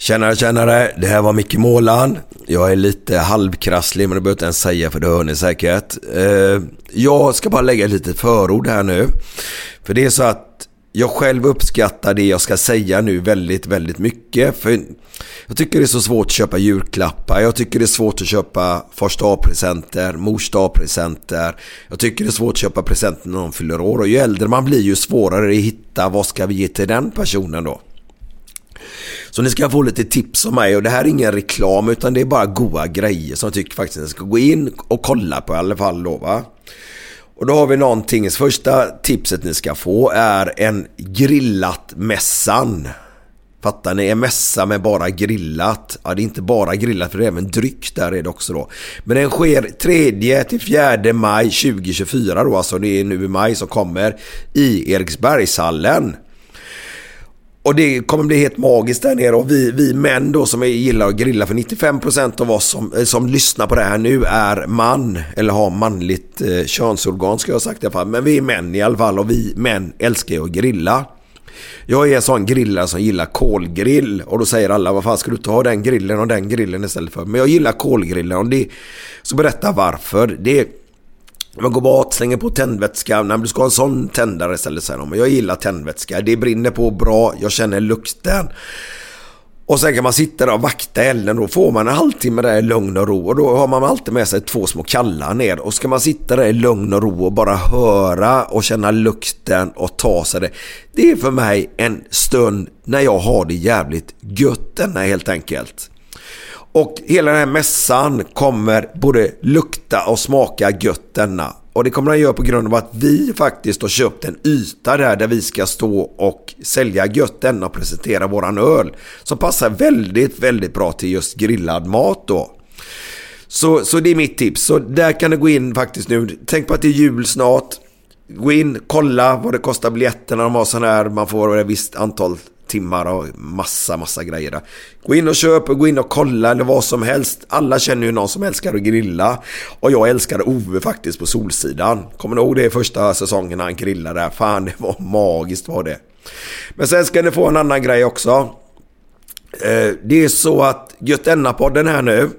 Tjenare, tjenare. Det här var Micke Måland. Jag är lite halvkrasslig, men det behöver jag inte ens säga för det hör ni säkert. Eh, jag ska bara lägga ett litet förord här nu. För det är så att jag själv uppskattar det jag ska säga nu väldigt, väldigt mycket. För jag tycker det är så svårt att köpa julklappar. Jag tycker det är svårt att köpa första presenter mors presenter Jag tycker det är svårt att köpa presenter när någon fyller år. Och ju äldre man blir ju svårare att hitta vad ska vi ge till den personen då. Så ni ska få lite tips av mig och det här är ingen reklam utan det är bara goda grejer som jag tycker faktiskt ni ska gå in och kolla på i alla fall då va. Och då har vi någonting, första tipset ni ska få är en grillat mässan. Fattar ni? En mässa med bara grillat. Ja, det är inte bara grillat för det är även dryck där är det också då. Men den sker 3 till 4 maj 2024 då, alltså det är nu i maj som kommer i Eriksbergshallen. Och det kommer bli helt magiskt där nere och vi, vi män då som gillar att grilla för 95% av oss som, eh, som lyssnar på det här nu är man eller har manligt eh, könsorgan ska jag ha sagt i alla fall. Men vi är män i alla fall och vi män älskar ju att grilla. Jag är en sån grillare som gillar kolgrill och då säger alla vad fan ska du ta den grillen och den grillen istället för. Men jag gillar kolgrillen och det, så berätta varför. Det man går bort, slänger på tändvätska. Nej, du ska ha en sån tändare istället säger de. Jag gillar tändvätska. Det brinner på bra. Jag känner lukten. Och sen kan man sitta där och vakta elden. Då får man en halvtimme där i lugn och ro. Och då har man alltid med sig två små kallar ner. Och ska man sitta där i lugn och ro och bara höra och känna lukten och ta sig det. Det är för mig en stund när jag har det jävligt gött denna helt enkelt. Och hela den här mässan kommer både lukta och smaka gött denna. Och det kommer den göra på grund av att vi faktiskt har köpt en yta där, där vi ska stå och sälja gött denna och presentera våran öl. Som passar väldigt, väldigt bra till just grillad mat då. Så, så det är mitt tips. Så där kan du gå in faktiskt nu. Tänk på att det är jul snart. Gå in, kolla vad det kostar biljetterna. De har sån här, man får ett visst antal timmar och massa, massa grejer där. Gå in och köp, gå in och kolla eller vad som helst. Alla känner ju någon som älskar att grilla. Och jag älskade Ove faktiskt på Solsidan. Kommer ni ihåg det första säsongen han grillade där? Fan, det var magiskt var det. Men sen ska ni få en annan grej också. Eh, det är så att Götenna-podden här nu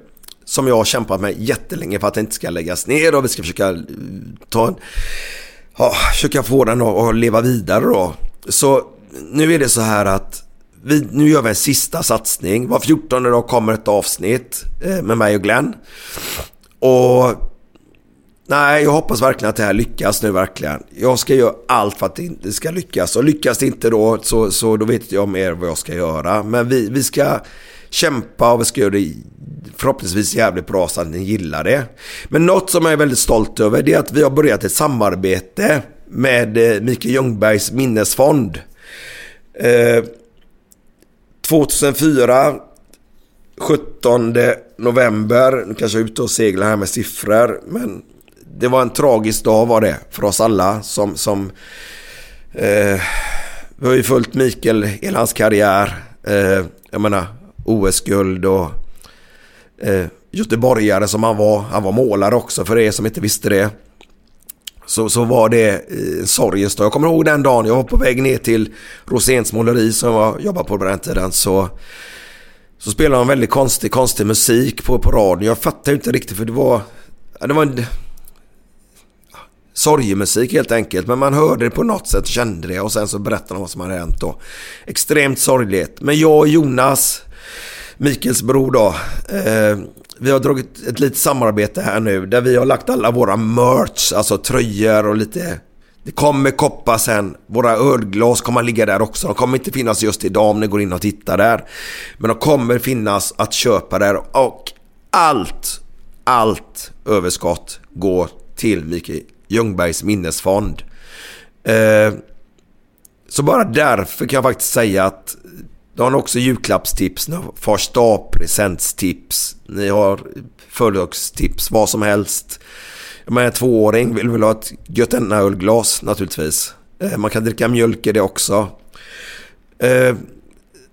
som jag har kämpat med jättelänge för att det inte ska läggas ner och vi ska försöka eh, ta en, ja, försöka få den att leva vidare då. Så nu är det så här att vi, nu gör vi en sista satsning. Var 14 dag kommer ett avsnitt eh, med mig och Glenn. Och nej, jag hoppas verkligen att det här lyckas nu verkligen. Jag ska göra allt för att det ska lyckas. Och lyckas det inte då så, så då vet jag mer vad jag ska göra. Men vi, vi ska kämpa och vi ska göra det förhoppningsvis jävligt bra så att ni gillar det. Men något som jag är väldigt stolt över det är att vi har börjat ett samarbete med eh, Mikael Ljungbergs minnesfond. Eh, 2004, 17 november, nu kanske jag är ute och seglar här med siffror, men det var en tragisk dag var det för oss alla som... som eh, vi har ju följt Mikael i hans karriär. Eh, jag menar OS-guld och eh, göteborgare som han var. Han var målare också för er som inte visste det. Så, så var det en sorgens dag. Jag kommer ihåg den dagen jag var på väg ner till Roséns måleri som jag jobbade på på den tiden. Så, så spelade de väldigt konstig, konstig musik på, på radion. Jag fattade inte riktigt för det var... Det var en sorgemusik helt enkelt. Men man hörde det på något sätt, kände det och sen så berättade de vad som hade hänt då. Extremt sorgligt. Men jag och Jonas, Mikels bror då. Eh, vi har dragit ett litet samarbete här nu där vi har lagt alla våra merch, alltså tröjor och lite... Det kommer koppar sen. Våra ölglas kommer ligga där också. De kommer inte finnas just idag om ni går in och tittar där. Men de kommer finnas att köpa där och allt, allt överskott går till Mikael Ljungbergs minnesfond. Eh, så bara därför kan jag faktiskt säga att då har ni också julklappstips, fars dag, presentstips, ni har födelsedagstips, vad som helst. Jag menar, en tvååring vill väl ha ett Götene-ölglas naturligtvis. Eh, man kan dricka mjölk i det också. Eh,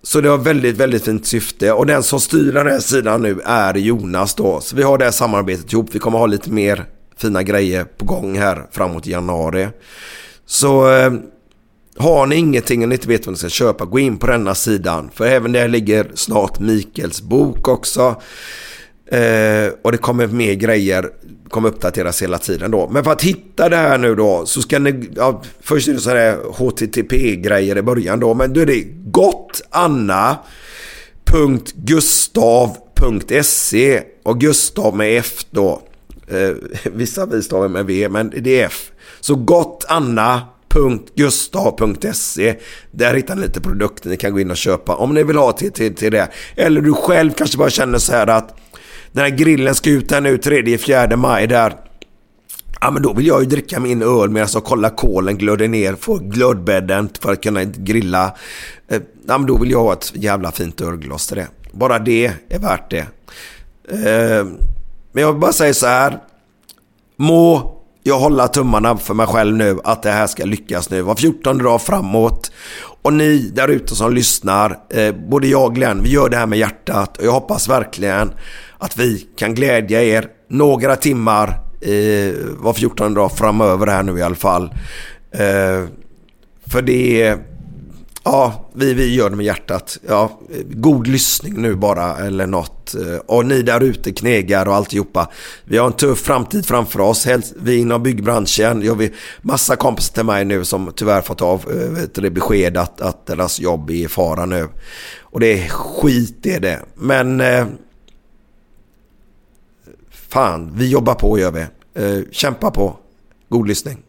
så det har väldigt, väldigt fint syfte. Och den som styr den här sidan nu är Jonas då. Så vi har det här samarbetet ihop. Vi kommer ha lite mer fina grejer på gång här framåt januari. Så eh, har ni ingenting och ni inte vet vad ni ska köpa, gå in på denna sidan. För även där ligger snart Mikels bok också. Eh, och det kommer mer grejer, kommer uppdateras hela tiden då. Men för att hitta det här nu då så ska ni, ja, först är det så här HTTP-grejer i början då. Men då är det gottanna.gustav.se och Gustav med F då. Eh, vissa vi stavar med V, men det är F. Så gottanna.gustav.se där hittar ni lite produkter ni kan gå in och köpa om ni vill ha till, till, till det. Eller du själv kanske bara känner så här att den här grillen ska ut här nu 3-4 maj där. Ja men då vill jag ju dricka min öl medan jag kollar kolen glöder ner, på glödbädden för att kunna grilla. Eh, ja men då vill jag ha ett jävla fint ölglas till det. Bara det är värt det. Eh, men jag vill bara säga så här. Må jag hålla tummarna för mig själv nu att det här ska lyckas nu. Var 14 dag framåt. Och ni där ute som lyssnar, eh, både jag och Glenn, vi gör det här med hjärtat. Och jag hoppas verkligen att vi kan glädja er några timmar eh, var 14 dag framöver här nu i alla fall. Eh, för det är Ja, vi, vi gör det med hjärtat. Ja, god lyssning nu bara eller något. Eh, och ni där ute knegar och alltihopa. Vi har en tuff framtid framför oss. Vi inom byggbranschen. Jag har massa kompisar till mig nu som tyvärr fått av eh, vet du, besked att, att deras jobb är i fara nu. Och det är skit det är det. Men eh, fan, vi jobbar på gör vi. Eh, kämpa på. God lyssning.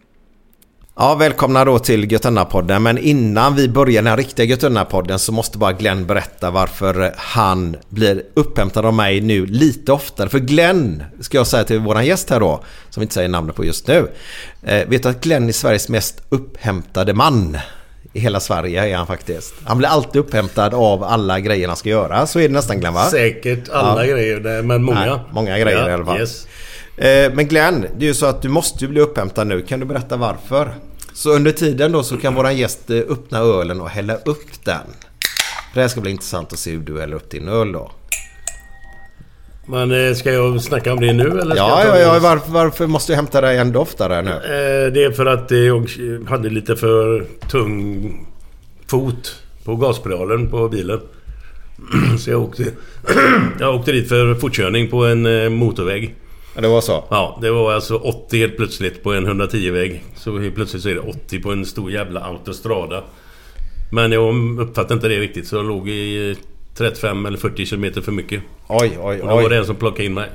Ja, välkomna då till Götunna-podden. Men innan vi börjar den riktiga Götunna-podden så måste bara Glenn berätta varför han blir upphämtad av mig nu lite oftare. För Glenn, ska jag säga till våran gäst här då, som vi inte säger namnet på just nu. Eh, vet du att Glenn är Sveriges mest upphämtade man? I hela Sverige är han faktiskt. Han blir alltid upphämtad av alla grejer han ska göra. Så är det nästan Glenn va? Säkert alla ja. grejer, men många. Nej, många grejer ja, i alla fall. Yes. Eh, men Glenn, det är ju så att du måste bli upphämtad nu. Kan du berätta varför? Så under tiden då så kan våran gäst eh, öppna ölen och hälla upp den. Det här ska bli intressant att se hur du häller upp din öl då. Men eh, ska jag snacka om det nu eller? Ja, ja, ja. Varför, varför måste jag hämta dig ändå oftare nu? Det är för att jag hade lite för tung fot på gaspedalen på bilen. Så jag åkte, jag åkte dit för fortkörning på en motorväg. Ja, det var så? Ja, det var alltså 80 helt plötsligt på en 110-väg. Så helt plötsligt så är det 80 på en stor jävla autostrada. Men jag uppfattade inte det riktigt så jag låg i 35 eller 40 km för mycket. Oj, oj, oj. Och då var det en som plockade in mig.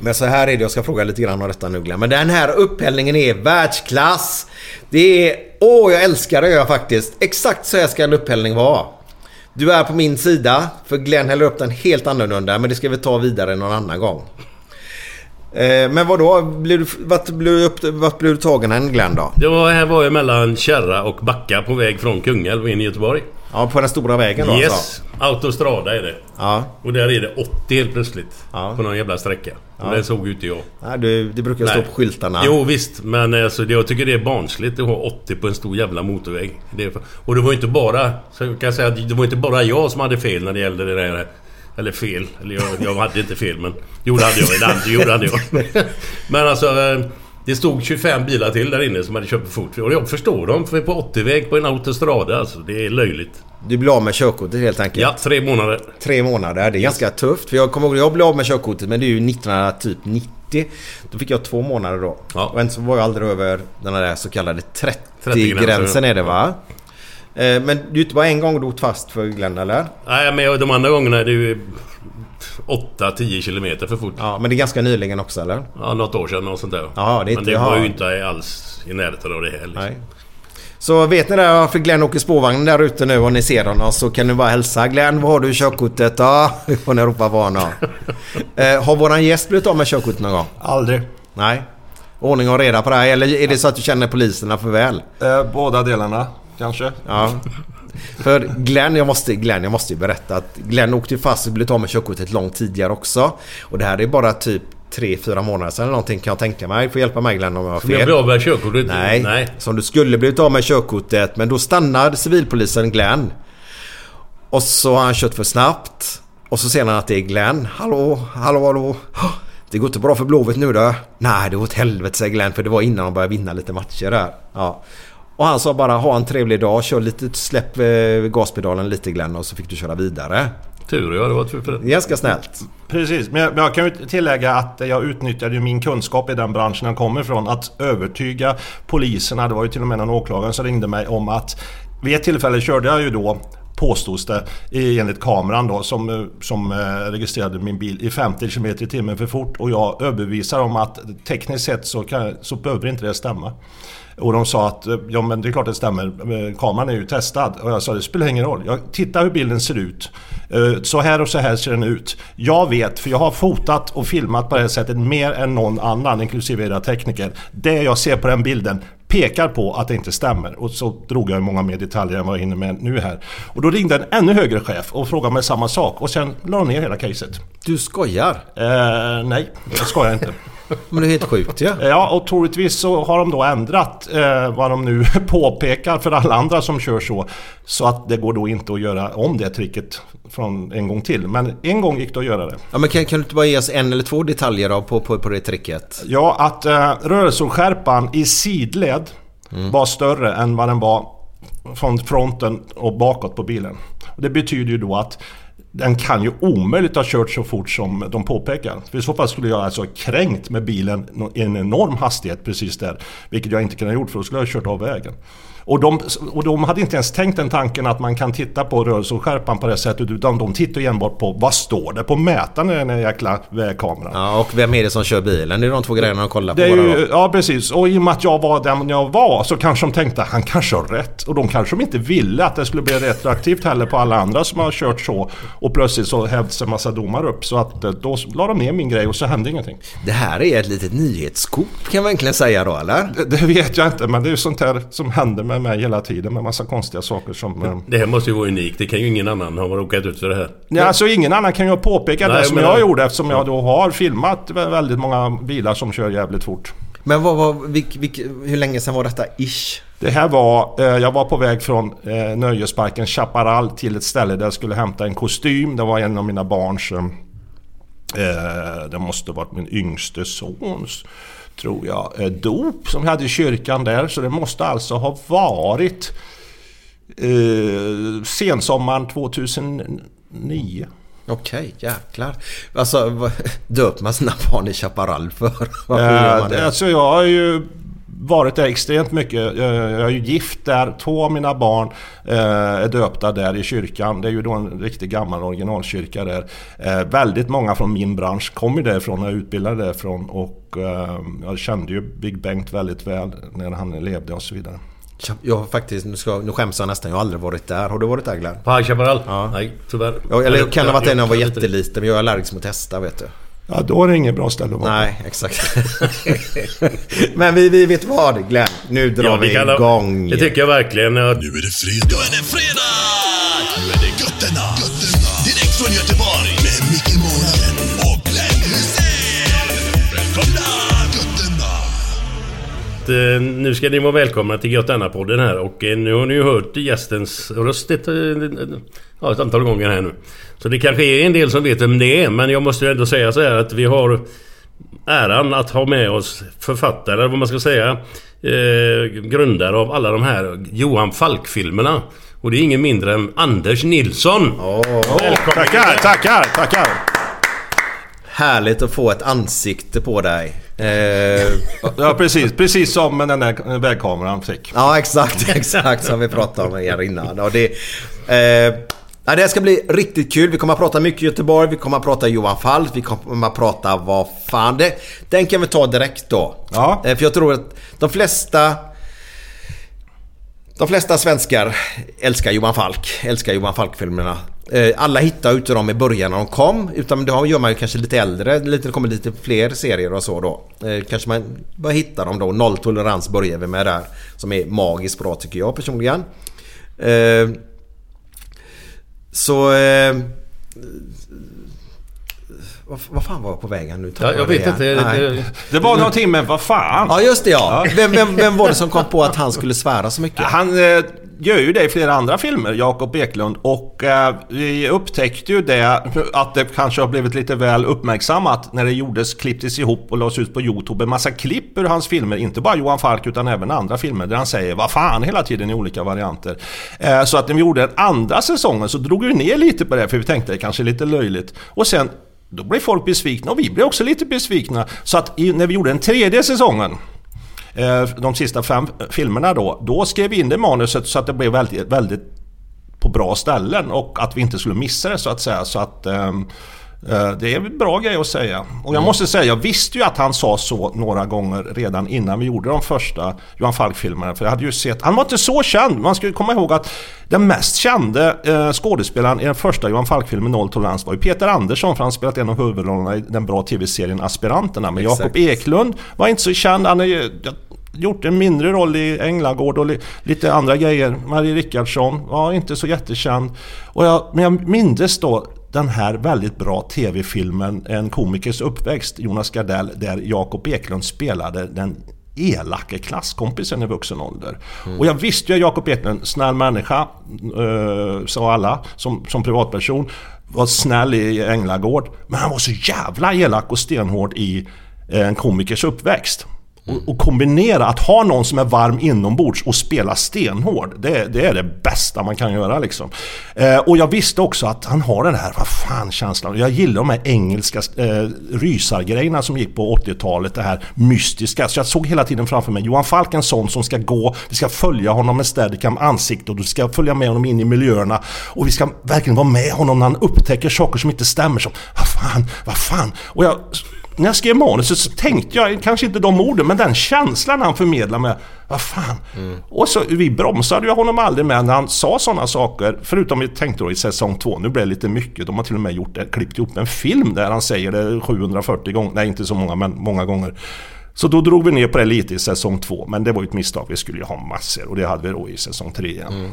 Men så här är det, jag ska fråga lite grann om detta nu Glenn. Men den här upphällningen är världsklass. Det är... Åh, jag älskar det jag faktiskt. Exakt så här ska en upphällning vara. Du är på min sida, för Glenn häller upp den helt annorlunda. Men det ska vi ta vidare någon annan gång. Eh, men vad då? Blev du, vart, blev du upp, vart blev du tagen än Glenn då? Det var, här var jag mellan Kärra och Backa på väg från Kungälv in i Göteborg. Ja, på den stora vägen då Yes! alltså? Autostrada är det. Ja. Och där är det 80 helt plötsligt. Ja. På någon jävla sträcka. Och det såg ut jag. Nej, du, det brukar stå Nej. på skyltarna. Jo visst, men alltså, det- jag tycker det är barnsligt att ha 80 på en stor jävla motorväg. Det och det var ju inte bara... Så jag kan säga att det var inte bara jag som hade fel när det gällde det där. Eller fel. Eller jag, jag hade inte fel men... Jo det hade jag. Det det hade jag. Men alltså... eh, Det stod 25 bilar till där inne som hade kört för fort. Och jag förstår dem. För på 80-väg på en autostrada alltså. Det är löjligt. Du blir av med körkortet helt enkelt. Ja, tre månader. Tre månader. Det är ganska tufft. För jag kommer ihåg jag blev av med körkortet men det är ju 1990. Då fick jag två månader då. Ja. Och än så var jag aldrig över den där så kallade 30-gränsen. 30-gränsen är det va? Men det är ju inte bara en gång du åkt fast för Glenn eller? Nej men de andra gångerna är det ju... 8-10 kilometer för fort. Ja, men det är ganska nyligen också eller? Ja, något år sedan och sånt där. Ja, det är Men inte- det var ju inte alls i närheten av det här. Liksom. Nej. Så vet ni där varför Glenn åker spårvagnen där ute nu och ni ser honom så kan ni bara hälsa Glenn, vad har du i körkortet? Ja, får ni ropa på honom. eh, har våran gäst blivit av med körkortet någon gång? Aldrig. Nej. Ordning och reda på det här. Eller är det så att du känner poliserna för väl? Eh, båda delarna kanske. Ja. För Glenn jag, måste, Glenn, jag måste ju berätta att Glenn åkte fast och blev av med körkortet långt tidigare också. Och det här är bara typ 3-4 månader sedan eller någonting kan jag tänka mig. Får hjälpa mig Glenn om jag har Som jag fel. blev av med körkortet? Nej, Nej. som du skulle blivit av med körkortet. Men då stannade civilpolisen Glenn. Och så har han kört för snabbt. Och så ser han att det är Glenn. Hallå, hallå, hallå. "Hå, Det går inte bra för Blåvitt nu då? Nej, det går åt helvete säger Glenn. För det var innan de började vinna lite matcher där. Ja. Och han sa bara ha en trevlig dag. Kör lite, släpp eh, gaspedalen lite Glenn och så fick du köra vidare. Tur ja, det var tur ganska snällt. Precis, men jag, men jag kan ju tillägga att jag utnyttjade ju min kunskap i den branschen jag kommer ifrån att övertyga poliserna. Det var ju till och med någon åklagare som ringde mig om att vid ett tillfälle körde jag ju då påstods det enligt kameran då som, eh, som eh, registrerade min bil i 50 km i timmen för fort och jag överbevisar om att tekniskt sett så, kan, så behöver inte det stämma. Och de sa att ja men det är klart det stämmer, kameran är ju testad. Och jag sa det spelar ingen roll, jag, titta hur bilden ser ut. Eh, Så här och så här ser den ut. Jag vet, för jag har fotat och filmat på det här sättet mer än någon annan, inklusive era tekniker. Det jag ser på den bilden pekar på att det inte stämmer. Och så drog jag många mer detaljer än vad jag hinner med nu här. Och då ringde en ännu högre chef och frågade mig samma sak. Och sen la ner hela caset. Du skojar? Eh, nej, jag skojar inte. Men det är helt sjukt ja. Ja, och troligtvis så har de då ändrat eh, vad de nu påpekar för alla andra som kör så. Så att det går då inte att göra om det tricket från en gång till. Men en gång gick det att göra det. ja men kan, kan du inte bara ge oss en eller två detaljer då på, på, på det tricket? Ja, att eh, rörelseskärpan i sidled var större än vad den var från fronten och bakåt på bilen. Det betyder ju då att den kan ju omöjligt ha kört så fort som de påpekar. För I så fall skulle jag alltså kränkt med bilen i en enorm hastighet precis där. Vilket jag inte kunde ha gjort för då skulle jag ha kört av vägen. Och de, och de hade inte ens tänkt den tanken att man kan titta på rörelseskärpan på det sättet utan de tittar enbart på vad står det på mätaren i den här jäkla vägkameran. Ja, och vem är det som kör bilen? Det är de två grejerna de kollar på ju, ja precis, och i och med att jag var den jag var så kanske de tänkte han kanske har rätt. Och de kanske de inte ville att det skulle bli retroaktivt heller på alla andra som har kört så. Och plötsligt så hävdes en massa domar upp. Så att eh, då la de ner min grej och så hände ingenting. Det här är ett litet nyhetskop kan man verkligen säga då eller? Det, det vet jag inte men det är ju sånt här som händer med mig hela tiden med massa konstiga saker som... eh, Det här måste ju vara unikt. Det kan ju ingen annan ha råkat ut för det här. Ja, alltså ingen annan kan ju påpeka Nej, det som men- jag gjorde eftersom jag då har filmat vä- väldigt många bilar som kör jävligt fort. Men vad, vad, vilk, vilk, hur länge sedan var detta ish? Det här var, eh, jag var på väg från eh, nöjesparken Chaparral till ett ställe där jag skulle hämta en kostym. Det var en av mina barns, eh, eh, det måste ha varit min yngste sons, tror jag, eh, dop som vi hade i kyrkan där. Så det måste alltså ha varit eh, sensommaren 2009. Okej, jäklar. Alltså, döper man sina barn i Chaparral för? Varför gör man Eh, det? alltså jag har ju varit där extremt mycket. Eh, Jag är ju gift där. Två av mina barn eh, är döpta där i kyrkan. Det är ju då en riktigt gammal originalkyrka där. Eh, Väldigt många från min bransch kommer därifrån och är utbildade därifrån. Och jag kände ju Big Bengt väldigt väl när han levde och så vidare. Jag har faktiskt, nu, ska, nu skäms jag nästan, jag har aldrig varit där. Har du varit där Glenn? På High Chaparral? Ja. Nej, tyvärr. Ja, eller jag kan ha varit där när jag var jätteliten, men jag är allergisk mot hästar vet du. Ja, då är det inget bra ställe att vara. Nej, exakt. men vi, vi vet vad Glenn, nu drar Ja, vi det, kan, igång. det tycker jag verkligen. Ja, Nu är det fredag. Nu är det fredag! från Göteborg med Micke Månaden och Glenn Hysén. Välkomna götterna! Eh, Nu ska ni vara välkomna till Götterna-podden här och eh, nu har ni ju hört gästens röst ja, ett antal gånger här nu. Så det kanske är en del som vet vem det är men jag måste ju ändå säga så här att vi har äran att ha med oss författare, vad man ska säga, eh, grundare av alla de här Johan Falk-filmerna. Och det är ingen mindre än Anders Nilsson. Välkommen! Tackar, tackar, tackar. Härligt att få ett ansikte på dig. Eh, Ja precis, precis som den där vägkameran fick. ja exakt, exakt som vi pratade om här innan. Och det, eh, ja, det här ska bli riktigt kul. Vi kommer att prata mycket Göteborg, vi kommer att prata Johan Falk, vi kommer att prata vad fan det... Den kan vi ta direkt då. Ja. Eh, för jag tror att de flesta... De flesta svenskar älskar Johan Falk, älskar Johan Falk-filmerna. Eh, Alla hittar inte dem i början när de kom, utan det gör man ju kanske lite äldre, lite, det kommer lite fler serier och så då. Eh, Kanske man börjar hitta dem då. Nolltolerans börjar vi med där, som är magiskt bra tycker jag personligen. Så... Eh, vad, vad fan var jag på vägen nu? Ja, jag vet det inte. Nej. Det, Det var någonting med vad fan. Ja just det ja. Vem, vem, vem var det som kom på att han skulle svära så mycket? Han eh, gör ju det i flera andra filmer, Jakob Eklund. Och eh, vi upptäckte ju det, att det kanske har blivit lite väl uppmärksammat när det gjordes, klipptes ihop och lades ut på Youtube. En massa klipp ur hans filmer, inte bara Johan Falk utan även andra filmer där han säger vad fan hela tiden i olika varianter. Eh, så att när vi gjorde den andra säsongen så drog vi ner lite på det för vi tänkte det kanske är lite löjligt. Och sen då blev folk besvikna och vi blev också lite besvikna. Så att i, när vi gjorde den tredje säsongen Eh, de sista fem filmerna då, då skrev vi in det i manuset så att det blev väldigt, väldigt på bra ställen och att vi inte skulle missa det så att säga. Så att eh, det är en bra grej att säga. Och jag måste säga, jag visste ju att han sa så några gånger redan innan vi gjorde de första Johan Falk-filmerna. För jag hade ju sett, han var inte så känd. Man ska ju komma ihåg att den mest kände eh, skådespelaren i den första Johan Falk-filmen Noll Tolerans var ju Peter Andersson för han spelat en av huvudrollerna i den bra tv-serien Aspiranterna. Men. Jakob Eklund var inte så känd. Han är ju, gjort en mindre roll i Änglagård och li, lite andra grejer. Marie Rickardsson var inte så jättekänd. Och jag, men jag mindes då den här väldigt bra tv-filmen En komikers uppväxt, Jonas Gardell, där Jakob Eklund spelade den elake klasskompisen i vuxen ålder. Och jag visste ju att Jakob Eklund, snäll människa, eh, sa alla, som, som privatperson, var snäll i Änglagård. Men han var så jävla elak och stenhård i eh, En komikers uppväxt. Och, och kombinera att ha någon som är varm inombords och spela stenhård. Det, det är det bästa man kan göra liksom. Eh, och jag visste också att han har den här, vad fan känslan. Jag gillar de här engelska eh, rysargrejerna som gick på 80-talet. Det här mystiska. Så jag såg hela tiden framför mig Johan Falk en sån som ska gå, vi ska följa honom med steadicam ansikte och du ska följa med honom in i miljöerna. Och vi ska verkligen vara med honom när han upptäcker saker som inte stämmer. Som, vad fan, vad fan. Och jag när jag skrev manuset så tänkte jag, kanske inte de orden, men den känslan han förmedlar med vad fan. Och så, vi bromsade ju honom aldrig med när han sa sådana saker. Förutom vi tänkte då i säsong två, nu blev det lite mycket. De har till och med gjort det, klippt ihop en film där han säger det 740 gånger. Nej, inte så många, men många gånger. Så då drog vi ner på det lite i säsong två. Men det var ju ett misstag. Vi skulle ju ha massor och det hade vi då i säsong tre igen.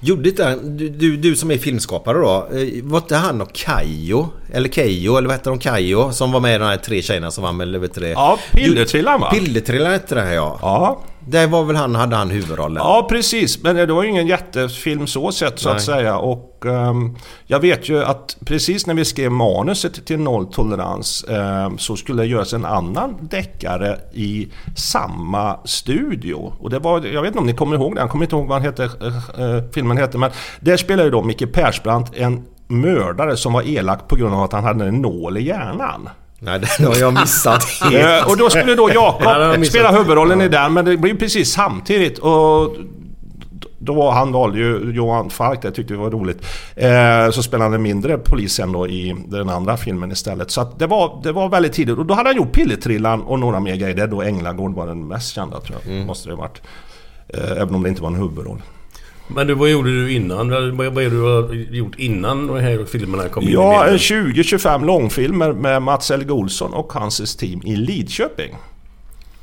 Gjorde inte, du, du, du som är filmskapare då, eh, var inte han och Kajo? Eller Keyyo, eller vad heter de? Kajo? Som var med i de här tre tjejerna som var med, du det? Ja, Pillertrillaren va? Pillertrillaren hette det här ja. Ja, Där var väl han, hade han huvudrollen? Ja, precis. Men det var ju ingen jättefilm så sett så Nej. att säga. Och ehm, jag vet ju att precis när vi skrev manuset till Nolltolerans ehm, så skulle det göras en annan deckare i samma studio. Och det var, jag vet inte om ni kommer ihåg det, jag kommer inte ihåg vad han hette, eh, filmen hette. Men där spelade ju då Micke Persbrandt en mördare som var elak på grund av att han hade en nål i hjärnan. Nej, den har jag missat helt. Och då skulle då Jakob spela huvudrollen i den, men det blev precis samtidigt. Och då var han valde ju Johan Falk, det tyckte vi var roligt. Eh, så spelade han en mindre polis sen då i den andra filmen istället. Så att det, var, det var väldigt tidigt. Och då hade han gjort Pillertrillan och några mer grejer. Där då Änglagård var den mest kända tror jag. Måste det varit. Eh, även om det inte var en huvudroll. Men du, vad gjorde du innan? Vad, vad är du har gjort innan de här filmerna kom in i Ja, bilden? 20-25 långfilmer med Mats Helge Olsson och hans team i Lidköping.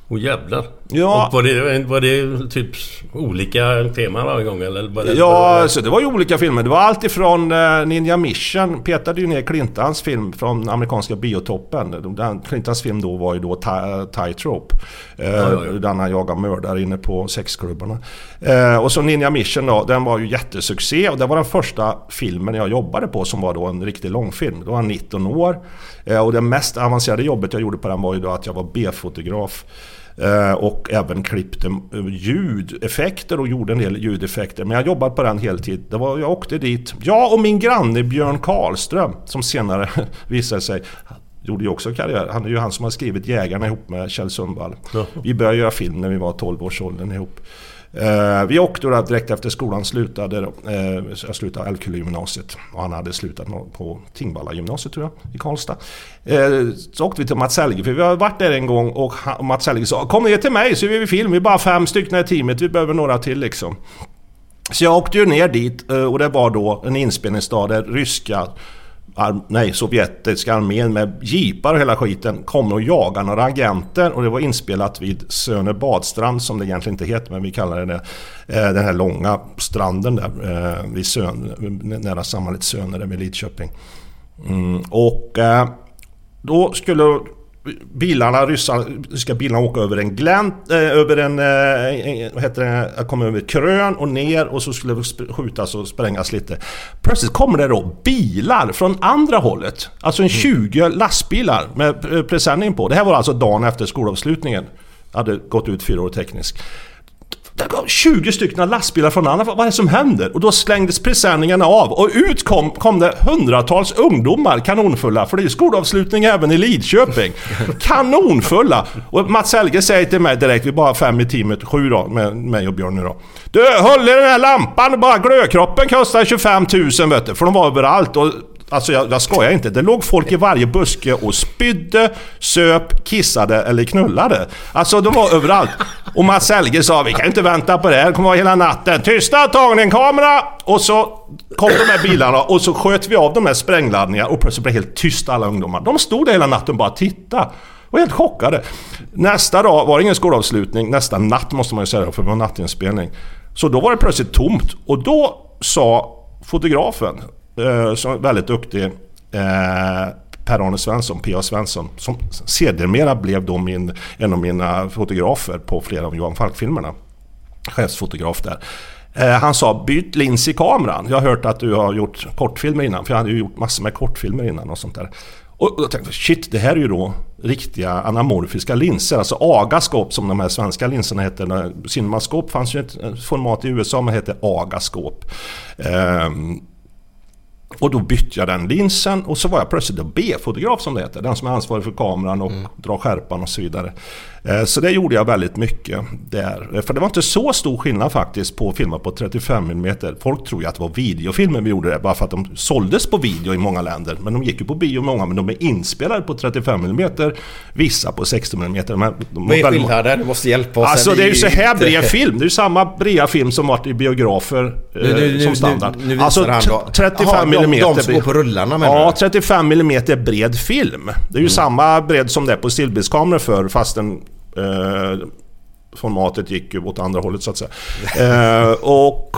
Åh jävlar. Ja. Och var det, var det typ olika teman varje gång eller? Var det, Ja, var så det var ju olika filmer. Det var allt ifrån eh, Ninja Mission, petade ju ner Clintans film från amerikanska biotoppen. Den, Clintans film då var ju då Ti- Tightrope. Eh, ja, ja. Där han jagar mördare inne på sexklubbarna. Eh, och så Ninja Mission då, den var ju jättesuccé och det var den första filmen jag jobbade på som var då en riktig långfilm. Då var jag 19 år. Eh, och det mest avancerade jobbet jag gjorde på den var ju då att jag var B-fotograf. Eh, och även klippte eh, ljudeffekter och gjorde en del ljudeffekter. Men jag jobbade på den heltid. Det var, jag åkte dit. Jag och min granne Björn Karlström som senare visade sig Gjorde ju också karriär. Han är ju han som har skrivit Jägarna ihop med Kjell Sundvall. Ja. Vi började göra film när vi var 12 års åldern ihop. Eh, vi åkte då direkt efter skolan slutade. då. Eh, jag slutade Älvkullegymnasiet. Och han hade slutat på Tingvalla gymnasiet tror jag, i Karlstad. Eh, så åkte vi till Mats Helge, för vi har varit där en gång och Mats Helge sa Kom ner till mig så gör vi film. Vi är bara fem stycken i teamet, vi behöver några till liksom. Så jag åkte ju ner dit eh, och det var då en inspelningsdag där ryska ar- nej, sovjetiska armén med jeepar och hela skiten kommer och jagar några agenter och det var inspelat vid Söne badstrand som det egentligen inte heter men vi kallar det det. Eh, den här långa stranden där eh, vid Sön, nära samhället Söne, där vid Lidköping. Mm, och eh, då skulle bilarna, ryssarna, ska bilarna åka över en glänt, eh, över en, eh, en- vad heter det, jag kommer över ett krön och ner och så skulle det skjutas och sprängas lite. Plötsligt kommer det då bilar från andra hållet. Alltså en 20 lastbilar med eh, presenning på. Det här var alltså dagen efter skolavslutningen. Jag hade gått ut fyra år teknisk. Det kom 20 stycken lastbilar från andra. Vad är det som händer? Och då slängdes presenningarna av och ut kom, kom det hundratals ungdomar, kanonfulla. För det är ju skolavslutning även i Lidköping. Kanonfulla! Och Mats Helge säger till mig direkt, vi är bara fem i teamet, sju då, med mig och Björn nu då. Du, håll i den här lampan, bara glödkroppen kostar 25 000 vet du. För de var överallt. Och Alltså, alltså jag, jag skojar inte. Det låg folk i varje buske och spydde, söp, kissade eller knullade. Alltså de var överallt. Och Mats Helge sa vi kan inte vänta på det här. Det kommer vara hela natten. Tysta, tagning kamera! Och så kom de här bilarna och så sköt vi av de här sprängladdningarna och plötsligt blev det helt tyst alla ungdomar. De stod där hela natten och bara tittade. Och helt chockade. Nästa dag var det ingen skolavslutning. Nästa natt måste man ju säga för det var nattinspelning. Så då var det plötsligt tomt. Och då sa fotografen, Eh, som är väldigt duktig, eh, Per-Arne Svensson, P.A. Svensson, som sedermera blev då min, en av mina fotografer på flera av Johan Falk-filmerna. Chefsfotograf där. Eh, han sa byt lins i kameran. Jag har hört att du har gjort kortfilmer innan, för jag hade ju gjort massor med kortfilmer innan och sånt där. Och jag tänkte shit, det här är ju då riktiga anamorfiska linser, alltså agaskop som de här svenska linserna heter. Cinemaskop fanns ju ett ett format i USA, men hette agaskop. Ehm, och då bytte jag den linsen och så var jag plötsligt B-fotograf som det heter. Den som är ansvarig för kameran och drar skärpan och så vidare. Eh, Så det gjorde jag väldigt mycket där. Eh, För det var inte så stor skillnad faktiskt på filma på 35 mm. Folk tror ju att det var videofilmer vi gjorde det bara för att de såldes på video i många länder. Men de gick ju på bio många, men de är inspelade på 35 mm. Vissa på 60 mm. Men de Vad är skillnaden? Du måste hjälpa oss. Alltså det är ju så här bred film. Det är ju samma breda film som varit i biografer eh, Nu- nu- nu- som standard. nu- nu alltså han då. t- 35 Jaha, de- mm. de som går på rullarna menar Ja, du? 35 mm bred film. Det är ju samma bredd som det är på stillbildskameror för fast den eh, formatet gick ju åt andra hållet så att säga. Eh, och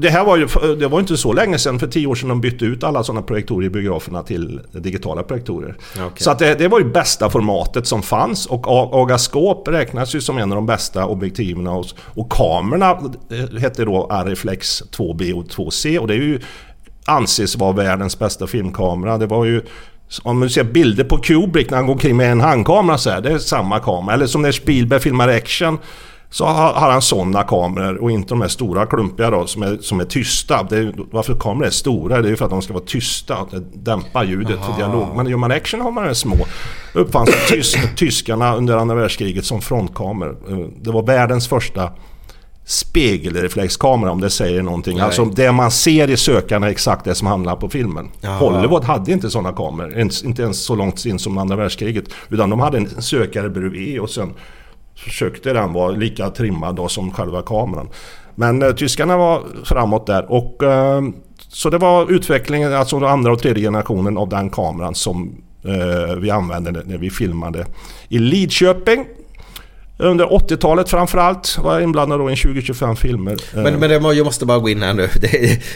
det här var ju det var inte så länge sedan, för tio år sedan de bytte ut alla sådana projektorer i biograferna till digitala projektorer. Okej. Så att det, det var ju bästa formatet som fanns och A- Agaskop räknas ju som en av de bästa objektiven och, och kamerorna eh, hette då Ariflex 2B och 2C och det är ju anses vara världens bästa filmkamera. Det var ju om du ser bilder på Kubrick när han går omkring med en handkamera så här, det är samma kamera. Eller som när Spielberg filmar action så har, han sådana kameror och inte de här stora klumpiga då som är, som är tysta. Det är, varför kameror är stora det är ju för att de ska vara tysta, det dämpar ljudet för dialog. Men gör man action har man de små. Uppfanns av tys, tyskarna under andra världskriget som frontkameror. Eh, Det var världens första spegelreflexkamera om det säger någonting. Nej. Alltså det man ser i sökaren är exakt det som hamnar på filmen. Jaha. Hollywood hade inte sådana kameror, inte ens så långt in som andra världskriget. Utan de hade en sökare bredvid och sen försökte den vara lika trimmad då som själva kameran. Men eh, tyskarna var framåt där och eh, så det var utvecklingen, alltså den andra och tredje generationen av den kameran som eh, vi använde när vi filmade i Lidköping. Under 80-talet framförallt var jag inblandad då i 20-25 filmer. Eh, Men, men det, må- jag måste bara gå in här nu.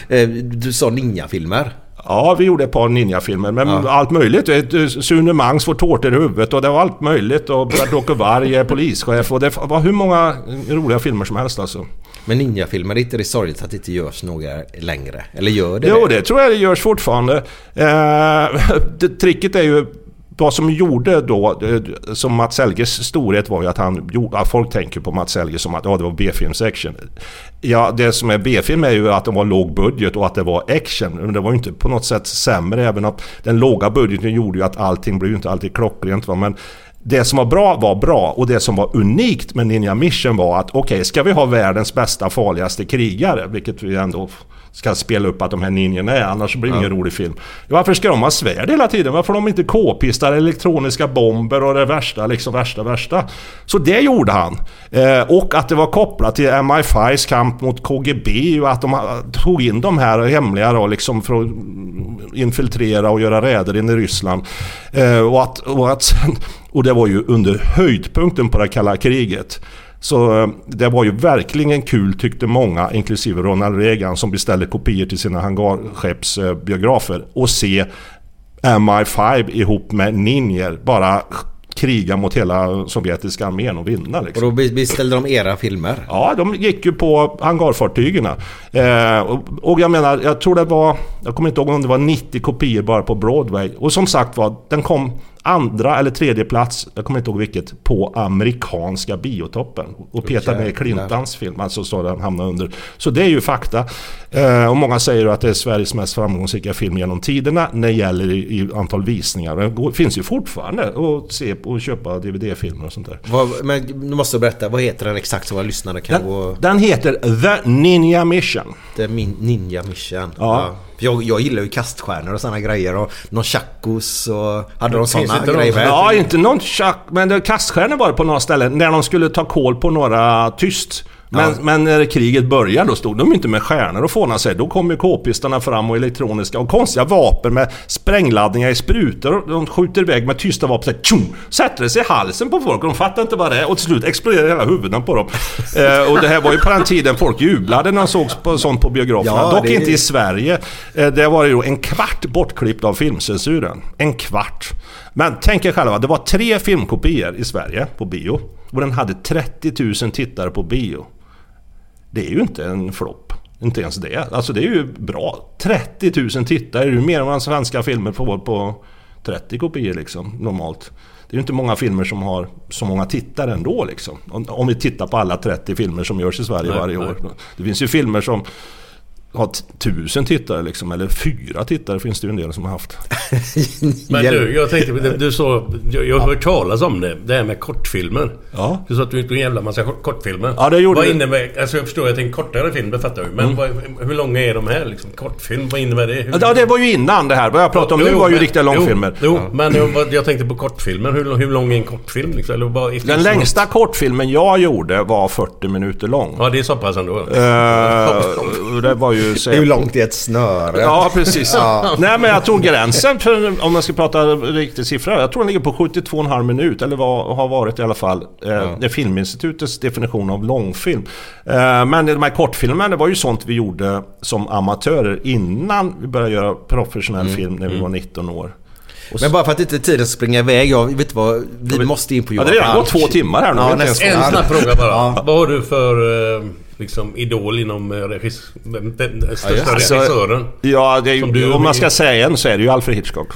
Eh, du sa ninjafilmer. Ja, vi gjorde ett par ninjafilmer. Men Ja. allt möjligt. Ett, Sune Mangs får tårtor i huvudet och det var allt möjligt. Och Bert-Åke Varg är polischef. Och det var hur många roliga filmer som helst alltså. Men ninjafilmer, är inte det sorgligt att det inte görs några längre? Eller gör det Jo, det? det tror jag det görs fortfarande. Eh, det, tricket är ju vad som gjorde då, eh, som Mats Helges storhet var ju att han gjorde, folk tänker på Mats Helge som att ja, det var B-films-action. Ja, det som är B-film är ju att det var låg budget och att det var action. Men det var ju inte på något sätt sämre, även att den låga budgeten gjorde ju att allting blev ju inte alltid klockrent. Va? Men det som var bra var bra och det som var unikt med Ninja Mission var att okej, ska vi ha världens bästa farligaste krigare, vilket vi ändå ska spela upp att de här ninjorna är, annars blir det ingen rolig film. Varför ska de ha svärd hela tiden? Varför har de inte k-pistar, elektroniska bomber och det värsta, liksom värsta, värsta? Så det gjorde han. Eh, och att det var kopplat till MI5s kamp mot KGB och att de tog in de här hemliga då, liksom för att infiltrera och göra räder in i Ryssland. Eh, och, att, och, att, sen- och det var ju under höjdpunkten på det kalla kriget. Så eh, det var ju verkligen kul tyckte många, inklusive Ronald Reagan som beställde kopior till sina hangarskeppsbiografer och se MI5 ihop med ninjer bara kriga mot hela sovjetiska armén och vinna. Liksom. Och då be- beställde de era filmer? Ja, de gick ju på hangarfartygen. Eh, och, och jag menar, jag tror det var... Jag kommer inte ihåg om det var 90 kopior bara på Broadway. Och som sagt var, den kom andra eller tredje plats, jag kommer inte ihåg vilket, på amerikanska biotoppen. Och petade ner jäklar. Clintons film, alltså så den hamnade under. Så det är ju fakta. Eh, och många säger att det är Sveriges mest framgångsrika film genom tiderna när det gäller i, i antal visningar. Det går, finns ju fortfarande att se och köpa DVD-filmer och sånt där. Vad, men du måste berätta, vad heter den exakt så våra lyssnare kan gå... Den, den heter The Ninja Mission. Är min Ninja Mission. Ja. För jag, jag gillar ju kaststjärnor och sådana grejer och nonchakos och... Hade de sådana grejer med? Ja, inte någon tjack, men det kaststjärnor var det på några ställen när de skulle ta koll på några tyst. Men, men när kriget började då stod de inte med stjärnor och fånade sig. Då kom ju k-pistarna fram och elektroniska och konstiga vapen med sprängladdningar i sprutor. De skjuter iväg med tysta vapen. Så här, tjum, sätter sig i halsen på folk och de fattar inte vad det är. Och till slut exploderar hela huvudena på dem. eh, och det här var ju på den tiden folk jublade när de såg på sånt på biograferna. Ja, Dock det- inte i Sverige. Eh, det var ju en kvart bortklippt av filmcensuren. En kvart. Men tänk er själva, det var tre filmkopior i Sverige på bio. Och den hade 30 000 tittare på bio. Det är ju inte en flopp. Inte ens det. Alltså det är ju bra. 30 000 tittare, det är ju mer än vad svenska filmer får på 30 kopior liksom, normalt. Det är ju inte många filmer som har så många tittare ändå liksom. Om, om vi tittar på alla 30 filmer som görs i Sverige Nej, varje nej. år. Det finns ju filmer som har t- tusen tittare liksom, eller fyra tittare finns det ju en del som har haft. Men du, jag tänkte, du, du sa, jag, jag har hört talas om det. Det här med kortfilmer. Ja. Du sa att du gick en jävla massa kort- kortfilmer. Ja, det gjorde Vad innebär... Alltså jag förstår att det är en kortare film, det fattar jag. Men vad, hur långa är de här liksom? Kortfilm, vad innebär det? Hur, Ja, det var ju innan det här. Vad jag pratade om nu Jo, var ju men- riktiga långfilmer. Jo, jo men jag, jag tänkte på kortfilmer. Hur, hur lång är en kortfilm liksom? Eller vad, Den längsta kortfilmen jag gjorde var 40 minuter lång. Ja, det är så pass ändå. Eh, det var ju... Så, Hur långt är ett snöre? Ja, precis. Nej, men jag tror gränsen för, om man ska prata riktig siffra, jag tror den ligger på 72,5 minut, eller vad har varit i alla fall. Eh, Det är Filminstitutets definition av långfilm. Eh, men de här kortfilmerna, det var ju sånt vi gjorde som amatörer innan vi började göra professionell film när vi var 19 år. Men bara för att inte tiden ska springa iväg, jag vet inte vad, vi måste in på Ja, det har redan gått två timmar här nu. Ja. En snabb fråga bara. Ja. Vad har du för eh, liksom, idol inom eh, regis... Den den största Alltså, regissören? Ja, det ju, om man ska säga en så är det ju Alfred Hitchcock.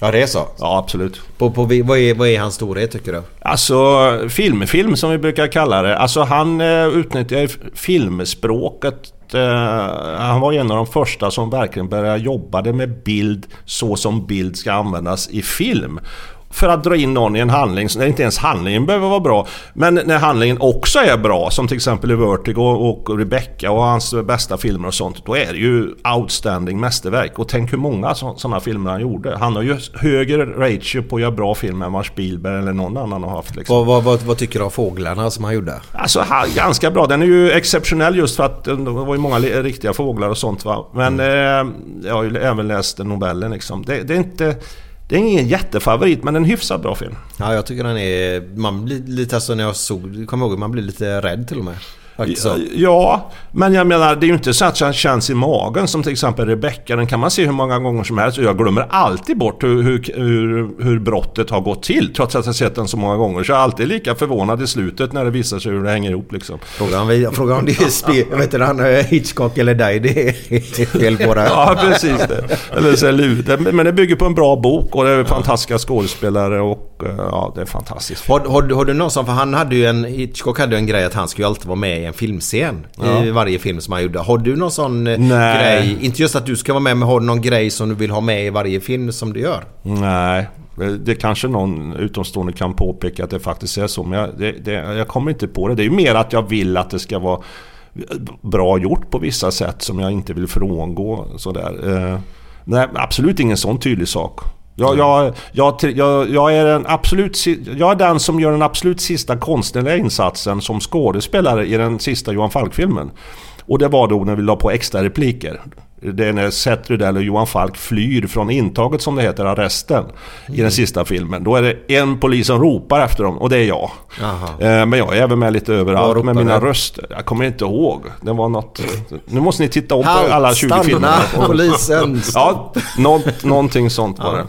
Ja, det är så. Ja, absolut. På, på, vad, är, vad är hans storhet tycker du? Alltså filmfilm som vi brukar kalla det. Alltså han eh, utnyttjar ju filmspråket. Eh, han var en av de första som verkligen började jobba med bild så som bild ska användas i film. För att dra in någon i en handling, när inte ens handlingen behöver vara bra. Men när handlingen också är bra, som till exempel i Vertigo och Rebecca och hans bästa filmer och sånt. Då är det ju outstanding mästerverk. Och tänk hur många sådana filmer han gjorde. Han har ju högre ratio på att göra bra filmer än vad Spielberg eller någon annan har haft. Liksom. Vad, vad, vad, vad tycker du om Fåglarna som han gjorde? Alltså ganska bra. Den är ju exceptionell just för att eh, det var ju många riktiga fåglar och sånt va. Men eh, jag har ju även läst novellen liksom. Det, det är inte... Det är ingen jättefavorit men en hyfsat bra film. Ja, jag tycker den är... Man blir lite... Alltså när jag såg... Kommer ihåg man blir lite rädd till och med. Ja, men jag menar det är ju inte så att den känns i magen som till exempel Rebecca. Den kan man se hur många gånger som helst och jag glömmer alltid bort hur, hur, hur, hur brottet har gått till. Trots att jag sett den så många gånger. Så jag är alltid lika förvånad i slutet när det visar sig hur det hänger ihop liksom. Frågan om, det är spe, vet inte, han, eh, Hitchcock eller dig, det är fel på det. Ja, precis det. Eller så det, men det bygger på en bra bok och det är fantastiska skådespelare och eh, ja, det är fantastiskt. Har, har, du- har du någon som, för han hade ju en, Hitchcock hade ju en grej att han skulle alltid vara med i en filmscen. Ja. I varje film som han gjorde. Har du någon sån eh, Nej. grej? Inte just att du ska vara med, men har du någon grej som du vill ha med i varje film som du gör? Nej, det kanske någon utomstående kan påpeka att det faktiskt är så. Men jag, det, det, jag kommer inte på det. Det är ju mer att jag vill att det ska vara bra gjort på vissa sätt som jag inte vill frångå. Sådär. Eh, nej, absolut ingen sån tydlig sak. Jag, jag, jag, jag, jag, är en absolut, jag är den som gör den absolut sista konstnärliga insatsen som skådespelare i den sista Johan Falk-filmen. Och det var då när vi la på extra repliker. Det är när Seth Rydell och Johan Falk flyr från intaget som det heter, arresten. I den sista filmen. Då är det en polis som ropar efter dem och det är jag. Eh, Men jag är även med lite överallt med mina du? röster. Jag kommer inte ihåg. Det var något... Nu måste ni titta på Halt, alla 20 stanna, filmerna. polisen, Ja, något, någonting sånt var det.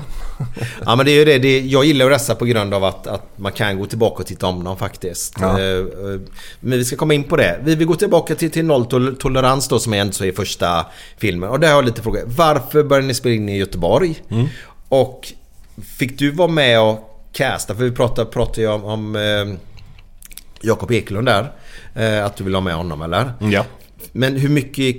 Ja men det är ju det, det jag gillar ju dessa på grund av att, att man kan gå tillbaka och titta om dem faktiskt. Ja. Eh, eh, Men vi ska komma in på det. Vi vill gå tillbaka till, till nolltolerans då som är ändå så i första filmen. Och där har jag lite frågor. Varför började ni spela in i Göteborg? Mm. Och fick du vara med och casta? För vi pratade, pratade ju om, om eh, Jakob Eklund där. Eh, att du vill ha med honom eller? Ja. Men hur mycket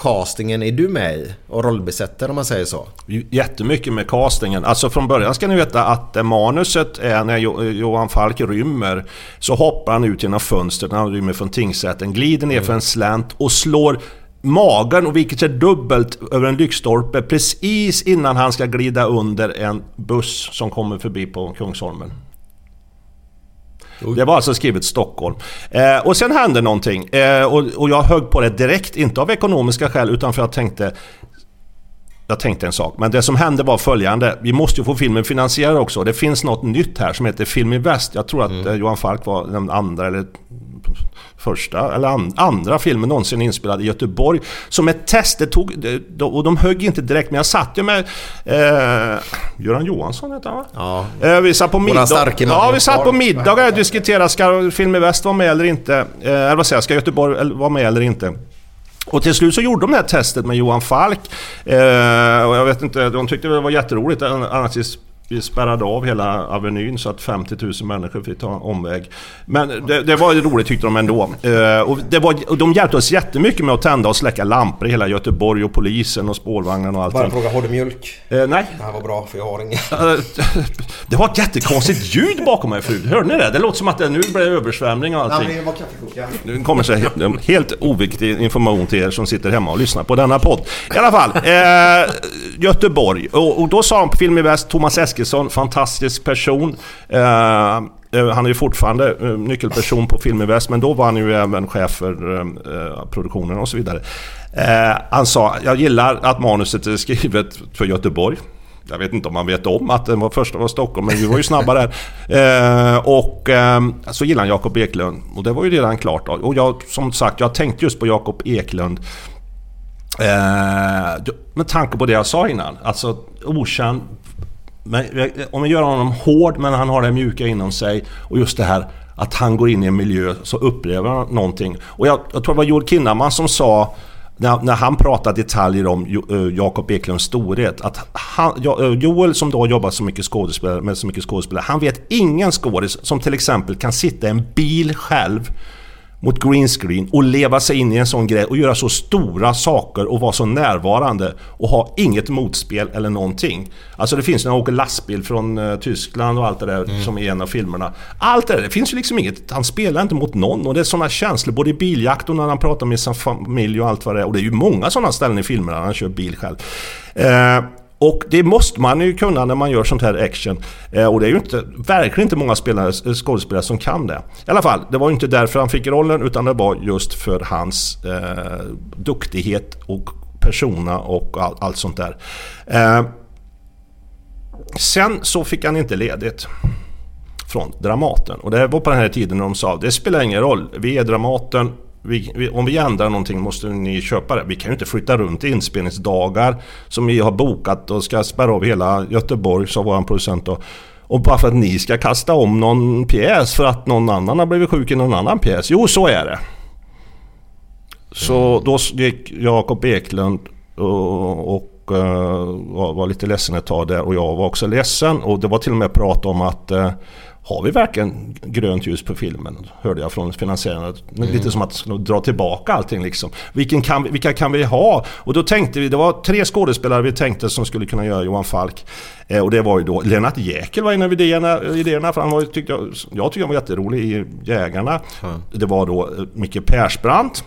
castingen är du med i? Och rollbesätter om man säger så? Jättemycket med castingen. Alltså från början ska ni veta att eh, manuset är när eh, Johan Falk rymmer så hoppar han ut genom fönstret när han rymmer från tingsrätten, glider ner för en slänt och slår magen och viker sig dubbelt över en lyktstolpe precis innan han ska glida under en buss som kommer förbi på Kungsholmen. Det var alltså skrivet Stockholm. Eh, och sen hände någonting. Eh, och, och jag högg på det direkt, inte av ekonomiska skäl utan för att jag tänkte jag tänkte en sak, men det som hände var följande. Vi måste ju få filmen finansierad också. Det finns något nytt här som heter Film i Väst. Jag tror att eh, Johan Falk var den andra eller första eller an, andra filmen någonsin inspelad i Göteborg. Som ett test. Det tog, och de högg inte direkt, men jag satt ju med eh, Göran Johansson heter han va? Ja. Eh, vi satt på middag. Ja, vi satt på middag och diskuterade ska Film i Väst vara med eller inte. Eh, eller vad säger jag, ska Göteborg vara med eller inte? Och till slut så gjorde de det här testet med Johan Falk. Eh, och jag vet inte, de tyckte det var jätteroligt. Annars vi- spärrade av hela Avenyn så att 50 000 människor fick ta en omväg. Men det, det var ju roligt tyckte de ändå. Eh, och, det var, och de hjälpte oss jättemycket med att tända och släcka lampor i hela Göteborg och polisen och spårvagnen och allting. fråga, har du mjölk? Eh, nej, Det här var bra för jag har inga. Eh, Det var ett jättekonstigt ljud bakom mig förut. Hörde ni det? Det låter som att det nu blir översvämning och allting. var kaffekokare. Nu kommer sig helt oviktig information till er som sitter hemma och lyssnar på denna podd. I alla fall, eh, Göteborg. Och, och då sa han på Film i Väst, Thomas Eskilsson, fantastisk person. Eh, eh, han är ju fortfarande eh, nyckelperson på Filminvest men då var han ju även chef för eh, eh, produktionen och så vidare. Eh, han sa, jag gillar att manuset är skrivet för Göteborg. Jag vet inte om man vet om att den var första var Stockholm, men vi var ju snabba där. Eh, och eh, så gillar han Jakob Eklund. Och det var ju redan klart. då. Och jag, som sagt, jag tänkte just på Jakob Eklund. Eh, med tanke på det jag sa innan. Alltså okänd. Men, om man gör honom hård men han har det mjuka inom sig. Och just det här att han går in i en miljö så upplever han någonting. Och jag, jag tror det var Joel Kinnaman som sa när, när han pratade detaljer om Jo- eh, Jakob Eklunds storhet. Att han, eh, Joel som då jobbar så mycket skådespelare, med så mycket skådespelare. Han vet ingen skådis som till exempel kan sitta i en bil själv mot green screen och leva sig in i en sån grej och göra så stora saker och vara så närvarande och ha inget motspel eller någonting. Alltså det finns när han åker lastbil från eh, Tyskland och allt det där som i en av filmerna. Allt det där, det finns ju liksom inget, han spelar inte mot någon och det är såna känslor både i biljakt och när han pratar med sin familj och allt vad det är. Och det är ju många sådana ställen i filmerna när han kör bil själv. Eh, och det måste man ju kunna när man gör sånt här action. Eh, och det är ju inte, verkligen inte många spelare, eh, skådespelare som kan det. I alla fall, det var ju inte därför han fick rollen utan det var just för hans eh, duktighet och persona och all, allt sånt där. Eh, sen så fick han inte ledigt från Dramaten. Och det var på den här tiden när de sa det spelar ingen roll, vi är Dramaten. Vi, vi, om vi ändrar någonting måste ni köpa det. Vi kan ju inte flytta runt inspelningsdagar som vi har bokat och ska spärra av hela Göteborg, sa vår producent då. Och bara för att ni ska kasta om någon pjäs för att någon annan har blivit sjuk i någon annan pjäs. Jo, så är det. Så då gick Jakob Eklund och, och eh, var, var lite ledsen ett tag där och jag var också ledsen. Och det var till och med prat om att eh, har vi verkligen grönt ljus på filmen? Hörde jag från finansiärerna. Lite som att dra tillbaka allting liksom. Vilken kan, vi- vilka kan vi ha? Och då tänkte vi, det var tre skådespelare vi tänkte som skulle kunna göra Johan Falk. Eh, och det var ju då Lennart Jäkel var en av idéerna, idéerna för han var, tyckte jag, jag tycker han var jätterolig i Jägarna. Det var då eh, Micke Persbrandt.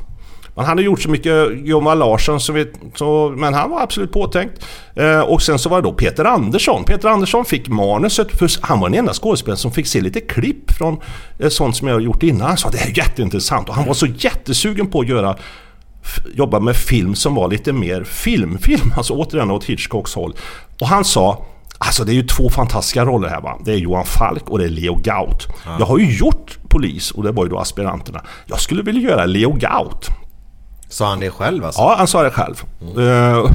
Man hade gjort så mycket Johan Larsson så vi, så, men han var absolut påtänkt. Eh, och sen så var det då Peter Andersson. Peter Andersson fick manuset för han var den enda skådespelaren som fick se lite klipp från eh, sånt som jag har gjort innan. Han sa det här är jätteintressant och han var så jättesugen på att göra jobba med film som var lite mer filmfilm, alltså återigen åt Hitchcocks håll. Och han sa Alltså det är ju två fantastiska roller här va. Det är Johan Falk och det är Leo Gaut. Jag har ju gjort polis och det var ju då aspiranterna. Jag skulle vilja göra Leo Gaut. Sa han det själv alltså? Ja, han sa det själv. Eh,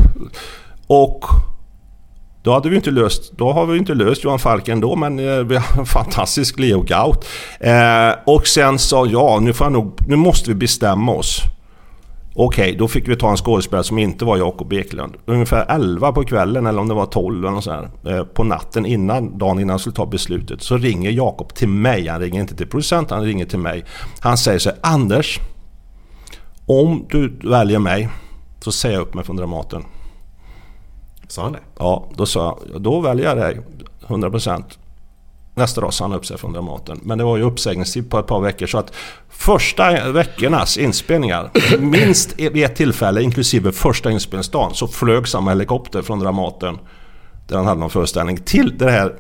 och då hade vi inte löst, då har vi inte löst Johan Falk ändå men eh, vi har en fantastisk Leo Gaut. Eh, och sen sa jag, nu, får jag nog, nu måste vi bestämma oss. Okej, då fick vi ta en skådespelare som inte var Jakob Eklund. Ungefär 11 på kvällen eller om det var 12 eller något sånt här, eh, På natten innan, dagen innan han skulle ta beslutet. Så ringer Jakob till mig. Han ringer inte till producenten, han ringer till mig. Han säger så här, Anders. Om du väljer mig så säger jag upp mig från Dramaten. Sa han det? Ja, då sa jag, då väljer jag dig 100%. Nästa dag sa han upp sig från Dramaten. Men det var ju uppsägningstid på ett par veckor så att första veckornas inspelningar, minst vid ett tillfälle, inklusive första inspelningsdagen, så flög samma helikopter från Dramaten, där han hade någon föreställning, till det här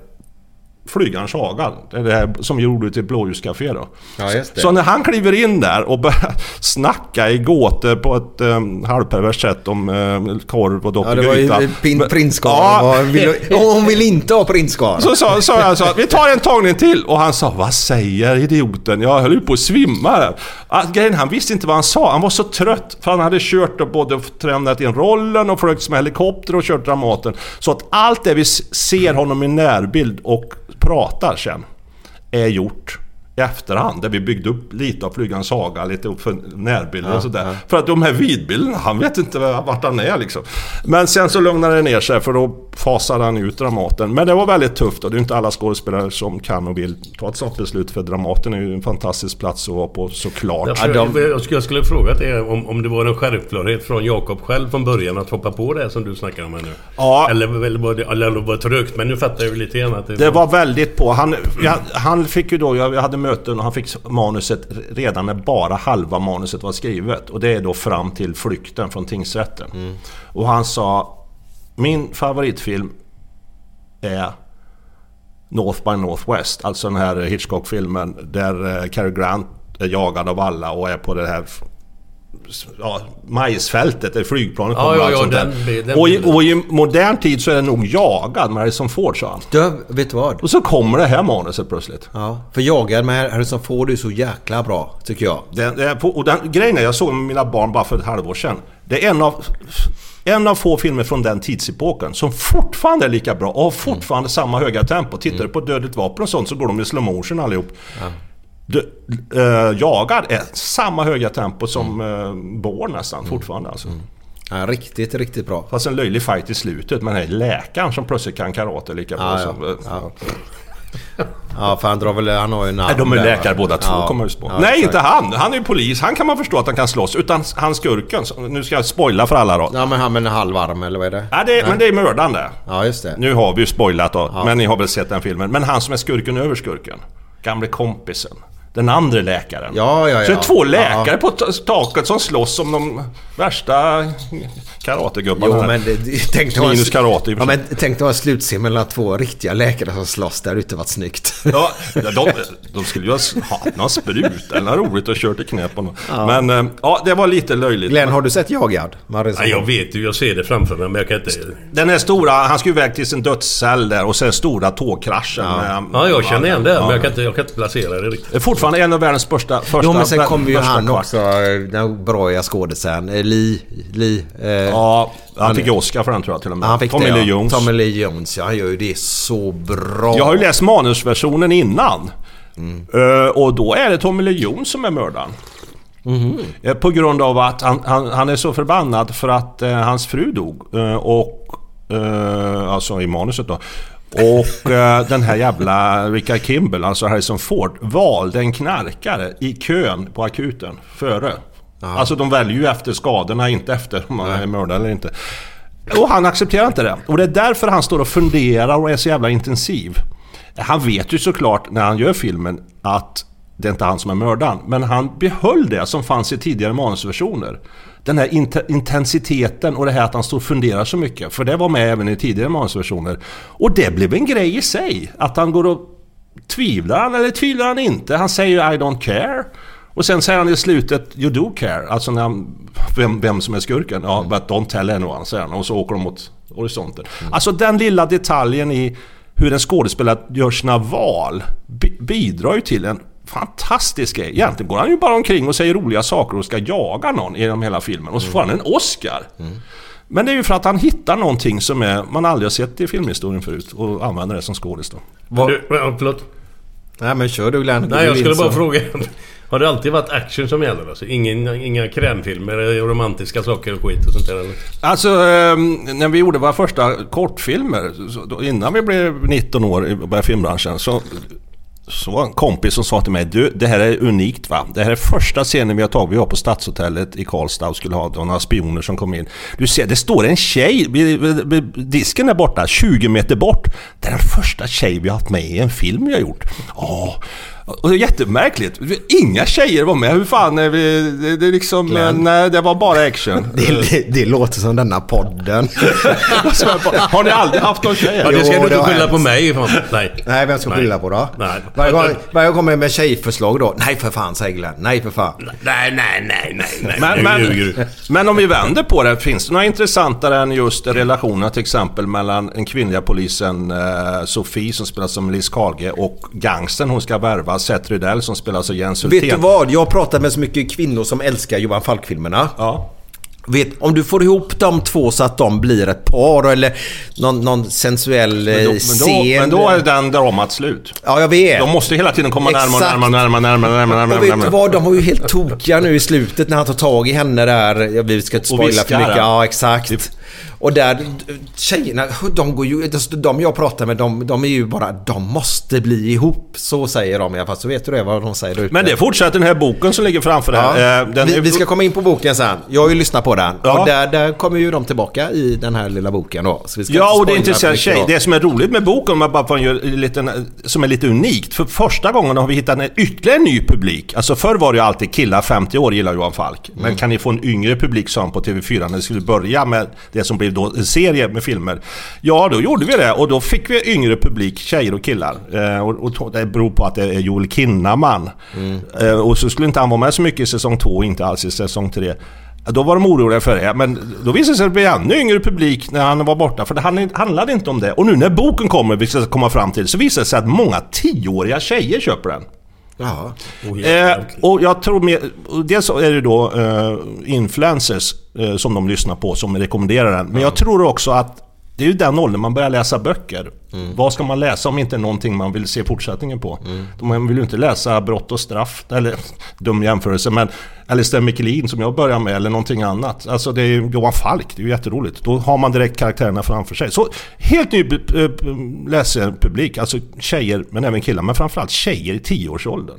Flygarens Haga. Det är det här som gjorde till Blåljuscafé då. Ja. Så när han kliver in där och börjar snacka i gåtor på ett um, halvperverst sätt om um, korv och Ja, det var ju doppelgryta. pin- prinskorv. Ja. Vill Hon vill inte ha prinskorv. Så sa, sa jag så vi tar en tagning till och han sa Vad säger idioten? Jag höll ju på att svimma där. Att, grejen, han visste inte vad han sa. Han var så trött för han hade kört och både tränat in rollen och flugit med helikopter och kört Dramaten. Så att allt det vi ser honom i närbild och pratar sen är gjort i efterhand. Där vi byggde upp lite av Flygans saga, lite upp för närbilder och sådär. För att de här vidbilderna, han vet inte vart han är liksom. Men sen så lugnade det ner sig för då fasade han ut Dramaten. Men det var väldigt tufft och det är inte alla skådespelare som kan och vill ta ett sånt beslut. För Dramaten är ju en fantastisk plats att vara på såklart. Jag, jag, skulle, jag skulle fråga det om, om det var en självklarhet från Jakob själv från början att hoppa på det som du snackar om här nu. Ja. Eller, eller, var det, eller var det trögt? Men nu fattar jag ju lite grann att det, Det var väldigt på. Han, jag, han fick ju då, jag hade möten och han fick manuset redan när bara halva manuset var skrivet. Och det är då fram till flykten från tingsrätten. Och han sa Min favoritfilm är North by Northwest. Alltså den här Hitchcock-filmen där eh, Cary Grant är jagad av alla och är på det här ja, majsfältet där flygplanet Ja, kommer ja, och allt ja, sånt den den och, i, och i modern tid så är det nog jagad med Harrison Ford sa han. Du, vet du vad? Och så kommer det här manuset plötsligt. Ja, för jagad med Harrison Ford är så jäkla bra, tycker jag. Är på- och den grejen är, jag såg med mina barn bara för ett halvår sedan. Det är en av, en av få filmer från den tidsepoken som fortfarande är lika bra och har fortfarande samma höga tempo. Tittar du på Dödligt vapen och sånt så går de i slow motion allihop. Du, eh, jagad är samma höga tempo som uh, Born nästan fortfarande alltså. Ja, riktigt, riktigt bra. Fast en löjlig fight i slutet med den här läkaren som plötsligt kan karate lika bra Ja, ja. som... eh, Ja. Ja, för han drar väl... Han har ju namn Nej, de är läkare båda två, Ja. kommer jag på. Ja, Nej, exakt. inte han! Han är ju polis. Han kan man förstå att han kan slåss. Utan han skurken. Nu ska jag spoila för alla då. Ja, men han med en halv arm, eller vad är det? Ja, det, men det är mördaren det. Ja, just det. Nu har vi ju spoilat då, men ni har väl sett den filmen. Men han som är skurken över skurken. Gamle kompisen. Den andra läkaren. Ja, ja, ja. Så det är två läkare Ja. på ta- taket som slåss om de värsta karategubbarna. Jo men det, tänk dig ha en- Minus karate Ja men tänk dig ha en mellan två riktiga läkare som slåss där ute. varit snyggt. Ja, de, de skulle ju ha haft någon sprut eller något roligt och kört i knä på någon. Men eh, ja, det var lite löjligt. Glenn, har du sett Jagad? Nej, jag vet ju, jag ser det framför mig men jag kan inte... Den här stora, han skulle iväg till sin dödscell där och sen stora tågkraschen. med- Ja, jag känner igen det Ja. men jag kan inte, jag kan inte placera det riktigt. Fortfarande en av världens största... första Jo men sen kommer ju han kvart. också, den bråiga skådisen. eh, Lee... Lee eh, Ja, han fick ju Oscar för den tror jag till och med. han fick Tommy det, Lee. Jones. Tommy Lee Jones, ja. Han gör ju det så bra. Jag har ju läst manusversionen innan. Mm. Eh, och då är det Tommy Lee Jones som är mördaren. Eh, På grund av att han, han, han är så förbannad för att eh, hans fru dog. Och... Alltså i manuset då. Och eh, den här jävla Richard Kimball, alltså Harrison Ford, valde en knarkare i kön på akuten före. Alltså de väljer ju efter skadorna, inte efter om man är mördad eller inte. Och han accepterar inte det. Och det är därför han står och funderar och är så jävla intensiv. Han vet ju såklart när han gör filmen att det är inte han som är mördaren. Men han behöll det som fanns i tidigare manusversioner. Den här int- intensiteten och det här att han står och funderar så mycket. För det var med även i tidigare manusversioner. Och det blev en grej i sig. Att han går och tvivlar han eller tvivlar han inte? Han säger ju I don't care. Och sen säger han i slutet You do care. Alltså när han, vem, vem som är skurken. Ja, but don't tell anyone, säger han. Och så åker de mot horisonten. Alltså den lilla detaljen i hur en skådespelare gör sina val bi- bidrar ju till en fantastisk grej. Egentligen går han ju bara omkring och säger roliga saker och ska jaga någon genom hela filmen. Och så får han en Oscar. Men det är ju för att han hittar någonting som är, man aldrig har sett i filmhistorien förut och använder det som skådis då. Vad- Du, ja, förlåt. Nej men kör du Glenn. Nej, jag skulle bara fråga. Har det alltid varit action som gäller? Alltså, ingen, inga krämfilmer, eh, romantiska saker och skit och sånt där? Eller? Alltså, ehm, när vi gjorde våra första kortfilmer, innan vi blev 19 år i filmbranschen, så, så var en kompis som sa till mig Du, det här är unikt va? Det här är första scenen vi har tagit. Vi var på Stadshotellet i Karlstad och skulle ha några spioner som kom in. Du ser, det står en tjej vid, vid, vid disken där borta, 20 meter bort. Det är den första tjej vi har haft med i en film vi har gjort. Åh, och det är jättemärkligt. Inga tjejer var med. Hur fan är vi... Det, det är liksom... Glenn. Nej, det var bara action. Det, det, det låter som denna podden. Har ni aldrig haft någon tjej? Ja, det ska Jo, du inte skylla på mig. Nej. Nej, vem ska skylla på då? Nej. Varje gång, varje gång kommer jag med tjejförslag då. Nej för fan säger Glenn. Nej för fan. Nej, nej, nej, nej, nej. Men, men, men om vi vänder på det, finns det några intressantare än just relationerna till exempel mellan den kvinnliga polisen eh, Sofie som spelas som Liz Karlge och gangsten hon ska värva, Seth Rydell som spelas av Jens Hultén. Vet du vad? Jag har pratat med så mycket kvinnor som älskar Johan Falk-filmerna. Ja. Vet, om du får ihop de två så att de blir ett par eller någon, någon sensuell eh, Men, då, men, scen. men då är den dramat slut. Ja, jag vet. De måste hela tiden komma närmare och Exakt. närmare, närmare, närmare, närmare, Och närmare, vet du närmare. vad? De var ju helt tokiga nu i slutet när han tar tag i henne där. Vi ska inte spoila för mycket. Ja, exakt. Och där, tjejerna, de går ju, de jag pratar med, de, de är ju bara, de måste bli ihop. Så säger de i alla fall. Så vet du det vad de säger ute. Men det fortsätter den här boken som ligger framför. Ja. Eh, den vi, är- vi ska komma in på boken sen. Jag har ju lyssnat på den. Ja. Och där, där kommer ju de tillbaka i den här lilla boken då. Ja, och det är intressant. Tjej, det som är roligt med boken, om jag bara får göra en liten, som är lite unikt. För första gången har vi hittat en ytterligare ny publik. Alltså förr var det ju alltid killar 50 år gillar Johan Falk. Men kan ni få en yngre publik, han på TV4 när det skulle börja med det som blev då en serie med filmer. Ja, då gjorde vi det och då fick vi yngre publik, tjejer och killar. Eh, och, och det beror på att det är Joel Kinnaman. Eh, och så skulle inte han vara med så mycket i säsong 2 och inte alls i säsong 3. Då var de oroliga för det, men då visade det sig att det blev ännu yngre publik när han var borta. För det handlade- handlade inte om det. Och nu när boken kommer, vi ska komma fram till, så visar det sig att många tioåriga tjejer köper den. Ja. Eh, och jag tror med, dels är det då eh, influencers eh, som de lyssnar på som rekommenderar den. Men jag tror också att det är ju den åldern man börjar läsa böcker. Vad ska man läsa om inte någonting man vill se fortsättningen på? Man vill ju inte läsa Brott och straff, eller dum jämförelse, men Alistair McLean som jag börjar med, eller någonting annat. Alltså det är ju Johan Falk, det är ju jätteroligt. Då har man direkt karaktärerna framför sig. Så helt ny eh, läsarpublik, alltså tjejer men även killar, men framförallt tjejer i tioårsåldern.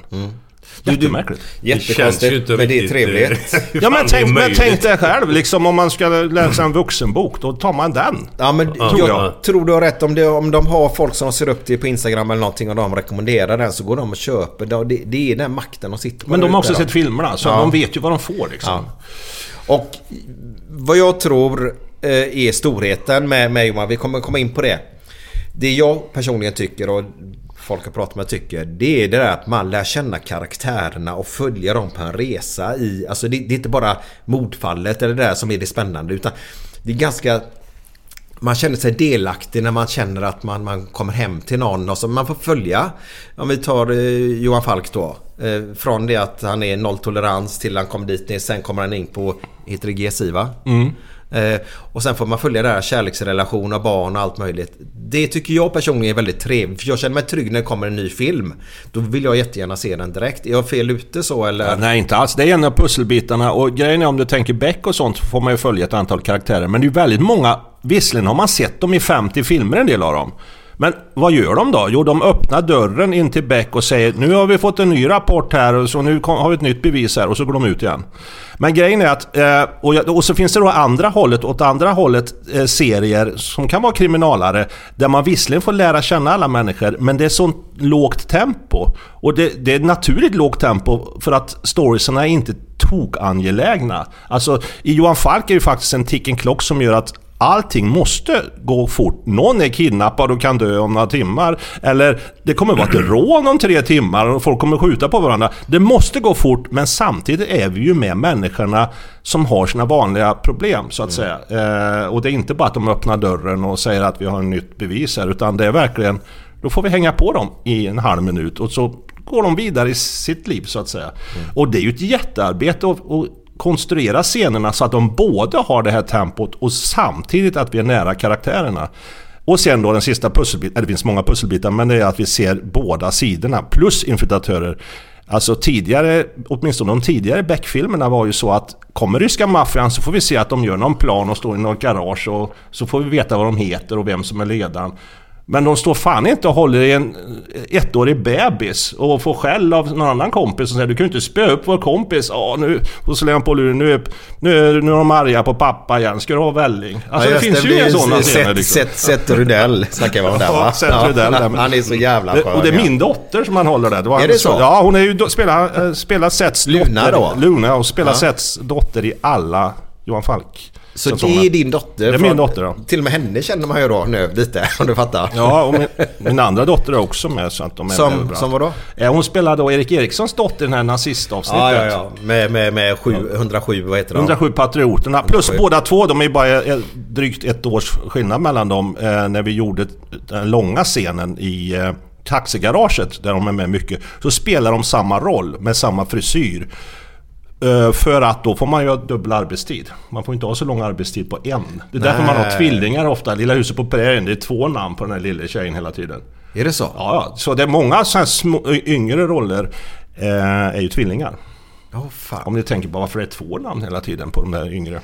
Jättemärkligt. Jättekonstigt, men det är riktigt, trevligt. eh, Ja men tänk, men tänk dig själv liksom om man ska läsa en vuxenbok, då tar man den. Ja men Ja, jag ja. tror du har rätt om, det, om de har folk som ser upp det på Instagram eller någonting och de rekommenderar den så går de och köper det. Det, är den makten de sitter på. Men de har också sett filmerna, så Ja. de vet ju vad de får liksom. Ja. Och vad jag tror eh, är storheten med, med Johan, vi kommer komma in på det. Det jag personligen tycker och folk har pratat med tycker, det är det där att man lär känna karaktärerna och följa dem på en resa i, alltså det, det är inte bara mordfallet eller det där som är det spännande utan det är ganska man känner sig delaktig när man känner att man, man kommer hem till någon och så man får följa. Om vi tar eh, Johan Falk då. Eh, från det att han är nolltolerans till han kommer dit ner. Sen kommer han in på, heter det GSI va? Mm. Eh, och sen får man följa det här kärleksrelation och barn och allt möjligt. Det tycker jag personligen är väldigt trevligt. För jag känner mig trygg när det kommer en ny film. Då vill jag jättegärna se den direkt. Är jag fel ute så eller? Ja, nej, inte alls. Det är en av pusselbitarna och grejen är om du tänker Beck och sånt så får man ju följa ett antal karaktärer. Men det är ju väldigt många, visserligen har man sett dem i 50 filmer en del av dem. Men vad gör de då? Jo, de öppnar dörren in till Beck och säger nu har vi fått en ny rapport här och så nu har vi ett nytt bevis här och så går de ut igen. Men grejen är att, eh, och, så finns det då andra hållet, åt andra hållet eh, serier som kan vara kriminalare där man visserligen får lära känna alla människor men det är sånt lågt tempo. Och det, det är naturligt lågt tempo för att storiesarna är inte tokangelägna. Alltså i Johan Falk är ju faktiskt en ticking klock som gör att Allting måste gå fort. Någon är kidnappad och kan dö om några timmar. Eller det kommer vara ett rån om tre timmar och folk kommer skjuta på varandra. Det måste gå fort men samtidigt är vi ju med människorna som har sina vanliga problem så att säga. Eh, och det är inte bara att de öppnar dörren och säger att vi har ett nytt bevis här utan det är verkligen då får vi hänga på dem i en halv minut och så går de vidare i sitt liv så att säga. Och det är ju ett jättearbete att, att konstruera scenerna så att de både har det här tempot och samtidigt att vi är nära karaktärerna. Och sen då den sista pusselbiten, eller det finns många pusselbitar, men det är att vi ser båda sidorna plus infiltratörer. Alltså tidigare, åtminstone de tidigare Beck-filmerna var ju så att kommer ryska maffian så får vi se att de gör någon plan och står i något garage och så får vi veta vad de heter och vem som är ledaren. Men de står fan inte och håller i en ettårig bebis och får skäll av någon annan kompis och säger du kan ju inte spöa upp vår kompis. Ja nu, och så lägger han på luren. Nu är, nu, är, nu är de arga på pappa igen. Ska du ha välling? Alltså det just finns ju blir inga sådana scener liksom. Seth, Seth Rudell snackar vi om där va? Ja, Seth där. Han är så jävla Det- skön. Och det är ja. min dotter som han håller där. Det var Är det så? Ja, hon är ju spelar, spelar Seths Luna dotter. då? Luna och spelar Ja. Seths dotter i alla Johan Falk. Så det är din dotter? Det är min dotter, ja. Till och med henne känner man ju då nu lite, om du fattar. Ja, och min, min andra dotter är också med så att de är Som, som vadå? Eh, Hon spelar då Erik Erikssons dotter i det här nazistavsnittet. Ja, ja, ja. Med, med, med sju, 107, vad heter de? 107 Patrioterna. Plus 107. båda två, de är bara eh, drygt ett års skillnad mellan dem. Eh, när vi gjorde den långa scenen i taxigaraget, där de är med mycket. Så spelar de samma roll med samma frisyr. Eh, för att då får man ju ha dubbel arbetstid. Man får inte ha så lång arbetstid på en. Det är därför man har Nej. tvillingar ofta. Lilla huset på prärien, det är två namn på den här lilla tjejen hela tiden. Är det så? Ja. Så det är många så här små, yngre roller eh, är ju tvillingar. Fan. Om ni tänker på varför det är två namn hela tiden på de där yngre.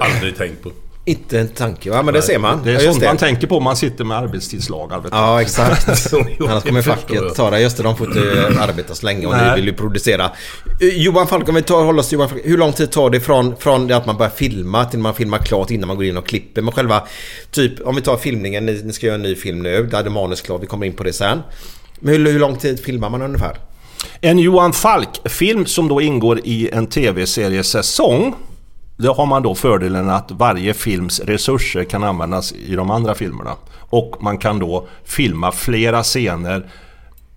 Aldrig tänkt på. Inte en tanke va? Men det ser man. Det är Ja, sånt just man tänker på om man sitter med arbetstidslagar. Ja, exakt. Annars kommer facket ta det. Just det, de får inte arbeta så länge och Nej. ni vill ju producera. Johan Falk, om vi tar, håller oss till Johan Falk. Hur lång tid tar det från, från det att man börjar filma till man filmar klart innan man går in och klipper? Men själva, typ om vi tar filmningen, ni, ni ska göra en ny film nu. Där är manus klart, vi kommer in på det sen. Men hur, hur lång tid filmar man ungefär? En Johan Falk-film som då ingår i en tv-seriesäsong. Då har man då fördelen att varje films resurser kan användas i de andra filmerna. Och man kan då filma flera scener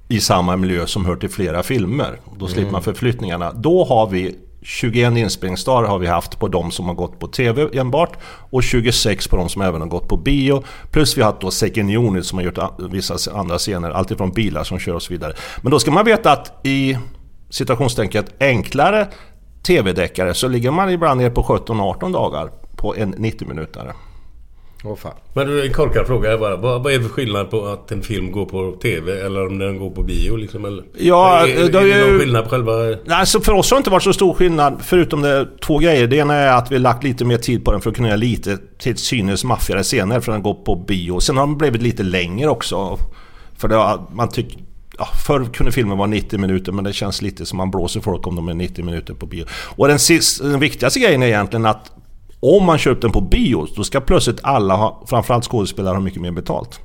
i samma miljö som hör till flera filmer. Då slipper man förflyttningarna. Då har vi 21 inspelningsdagar har vi haft på de som har gått på TV enbart och 26 på de som även har gått på bio. Plus vi har haft då second unit som har gjort vissa andra scener, alltifrån bilar som kör och så vidare. Men då ska man veta att i citationstänket enklare TV-deckare så ligger man ibland ner på 17-18 dagar på en 90-minutare. Åh fan. Men du, en korkad fråga bara. Vad, vad är det för skillnad på att en film går på TV eller om den går på bio liksom? Eller? Ja, är, är, det är är det ju- någon skillnad på själva... Nej, Alltså för oss har det inte varit så stor skillnad förutom det två grejer. Det ena är att vi har lagt lite mer tid på den för att kunna göra lite till synes maffigare scener för den går på bio. Sen har den blivit lite längre också. För det, har- man tycker ja, förr kunde filmen vara 90 minuter men det känns lite som man blåser folk om de är 90 minuter på bio. Och den, sist, den viktigaste grejen är egentligen att om man köpt den på bio, då ska plötsligt alla, ha, framförallt skådespelare, ha mycket mer betalt.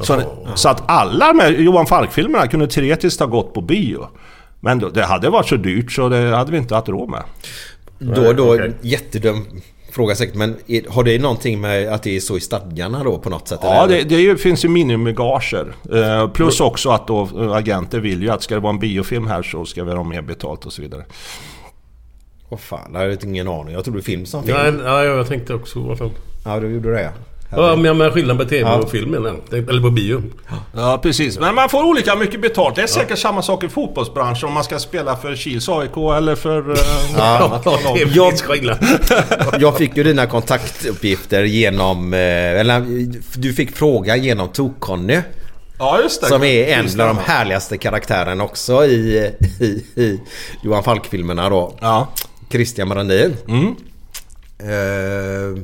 Så, så att alla med Johan Falk-filmerna kunde teoretiskt ha gått på bio. Men då, det hade varit så dyrt så det hade vi inte haft råd med. Då, då, okej. jättedum fråga säkert. Men är, har det någonting med att det är så i stadgarna då på något sätt? Ja, eller? det, det finns ju minimigager. Eh, plus också att då eh, agenter vill ju att ska det vara en biofilm här så ska vi ha mer betalt och så vidare. Åh fan, det hade jag ingen aning. Jag trodde film som film. Nej, ja, jag tänkte också vad fan. Ja, du gjorde det ja. Ja, men jag menar skillnaden på TV Ja. och film menar jag. Eller på bio. Ja, precis. Men man får olika mycket betalt. Det är säkert samma sak i fotbollsbranschen om man ska spela för Kils AIK eller för... eh, Ja, Jag- skillnad. Jag fick ju dina kontaktuppgifter genom... eh, Eller du fick fråga genom Tok-Conny. Ja, just det. Som är en Just av de härligaste karaktärerna också i, i, i Johan Falk-filmerna då. Ja. Christian Brandin. Mm. Eh,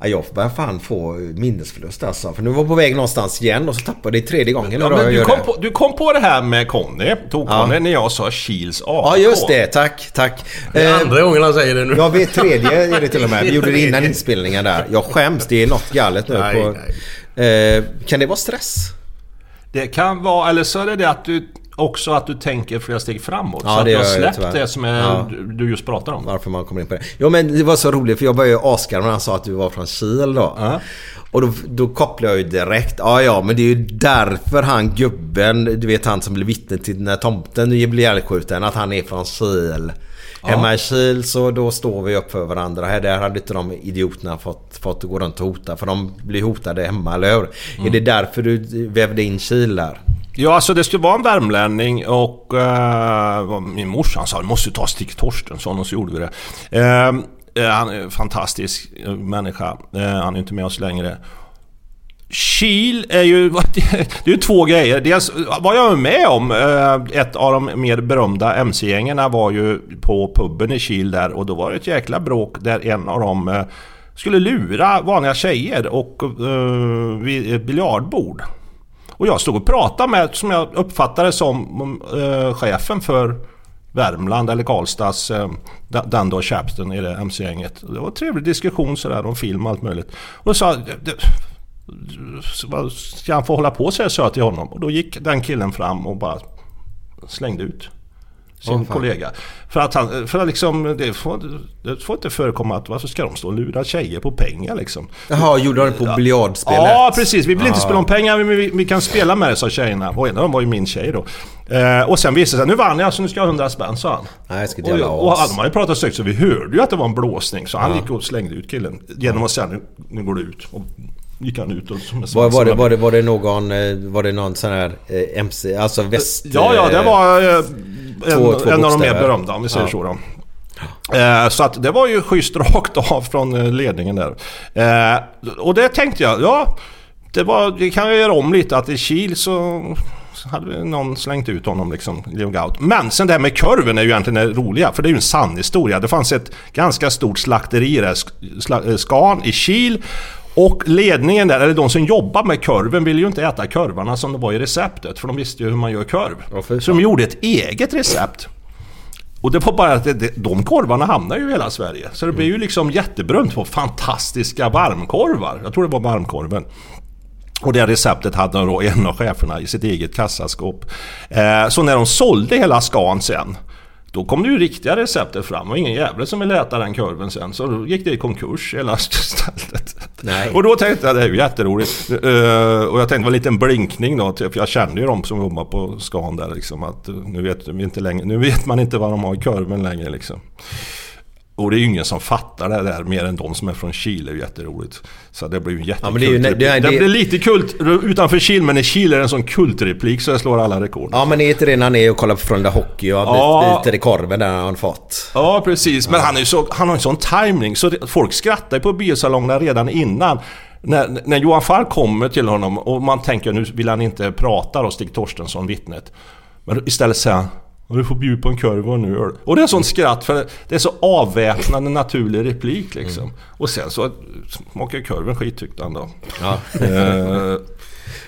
ja, jag börjar fan få minnesförlust alltså. För nu var jag på väg någonstans igen och så tappade jag det tredje gången Ja, men du, kom det. på, du kom på det här med Conny, Tok-Conny, Ja. när jag sa Kils AIK. Ja just det, tack, tack. Det är Eh, andra gången han säger det nu. Jag vet tredje är det till och med. Vi gjorde det innan inspelningen där. Jag skäms, det är något galet nu. Nej, på, Eh, kan det vara stress? Det kan vara, eller så är det det att du också att du tänker flera steg framåt. Ja, så att det du har släppt tyvärr. det som är, Ja. du- just pratar om. Varför man kommer in på det. Jo men det var så roligt för jag började ju asgarva när han sa att du var från Kil då. Ja. Och då, då kopplade jag ju direkt. Ja ja men det är ju därför han gubben, du vet han som blev vittne till när tomten blev ihjälskjuten. Att han är från Kil. Hemma i Kil så då står vi upp för varandra. Här där hade inte de idioterna fått, fått gå runt och hota. För de blir hotade hemma, eller hur? Mm. Är det därför du vävde in Kil där? Ja, alltså det skulle vara en värmlänning och uh, min morsa sa, du måste ta Stig Torstensson och så gjorde vi det. Ehm, eh, han är en fantastisk eh, människa. Eh, han är inte med oss längre. Kil är ju, det är ju två grejer. Dels vad jag med om, eh, ett av de mer berömda mc-gängarna var ju på puben i Kil där och då var det ett jäkla bråk där en av dem skulle lura vanliga tjejer och uh, vid ett biljardbord. Och jag stod och pratade med, som jag uppfattade som eh, chefen för Värmland eller Karlstads, eh, den- då Chapston i det MC-gänget. Det var en trevlig diskussion sådär om film och allt möjligt. Och då sa jag, ska han få hålla på så här sa jag till honom. Och då gick den killen fram och bara slängde ut sin fan. kollega. För att han, för att liksom, det får, det får inte förekomma att varför ska de stå och lura tjejer på pengar liksom? Jaha, gjorde han det på biljardspelet? Ja, precis. Vi vill inte Ja. spela om pengar, men vi, vi kan spela med det, sa tjejerna. Och en av dem var ju min tjej då. Eh, och sen visade det sig, nu vann jag så nu ska jag ha 100 spänn, sa han. Nej, ska Och, och as. de hade pratat högt så vi hörde ju att det var en blåsning. Så han gick och slängde ut killen. Genom att säga, nu, nu går du ut. Och gick han ut och... Var, var, det, var, det, var det någon, eh, var det någon sån här eh, MC, alltså väst... Ja, ja, det var eh, en, två- två en av de mer berömda om vi säger Ja. så då. Eh, Så att det var ju schysst rakt av från eh, ledningen där. Eh, Och det tänkte jag, ja det, var, det kan jag göra om lite att i Kil så hade någon slängt ut honom liksom, Gaut. Men sen det här med korven är ju egentligen det roliga, för det är ju en sann historia. Det fanns ett ganska stort slakteri där, Sk- Sla- Scan i Kil. Och ledningen där, eller de som jobbar med korven, ville ju inte äta korvarna som det var i receptet. För de visste ju hur man gör korv. Så de gjorde ett eget recept. Och det var bara att de korvarna hamnar ju i hela Sverige. Så det blev ju liksom jätteberömt på fantastiska varmkorvar. Jag tror det var varmkorven. Och det receptet hade då en av cheferna i sitt eget kassaskåp. Eh, så när de sålde hela skan sen då kom det ju riktiga receptet fram och ingen jävel som ville äta den korven sen. Så då gick det i konkurs hela stället. Nej. Och då tänkte jag det är ju jätteroligt. Eh, och jag tänkte det var en liten blinkning då. För jag kände ju de som jobbar på skan där liksom. Att eh, nu vet, inte längre, nu vet man inte vad de har i korven längre liksom. Och det är ju ingen som fattar det där mer än de som är från Chile. Det är ju jätteroligt. Så det blir ju jättekult. Ja, det ju- det, är- det- blir lite kult utanför Chile, men i Chile är det en sån kultreplik så jag slår alla rekord. Ja men är inte det när han är och kollar på Frölunda Hockey och Ja. biter i korven där han fått? Ja, precis. Men han, är ju så, han har en sån timing så folk skrattar ju på biosalongerna redan innan. När, när Johan Falk kommer till honom och man tänker nu vill han inte prata då, Stig Torstensson, vittnet. Men istället säger han "Ja, du får bjuda på en korv och nu gör du." Och det är sån skratt för det är så avväpnande naturlig replik liksom. Och sen så smakar korven skit tyckte han då. Ja. Eh,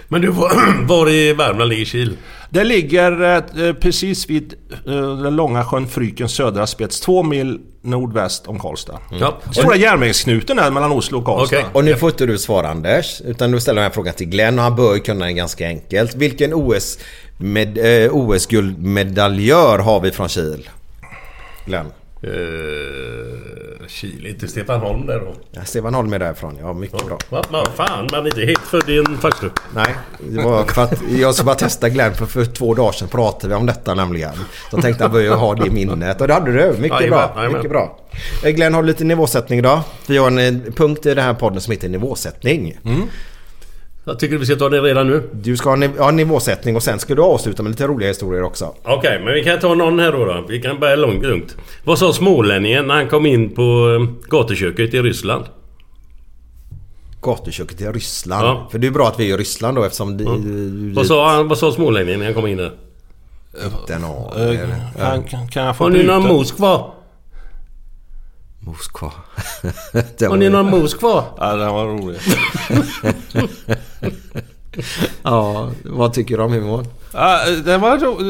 Men du, var, var i Värmland ligger Kil? Det ligger eh, precis vid eh, den långa sjön Frykens södra spets, två mil nordväst om Karlstad. Ja. Stora järnvägsknuten där mellan Oslo och Karlstad. Okej. Och nu får inte du svara Anders, utan du ställer den här frågan till Glenn och han bör ju kunna den ganska enkelt. Vilken OS med, eh, OS-guldmedaljör har vi från Kil? Glenn? Eh, Kil, inte Stefan Holm där då? Ja, Stefan Holm är därifrån, ja mycket bra. Va? Fan, man är inte helt född i en farstu. Nej, det var för att jag ska bara testa Glenn för, för två dagar sedan pratade vi om detta nämligen. Så tänkte jag börja ha det i minnet och det hade du. Mycket Jajamän, bra. jajamän. Mycket bra. Eh, Glenn, har du lite nivåsättning idag? Vi har en eh, punkt i den här podden som heter nivåsättning. Jag tycker vi ska ta det redan nu. Du ska ha niv- ja, nivåsättning och sen ska du avsluta med lite roliga historier också. Okej, men vi kan ta någon här då, då. Vi kan börja långt, lugnt. Vad sa smålänningen när han kom in på eh, gatuköket i Ryssland? Gatuköket i Ryssland. Ja. För det är bra att vi är i Ryssland då eftersom... Det, du, Vad sa, han, vad sa smålänningen när han kom in där? Den har... Eh, Kan, kan, kan jag få Har ni någon bryta? Moskva? Moskva. Det Har ni någon Moskva? Ja, den var rolig. Ja, vad tycker du om humorn? Ja, det var ro,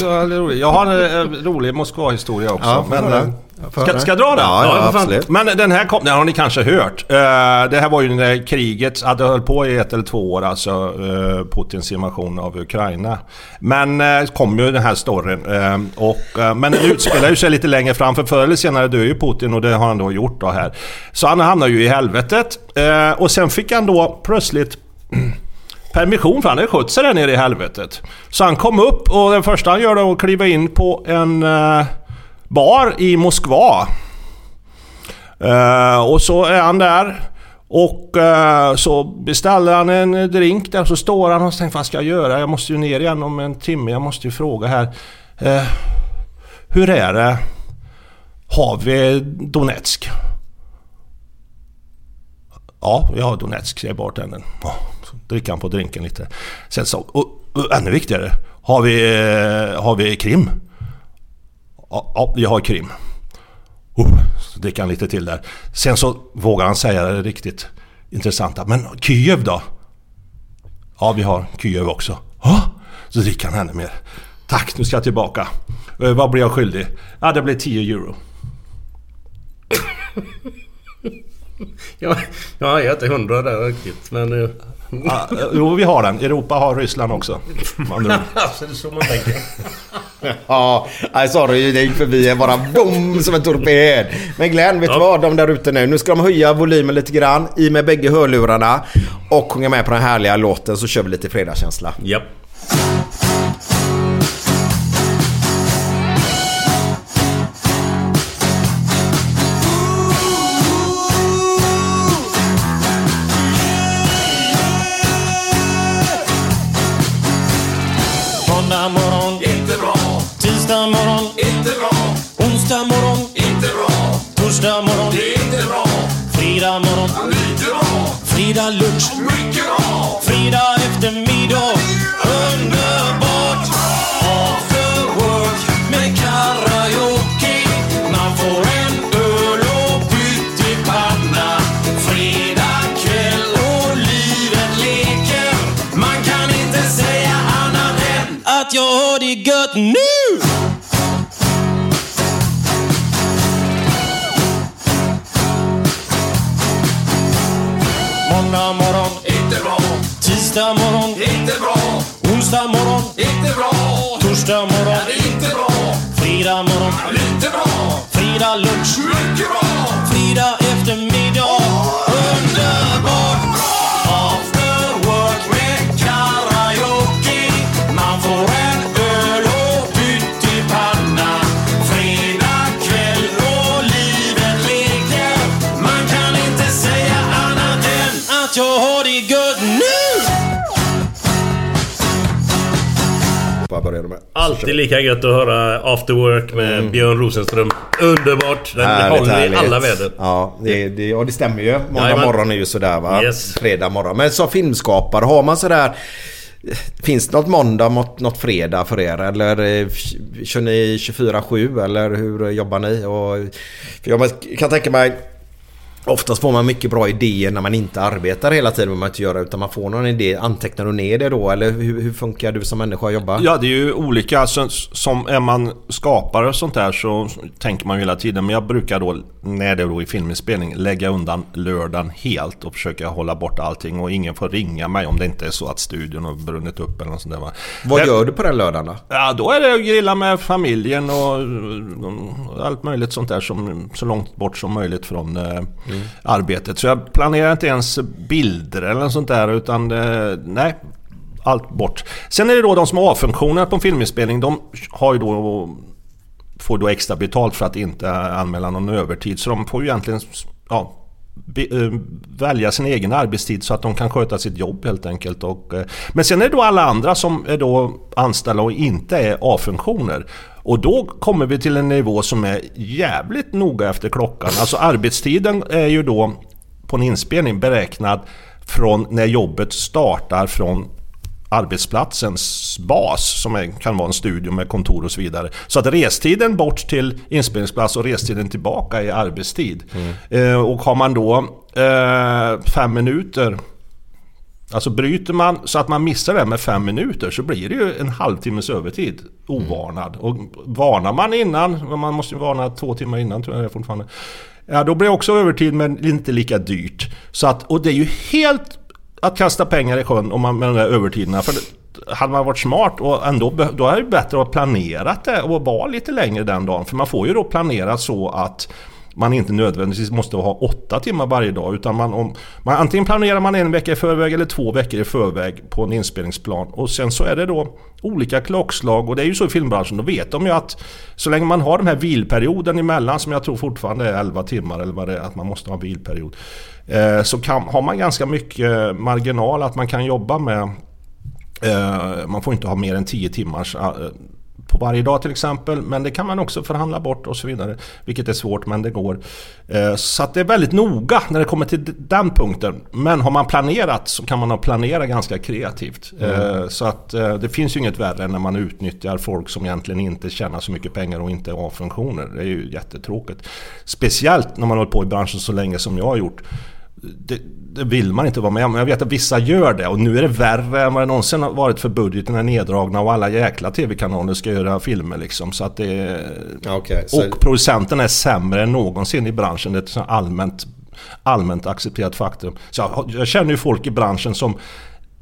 ja, det är roligt. Jag har en eh, rolig Moskva-historia också. Ja, men, ska, ska jag dra den? Ja, ja, fan. absolut. Men den här kom, den har ni kanske hört. Eh, Det här var ju när kriget hade höll på i ett eller två år, alltså eh, Putins invasion av Ukraina. Men eh, kom ju den här storyn. Och, men den utspelar ju sig lite längre fram, för förr eller senare dör ju Putin och det har han då gjort då här. Så han hamnar ju i helvetet. Och sen fick han då plötsligt permission för han hade skött sig där nere i helvetet. Så han kom upp och det första han gör då är att kliva in på en bar i Moskva. Uh, och så är han där. Och uh, så beställer han en drink där så står han och tänker vad ska jag göra? Jag måste ju ner igen om en timme. Jag måste ju fråga här. Uh, hur är det? Har vi Donetsk? Ja, vi har Donetsk, säger bartendern. Oh, så dricker han på drinken lite. Sen så, och, och ännu viktigare. Har vi, har vi Krim? Ja, ja, vi har Krim. Oh, så dricker han lite till där. Sen så vågar han säga det riktigt intressanta. Men Kiev då? Ja, vi har Kiev också. Oh, så dricker han ännu mer. Tack, nu ska jag tillbaka. Eh, vad blir jag skyldig? Ja, det blir 10 euro. Ja, ja jag är inte hundra där riktigt, men... Eh, eh, jo, vi har den. Europa har Ryssland också. Alltså, det är så man tänker. Ja, nej sorry, det gick förbi bara boom som en torped. Men Glenn, vet du Ja. vad? De där ute nu. Nu ska de höja volymen lite grann. I med bägge hörlurarna. Och sjunga med på den härliga låten så kör vi lite fredagskänsla. Japp. Måndag Fredag morgon, Frida. Fredag lunch, Frida. Fredag eftermiddag, underbart. After work med karaoke. Man får en öl och pyttipanna. Fredag kväll och livet leker. Man kan inte säga annat än att jag har det gött nu! Onsdag morgon, inte bra. Torsdag morgon, inte bra. Fredag morgon, lite bra. Fredag lunch, mycket bra. Med? Alltid lika gött att höra After Work med Björn Rosenström. Underbart! Den Härligt, håller i härligt. alla väder. Ja, det, det, ja, det stämmer ju. Måndag Jajamän. morgon är ju sådär va? Yes. Fredag morgon. Men som filmskapare, har man sådär... Finns det något måndag mot något fredag för er? Eller eh, kör ni 24-7 eller hur jobbar ni? Och, jag kan tänka mig... Oftast får man mycket bra idéer när man inte arbetar hela tiden. Vad man inte gör, utan man får någon idé. Antecknar du ner det då? Eller hur, hur funkar du som människa att jobba? Ja, det är ju olika. Alltså, som är man skapare och sånt där så tänker man ju hela tiden. Men jag brukar då, när det är då i filminspelning, lägga undan lördagen helt och försöka hålla bort allting. Och ingen får ringa mig om det inte är så att studion har brunnit upp eller något sånt där. va. Vad Det- gör du på den lördagen då? Ja, då är det att grilla med familjen och och allt möjligt sånt där som så långt bort som möjligt från Mm. arbetet. Så jag planerar inte ens bilder eller något sånt där utan eh, nej, allt bort. Sen är det då de som har A-funktioner på en filminspelning. De har ju då får då extra betalt för att inte anmäla någon övertid. Så de får ju egentligen ja, be, eh, välja sin egen arbetstid så att de kan sköta sitt jobb helt enkelt. Och, eh, men sen är det då alla andra som är då anställda och inte är A-funktioner. Och då kommer vi till en nivå som är jävligt noga efter klockan. Alltså arbetstiden är ju då på en inspelning beräknad från när jobbet startar från arbetsplatsens bas som är, kan vara en studio med kontor och så vidare. Så att restiden bort till inspelningsplats och restiden tillbaka är arbetstid. Eh, och har man då eh, fem minuter Alltså bryter man så att man missar det med fem minuter så blir det ju en halvtimmes övertid ovarnad. Och varnar man innan, man måste ju varna två timmar innan tror jag det är fortfarande. Ja då blir det också övertid men inte lika dyrt. Så att, och det är ju helt att kasta pengar i sjön om man, med de där övertiderna. För det- hade man varit smart och ändå, då är det bättre att ha planerat det och vara lite längre den dagen. För man får ju då planera så att man inte nödvändigtvis måste ha åtta timmar varje dag. Utan man, om, man, antingen planerar man en vecka i förväg eller två veckor i förväg på en inspelningsplan. Och sen så är det då olika klockslag. Och det är ju så i filmbranschen, då vet de ju att så länge man har den här vilperioden emellan, som jag tror fortfarande är 11 timmar eller vad det är, att man måste ha en vilperiod. Eh, så kan, har man ganska mycket marginal att man kan jobba med eh, man får inte ha mer än 10 timmars eh, på varje dag till exempel. Men det kan man också förhandla bort och så vidare. Vilket är svårt men det går. Eh, så att det är väldigt noga när det kommer till den punkten. Men har man planerat så kan man planera ganska kreativt. Eh, så att eh, det finns ju inget värre än när man utnyttjar folk som egentligen inte tjänar så mycket pengar och inte har funktioner. Det är ju jättetråkigt. Speciellt när man har hållit på i branschen så länge som jag har gjort. Det, det vill man inte vara med om. Jag vet att vissa gör det och nu är det värre än vad det någonsin har varit för budgeten är neddragna och alla jäkla tv-kanaler ska göra filmer liksom. Så att det, Ja, okej, så- Och producenten är sämre än någonsin i branschen. Det är ett allmänt, allmänt accepterat faktum. Så jag, jag känner ju folk i branschen som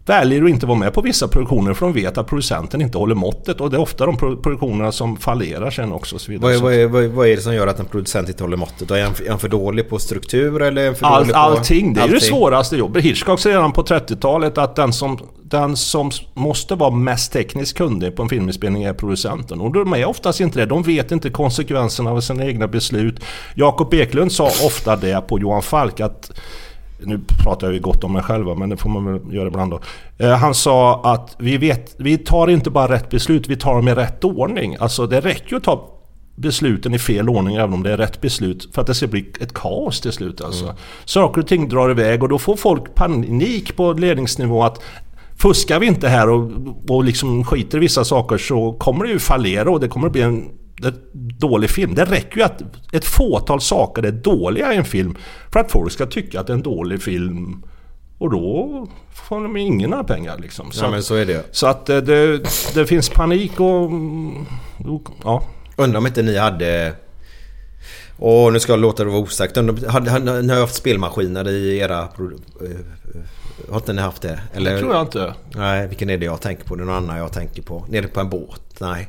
väljer att inte vara med på vissa produktioner för de vet att producenten inte håller måttet. Och det är ofta de pro- produktionerna som fallerar sen också. Och så vidare. Vad är, vad, är, vad, är, vad är det som gör att en producent inte håller måttet? Är han, är han för dålig på struktur eller är han för All, dålig på... allting, det är ju det allting? svåraste jobbet. Hitchcock sa redan på 30-talet att den som, den som måste vara mest tekniskt kunnig på en filminspelning är producenten. Och de är oftast inte det. De vet inte konsekvenserna av sina egna beslut. Jakob Eklund sa ofta det på Johan Falk att nu pratar jag ju gott om mig själv men det får man väl göra ibland då. Eh, han sa att vi, vet, vi tar inte bara rätt beslut, vi tar dem i rätt ordning. Alltså det räcker ju att ta besluten i fel ordning även om det är rätt beslut för att det ska bli ett kaos till slut alltså. Saker och ting drar iväg och då får folk panik på ledningsnivå att Fuskar vi inte här och, och liksom skiter i vissa saker så kommer det ju fallera och det kommer bli en dålig film. Det räcker ju att ett fåtal saker är dåliga i en film för att folk ska tycka att det är en dålig film. Och då får de ingen några pengar liksom. Så, Ja så är det så att eh, det, det finns panik och... och ja. Undrar om inte ni hade... Och nu ska jag låta det vara osagt. Hade, ni har haft spelmaskiner i era... eh, Har inte ni haft det? Eller? Det tror jag inte. Nej, vilken är det jag tänker på? Det är någon annan jag tänker på. Nere på en båt? Nej.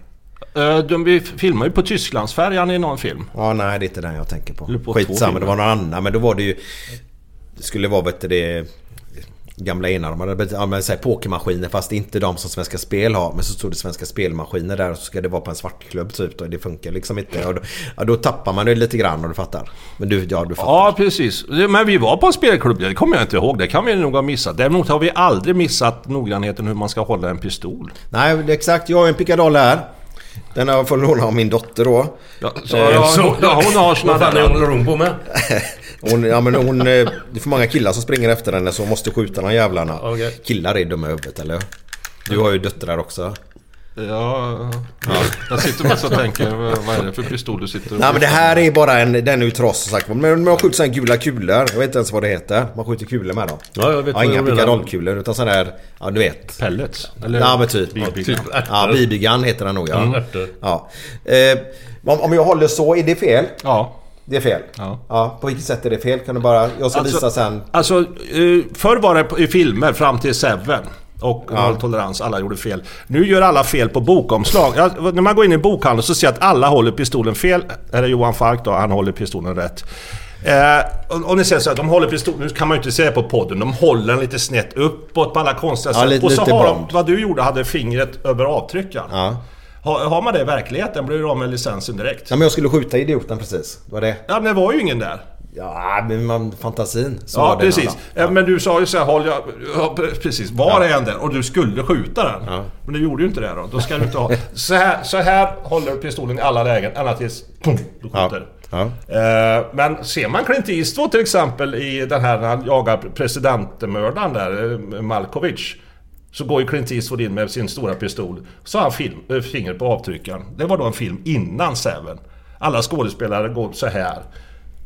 Eh, De, vi filmar ju på Tysklandsfärjan i någon film. Ja, nej det är inte den jag tänker på. På Skitsamma, det var någon annan. Men då var det ju... Det skulle vara vet det... Gamla enarmade, ja, men, här, pokermaskiner fast inte de som Svenska Spel har. Men så stod det Svenska Spelmaskiner där och så ska det vara på en svartklubb typ. Och det funkar liksom inte. Och då, ja, då tappar man det lite grann och du fattar. Men du, ja du fattar. Ja, precis. Men vi var på en spelklubb, det kommer jag inte ihåg. Det kan vi nog ha missat. Däremot har vi aldrig missat noggrannheten hur man ska hålla en pistol. Nej, exakt. Jag har en pickadoll här. Den har fått låna av min dotter då. Ja, så, ja, hon, ja, hon har såna Vad fan håller hon på med? Hon, ja, men hon, eh, det är för många killar som springer efter henne så hon måste skjuta de jävlarna. Okej. Killar är dumma i huvudet eller? Du har ju döttrar också. Ja, ja. Jag sitter mest och tänker, vad är det för pistol du sitter och... Nej men det här är bara en, den är ju tross som sagt Men man skjuter sådana gula kulor. Jag vet inte ens vad det heter. Man skjuter kulor med dem. Ja, jag vet ja, inga pickadollkulor utan sådana där, ja du vet. Pellets? Eller? Ja men typ. Typ ärtor. Ja, BB-gun heter den nog ja. Mm, ja. Eh, om, jag håller så, är det fel? Ja. Det är fel? Ja. På vilket sätt är det fel? Kan du bara... Jag ska Alltså- visa sen. Alltså, eh, förr var det i filmer fram till Seven. Och nolltolerans, alla gjorde fel. Nu gör alla fel på bokomslag. Ja, när man går in i bokhandeln så ser jag att alla håller pistolen fel. Är Johan Falk då, han håller pistolen rätt. Eh, och, och ni säger så här, de håller pistolen, nu kan man ju inte säga på podden, de håller den lite snett uppåt på alla konstiga Ja, sätt. lite- och så har de, vad du gjorde, hade fingret över avtryckaren. Ja. Har, har man det i verkligheten blir du av med licensen direkt. ja men jag skulle skjuta idioten precis. Det var det. Ja, men det var ju ingen där. Ja men man, fantasin. Så Ja, precis. Eh, Men du sa ju så här, håll jag, ja, precis. Var är en där? Och du skulle skjuta den. Men du gjorde ju inte det då. Då ska du inte ha... Så här, så här håller pistolen i alla lägen, ända tills... Pum, du Ja. skjuter. Ja. Eh, Men ser man Clint Eastwood till exempel i den här när han jagar presidentmördaren där, eh, Malkovich. Så går ju Clint Eastwood in med sin stora pistol. Så har han film, eh, finger på avtryckaren. Det var då en film innan Seven. Alla skådespelare går så här.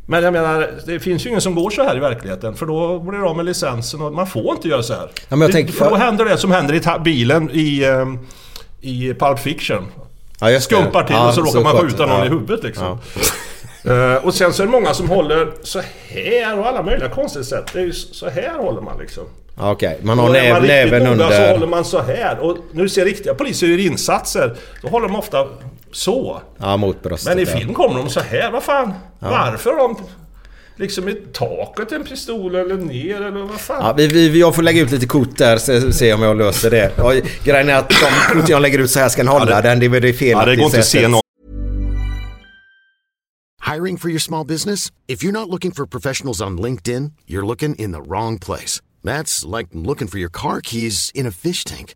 Men jag menar, det finns ju ingen som går så här i verkligheten. För då blir det av med licensen och man får inte göra så här. jag Det- tänker- för då händer det som händer i bilen i, eh, i Pulp Fiction. Ja. Skumpar till Ja, och så råkar man skjuta någon Ja. i huvudet liksom. Eh, och sen så är det många som håller så här och alla möjliga konstiga sätt. Det är ju så här håller man liksom. Ja, Okej, man har näv, näven noga så under... håller man så här. Och nu ser riktiga poliser gör insatser. Då håller de ofta så. Ja, mot bröstet. Men i ja. film kommer de så här. Vad fan? Varför har de liksom i taket en pistol eller ner eller vad fan? Ja, vi, vi, jag får lägga ut lite kort där se, se om jag löser det. Ja, grejen är att de kort jag lägger ut så här ska den hålla. den, det är väl fel. Ja, det går inte att se någon. Hiring for your small business? If you're not looking for professionals on LinkedIn, you're looking in the wrong place. That's like looking for your car keys in a fish tank.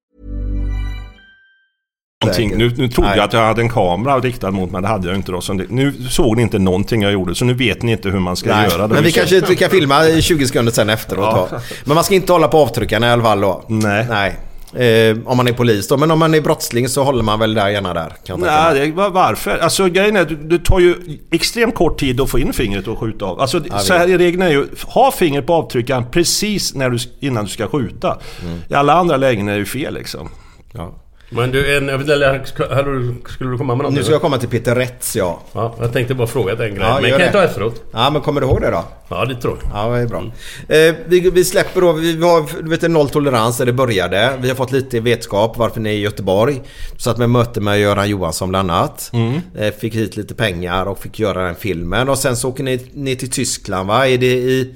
Någonting. Nu, nu trodde Nej. jag att jag hade en kamera riktad mot mig, det hade jag inte då. Så nu såg ni inte någonting jag gjorde, så nu vet ni inte hur man ska Nej, göra. Det men vi är kanske vi kan filma i 20 sekunder sen efteråt. Ja. Men man ska inte hålla på avtryckarna i alla fall då. Nej. Nej. Eh, om man är polis då. Men om man är brottsling så håller man väl där gärna där. Kan. Nej, det, var- varför? Alltså grejen är, du- det tar ju extremt kort tid att få in fingret och skjuta av. Alltså så här, regeln är ju, ha fingret på avtryckaren precis när du, innan du ska skjuta. Mm. I alla andra lägen är det ju fel liksom. Ja. Men du, en, jag du, skulle du komma med någonting? Nu ska jag komma till Peter Rätts ja. Ja, jag tänkte bara fråga en grej. Ja, men kan jag det. ta efteråt? Ja men kommer du ihåg det då? Ja, det tror jag. Ja, det är bra. Eh, vi, vi släpper då, vi har du vet, en nolltolerans där det började. Vi har fått lite vetskap varför ni är i Göteborg. Så att med möte med Göran Johansson bland annat. Eh, fick hit lite pengar och fick göra den filmen. Och sen så åker ni ner till Tyskland va? Är det i...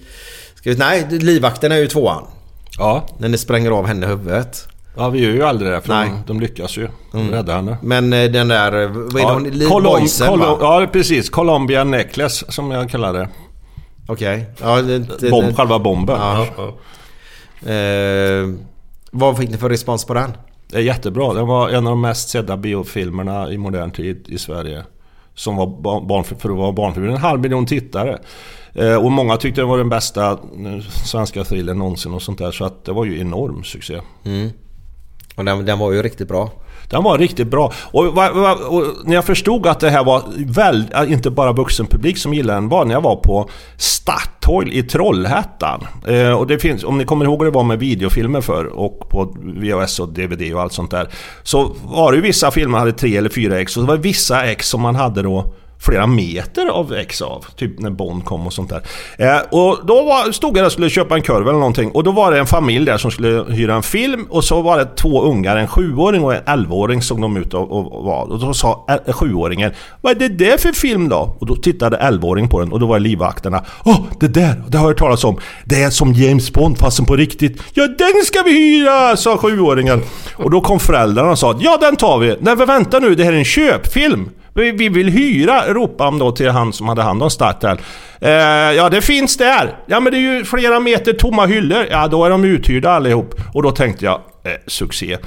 Ska vi, nej, livvakten är ju tvåan. Ja. När ni spränger av henne huvudet. Ja, vi gör ju aldrig det för Nej. de, de lyckas ju. De räddar henne. Men eh, den där, eh, vad är det hon? Colom- Boysen Colom- va? ja, precis. Columbia Necklace som jag kallar det. Okej. Ja, det, det, Bomb, det, själva bomben. Ja. Ja. eh, vad fick ni för respons på den? Det är jättebra. Den var en av de mest sedda biofilmerna i modern tid i Sverige. Som var barn, för att vara barnfilm. En halv miljon tittare. Eh, och många tyckte det var den bästa eh, svenska thrillern någonsin och sånt där. Så att det var ju enorm succé. Och den, den var ju riktigt bra. Den var riktigt bra. Och, och, och när jag förstod att det här var väl, äh, inte bara vuxenpublik som gillade den var när jag var på Statoil i Trollhättan. Eh, och det finns, om ni kommer ihåg hur det var med videofilmer för och på VHS och DVD och allt sånt där. Så var det ju vissa filmer hade tre eller fyra ex och det var vissa ex som man hade då flera meter av X av. Typ när Bond kom och sånt där. Eh, och då var, stod jag där och skulle köpa en korv eller någonting. Och då var det en familj där som skulle hyra en film. Och så var det två ungar, en sjuåring och en elvaåring såg de ut och, och var. Och då sa eh, sjuåringen Vad är det där för film då? Och då tittade elvaåringen på den och då var det livvakterna. Åh, det där, det har jag hört talas om. Det är som James Bond fastän på riktigt. Ja, den ska vi hyra! Sa sjuåringen. Och då kom föräldrarna och sa Ja, den tar vi. Nej, men vänta nu, det här är en köpfilm. Vi, vi vill hyra, ropade han då till han som hade hand om Startel. Eh, ja, det finns där. Ja, men det är ju flera meter tomma hyllor. Ja, då är de uthyrda allihop. Och då tänkte jag, eh, succé.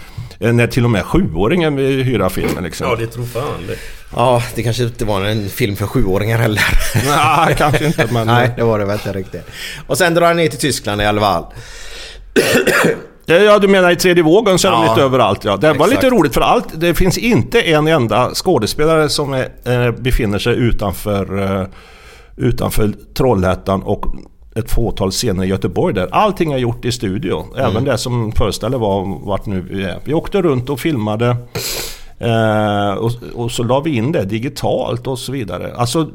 Eh, när till och med sjuåringen vill hyra filmen liksom. Ja, det tror fan det. Ja, det kanske inte var en film för sjuåringar heller. Nej, kanske inte men... Nej, det var det väl inte riktigt. Och sen drar han ner till Tyskland i alla fall. Ja, du menar i tredje vågen så är de Ja, lite överallt ja. Det var exakt. lite roligt för allt. Det finns inte en enda skådespelare som är, eh, befinner sig utanför, eh, utanför Trollhättan och ett fåtal scener i Göteborg där. Allting är gjort i studio. Mm. Även det som föreställer var vart nu vi är. Vi åkte runt och filmade eh, och, och så la vi in det digitalt och så vidare. Alltså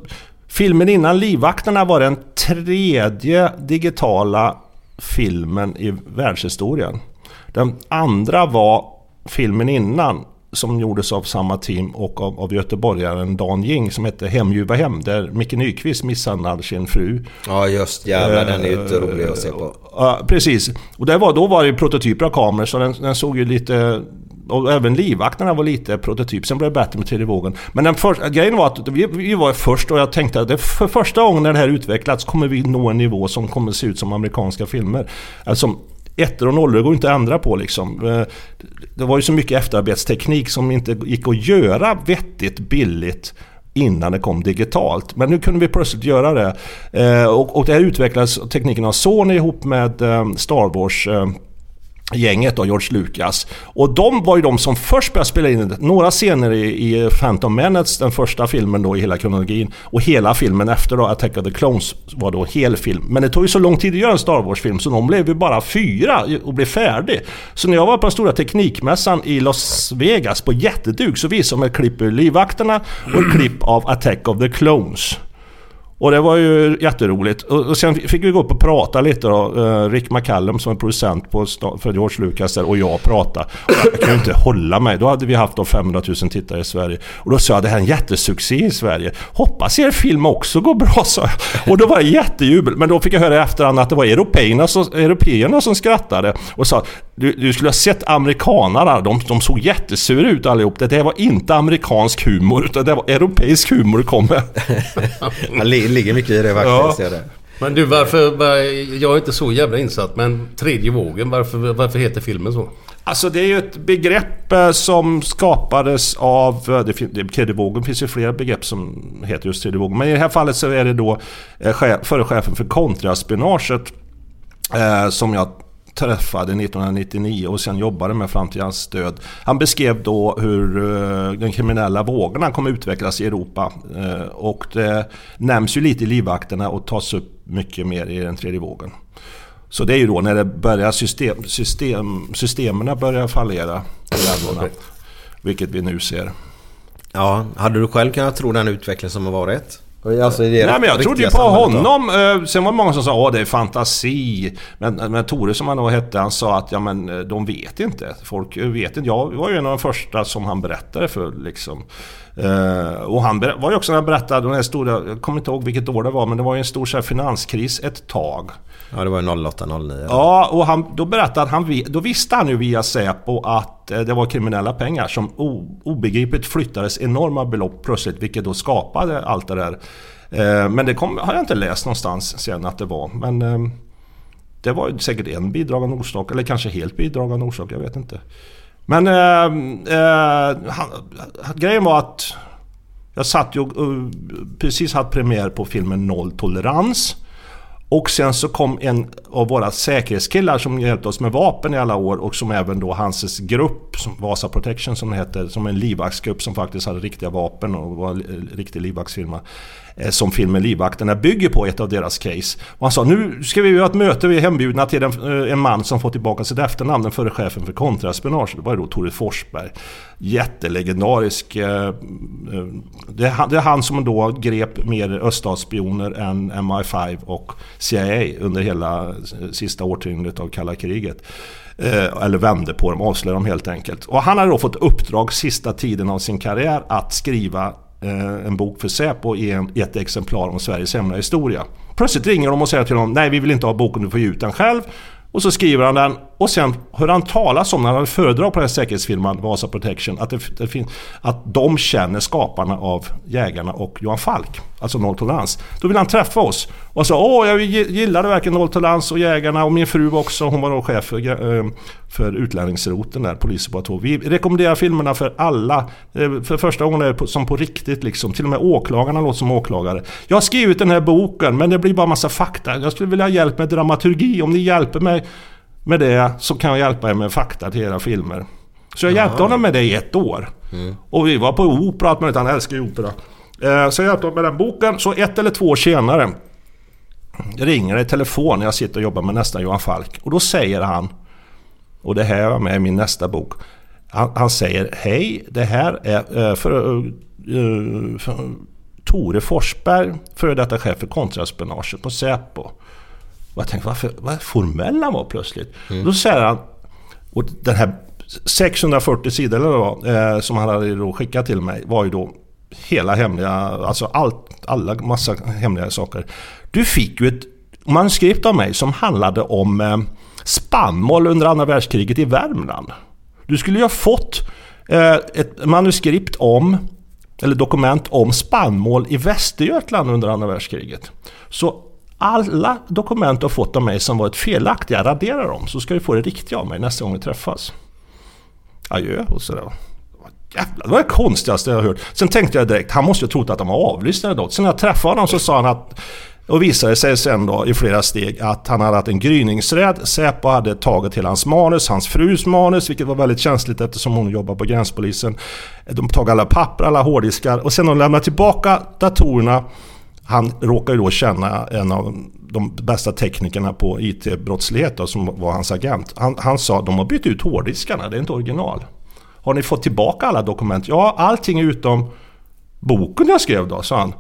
filmen innan Livvakterna var den tredje digitala filmen i världshistorien. Den andra var filmen innan som gjordes av samma team och av, av göteborgaren Dan Ging som hette Hemljuva hem där Micke Nyqvist misshandlar sin fru. Ja, just jävlar. Den är ju inte rolig att se på. Ja, precis. Och det var, då var det ju prototyper av kameror så den, den såg ju lite... Och även livvakterna var lite prototyp. Sen blev det bättre med tredje vågen. Men den första, grejen var att vi, vi var först och jag tänkte att det för första gången när det här utvecklats kommer vi nå en nivå som kommer se ut som amerikanska filmer. Alltså ettor och nollor går inte att ändra på liksom. Eh, det var ju så mycket efterarbetsteknik som inte gick att göra vettigt billigt innan det kom digitalt. Men nu kunde vi plötsligt göra det. Eh, och, och det här utvecklades tekniken av Sony ihop med eh, Star Wars gänget då, George Lucas. Och de var ju de som först började spela in några scener i, i Phantom Menace, den första filmen då i hela kronologin. Och hela filmen efter då, Attack of the Clones, var då hel film. Men det tog ju så lång tid att göra en Star Wars-film så de blev ju bara fyra och blev färdig. Så när jag var på den stora teknikmässan i Las Vegas på jätteduk så visade de ett klipp ur Livvakterna och ett klipp av Attack of the Clones. Och det var ju jätteroligt. Och, och sen fick vi gå upp och prata lite då. Eh, Rick McCallum som är producent på, för George Lucas där, och jag pratade. Och jag kan ju inte hålla mig. Då hade vi haft då 500 000 tittare i Sverige. Och då sa jag det här är en jättesuccé i Sverige. Hoppas er film också går bra sa jag. Och då var det jättejubel. Men då fick jag höra i efterhand att det var européerna som, européerna som skrattade. Och sa du, du skulle ha sett amerikanarna. De, de såg jättesura ut allihop. Det där var inte amerikansk humor utan det var europeisk humor det kom med. Det li- ligger mycket i det faktiskt. Ja. Det. Men du varför... var- Jag är inte så jävla insatt men tredje vågen, varför, varför heter filmen så? Alltså det är ju ett begrepp eh, som skapades av... eh, Det, det, tredje vågen finns ju flera begrepp som heter just tredje vågen. Men i det här fallet så är det då eh, chef, förre chefen för kontraspionaget eh, som jag träffade 1999 och sen jobbade med fram till hans död. Han beskrev då hur eh, den kriminella vågorna kommer utvecklas i Europa. Eh, och det nämns ju lite i livvakterna och tas upp mycket mer i den tredje vågen. Så det är ju då när det börjar system, system, systemen börjar fallera i länderna. Vilket vi nu ser. Ja, hade du själv kunnat tro den utveckling som har varit? Alltså, Nej men jag trodde ju på samhället då? honom. Eh, Sen var det många som sa att det är fantasi. Men, men Tore som han då hette, han sa att ja men eh, de vet inte. Folk vet inte. Jag var ju en av de första som han berättade för liksom. Eh, och han var ju också när han berättade den här stora, jag kommer inte ihåg vilket år det var, men det var ju en stor så här, finanskris ett tag. Ja, det var ju 08-09. Ja, och han, då berättade han, då visste han ju via Säpo att eh, det var kriminella pengar som o, obegripligt flyttades enorma belopp plötsligt, vilket då skapade allt det där. Eh, men det kom, har jag inte läst någonstans sen att det var. Men eh, det var ju säkert en bidragande orsak, eller kanske helt bidragande orsak, jag vet inte. Men eh, han, grejen var att jag satt ju och precis haft premiär på filmen Noll Tolerans. Och sen så kom en av våra säkerhetskillar som hjälpte oss med vapen i alla år och som även då Hanses grupp, som Vasa Protection som det heter, som en livvaktsgrupp som faktiskt hade riktiga vapen och var en riktig livvaktsfirma. Eh, som filmen Livvakterna bygger på, ett av deras case. Och han sa nu ska vi göra ett möte, vi är hembjudna till en, eh, en man som fått tillbaka sitt efternamn, den förre chefen för kontraspionage. Det var då Tore Forsberg. Jättelegendarisk. Eh, det är, han- det är han som då grep mer öststatsspioner än MI5 och CIA under hela sista årtiondet av kalla kriget. Eller vände på dem, avslöjade dem helt enkelt. Och han hade då fått uppdrag sista tiden av sin karriär att skriva Eh, en bok för Säpo i, ett exemplar om Sveriges hemliga historia. Plötsligt ringer de och säger till honom Nej vi vill inte ha boken, du får ge ut den själv. Och så skriver han den och sen hör han talas om när han hade föredrag på den här säkerhetsfirman Vasa Protection att, det, det fin- att de känner skaparna av Jägarna och Johan Falk. Alltså nolltolerans. Då vill han träffa oss och sa åh jag gillade verkligen nolltolerans och Jägarna och min fru också. Hon var då chef för, eh, för utlänningsroten där, polisen på två. Vi rekommenderar filmerna för alla. Eh, för första gången är det som på riktigt liksom. Till och med åklagarna låter som åklagare. Jag har skrivit den här boken men det blir bara massa fakta. Jag skulle vilja ha hjälp med dramaturgi. Om ni hjälper mig med det så kan jag hjälpa er med fakta till era filmer. Så jag hjälpte honom med det i ett år. Och vi var på opera och allt. Han älskar ju opera. Eh, Så jag hjälpte honom med den boken. Så ett eller två år senare ringer det i telefon när jag sitter och jobbar med nästa Johan Falk. Och då säger han, och det här var med i min nästa bok. Han, han säger Hej, det här är eh, för, eh, för Tore Forsberg, före detta chef för kontraspionaget på Säpo. Och jag tänkte, varför, vad formell han var plötsligt. Då säger han, och den här 640 sidor eller vad, eh, som han hade då skickat till mig var ju då hela hemliga, alltså allt, alla massa hemliga saker. Du fick ju ett manuskript av mig som handlade om eh, spannmål under andra världskriget i Värmland. Du skulle ju ha fått eh, ett manuskript om, eller dokument om spannmål i Västergötland under andra världskriget. Så alla dokument du har fått av mig som varit felaktiga, radera dem så ska du få det riktiga av mig nästa gång vi träffas. Adjö och sådär. Jävlar, det var det konstigaste jag har hört. Sen tänkte jag direkt, han måste ju ha trott att de var avlyssnade. Sen när jag träffade honom så sa han att och visade sig sen då i flera steg att han hade haft en gryningsräd. Säpo hade tagit hela hans manus, hans frus manus, vilket var väldigt känsligt eftersom hon jobbar på gränspolisen. De tog alla papper, alla hårddiskar och sen de lämnade tillbaka datorerna. Han råkar ju då känna en av de bästa teknikerna på IT-brottslighet då, som var hans agent. Han, han sa de har bytt ut hårddiskarna, det är inte original. Har ni fått tillbaka alla dokument? Ja, allting utom boken jag skrev då, sa han.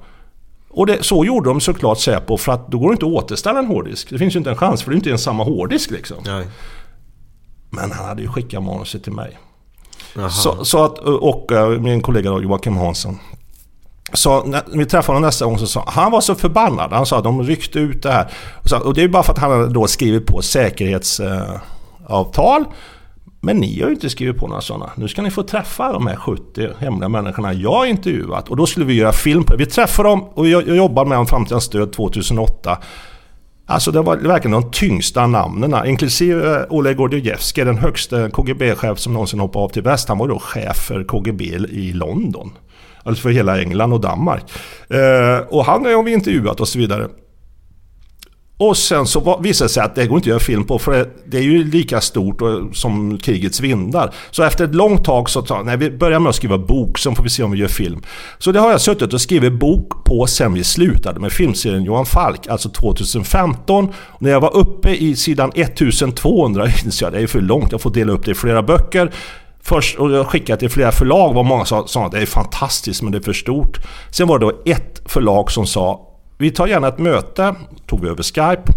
Och det, så gjorde de såklart Säpo för att då går det inte att återställa en hårddisk. Det finns ju inte en chans för det är inte ens samma hårddisk liksom. Nej. Men han hade ju skickat manuset till mig. Så, så att, och min kollega då, Joakim Hansson. Så när vi träffade honom nästa gång så sa han var så förbannad. Han sa att de ryckte ut det här. Och, så, och det är bara för att han hade då skrivit på säkerhetsavtal. Eh, Men ni har ju inte skrivit på några sådana. Nu ska ni få träffa de här 70 hemliga människorna jag har intervjuat. Och då skulle vi göra film på det. Vi träffade dem och jag, jag jobbade med dem fram till hans död 2008. Alltså det var verkligen de tyngsta namnen, inklusive eh, Oleg Gordievskij, den högsta KGB-chef som någonsin hoppade av till väst. Han var då chef för KGB i London. Alltså för hela England och Danmark. Eh, och han har vi intervjuat och så vidare. Och sen så visade det sig att det går inte att göra film på för det, det är ju lika stort som krigets vindar. Så efter ett långt tag så sa nej vi börjar med att skriva bok, sen får vi se om vi gör film. Så det har jag suttit och skrivit bok på sen vi slutade med filmserien Johan Falk, alltså 2015. Och när jag var uppe i sidan 1200 insåg jag det är för långt, jag får dela upp det i flera böcker. Först, och jag skickade till flera förlag, var många sa, sa att det är fantastiskt men det är för stort. Sen var det då ett förlag som sa vi tar gärna ett möte, tog vi över Skype.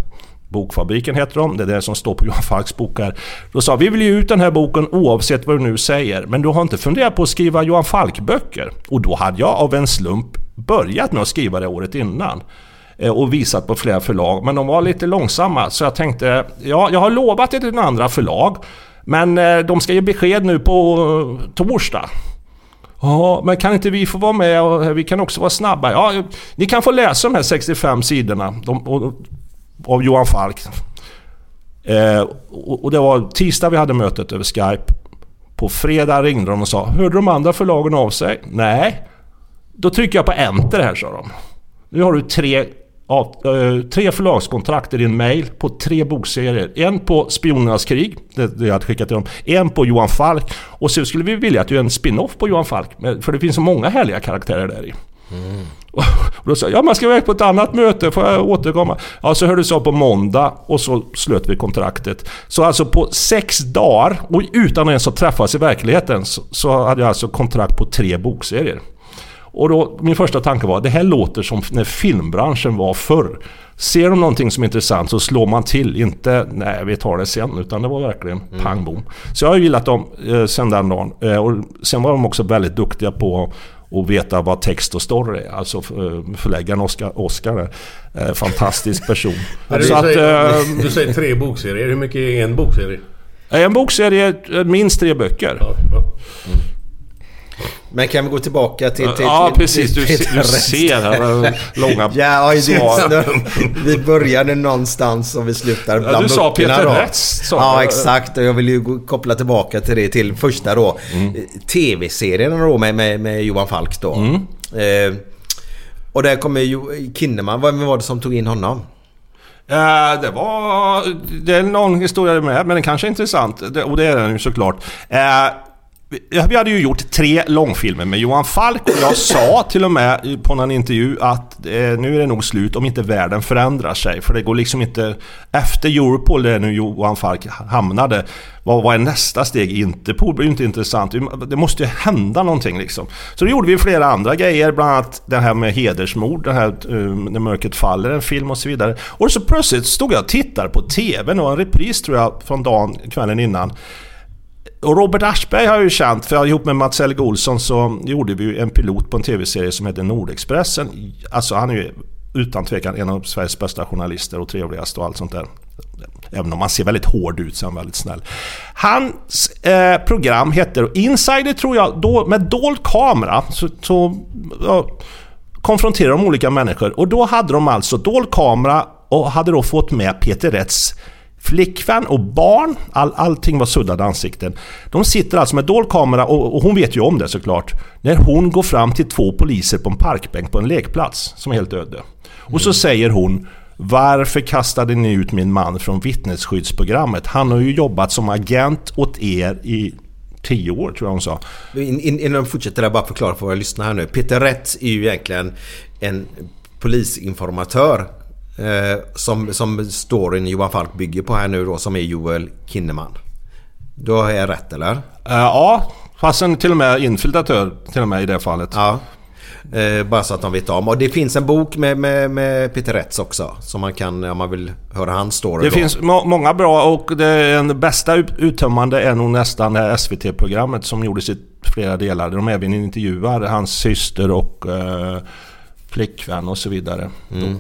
Bokfabriken heter de, det är det som står på Johan Falks bok här. Då sa vi vill ge ut den här boken oavsett vad du nu säger. Men du har inte funderat på att skriva Johan Falk-böcker? Och då hade jag av en slump börjat med att skriva det året innan. Eh, och visat på flera förlag. Men de var lite långsamma. Så jag tänkte, ja, jag har lovat det till den andra förlag. Men eh, de ska ge besked nu på eh, torsdag. Ja, men kan inte vi få vara med och eh, vi kan också vara snabba? Ja, ni kan få läsa de här 65 sidorna de, av Johan Falk. Eh, och, och det var tisdag vi hade mötet över Skype. På fredag ringde de och sa Hörde de andra förlagen av sig? Nej. Då trycker jag på enter här sa de. Nu har du tre av, eh, tre förlagskontrakt i din mail på tre bokserier. En på Spionernas krig, det, det jag hade skickat till dem. En på Johan Falk. Och så skulle vi vilja att du gör en spin-off på Johan Falk. För det finns så många härliga karaktärer där i. Och då sa jag, ja man ska iväg på ett annat möte, får jag återkomma? Ja, så hördes av på måndag och så slöt vi kontraktet. Så alltså på sex dagar, och utan att ens att träffas i verkligheten, så, så hade jag alltså kontrakt på tre bokserier. Och då, min första tanke var, det här låter som när filmbranschen var förr. Ser de någonting som är intressant så slår man till, inte nej vi tar det sen, utan det var verkligen pang bom. Så jag har gillat dem eh, sen den dagen. Eh, och sen var de också väldigt duktiga på att veta vad text och story är. Alltså eh, förläggaren Oscar, Oscar är eh, fantastisk person. Du, att, säger, eh, du säger tre bokserier. Hur mycket är en bokserie? en bokserie, eh, minst tre böcker. Ja, ja. Men kan vi gå tillbaka till... till Ja, till- precis. Du, till Peter du Rest? ser här, långa Ja, det, svar. vi började någonstans och vi slutar bland du sa Peter då. Rest, sa Ja, du. exakt. Och jag vill ju koppla tillbaka till det till första då. Mm. TV-serien då med, med, med Johan Falk då. Mm. Eh, och där kommer ju Kinnaman. Vem var det som tog in honom? Eh, det var... Det är någon historia med, men den kanske är intressant. Det, och det är den ju såklart. Eh, vi- hade ju gjort tre långfilmer med Johan Falk och jag sa till och med på någon intervju att eh, nu är det nog slut om inte världen förändrar sig. För det går liksom inte... Efter Europol, där nu Johan Falk hamnade, vad, vad är nästa steg? Interpol blir ju inte intressant. Det måste ju hända någonting liksom. Så då gjorde vi flera andra grejer, bland annat det här med hedersmord, det här eh, När mörkret faller, en film och så vidare. Och så plötsligt stod jag och tittade på TV, det var en repris tror jag från dagen, kvällen innan. Och Robert Aschberg har jag ju känt, för ihop med Mats Helge Olsson så gjorde vi ju en pilot på en tv-serie som heter Nordexpressen. Alltså han är ju utan tvekan en av Sveriges bästa journalister och trevligast och allt sånt där. Även om han ser väldigt hård ut så är han väldigt snäll. Hans eh, program heter Insider tror jag, då, med dold kamera. Så, så ja, konfronterar de olika människor. Och då hade de alltså dold kamera och hade då fått med Peter Rätts flickvän och barn. All, allting var suddade ansikten. De sitter alltså med dold kamera och, och hon vet ju om det såklart. När hon går fram till två poliser på en parkbänk på en lekplats som är helt öde. Och så säger hon varför kastade ni ut min man från vittnesskyddsprogrammet? Han har ju jobbat som agent åt er i tio år tror jag hon sa. In, in, innan vi fortsätter där, bara förklara för våra lyssnare här nu. Peter Rätz är ju egentligen en polisinformatör. Eh, som, som storyn Johan Falk bygger på här nu då, som är Joel Kinnaman. Då har jag rätt eller? Eh, ja, fast en till och med infiltratör till och med i det fallet. Ja. Eh, bara så att de vet om. Och det finns en bok med, med, med Peter Rätz också. Som man kan, om man vill höra hans story Det då. finns må många bra och det, den bästa ut uttömmande är nog nästan det här SVT-programmet som gjordes i flera delar. De även intervjuar hans syster och eh, flickvän och så vidare. De,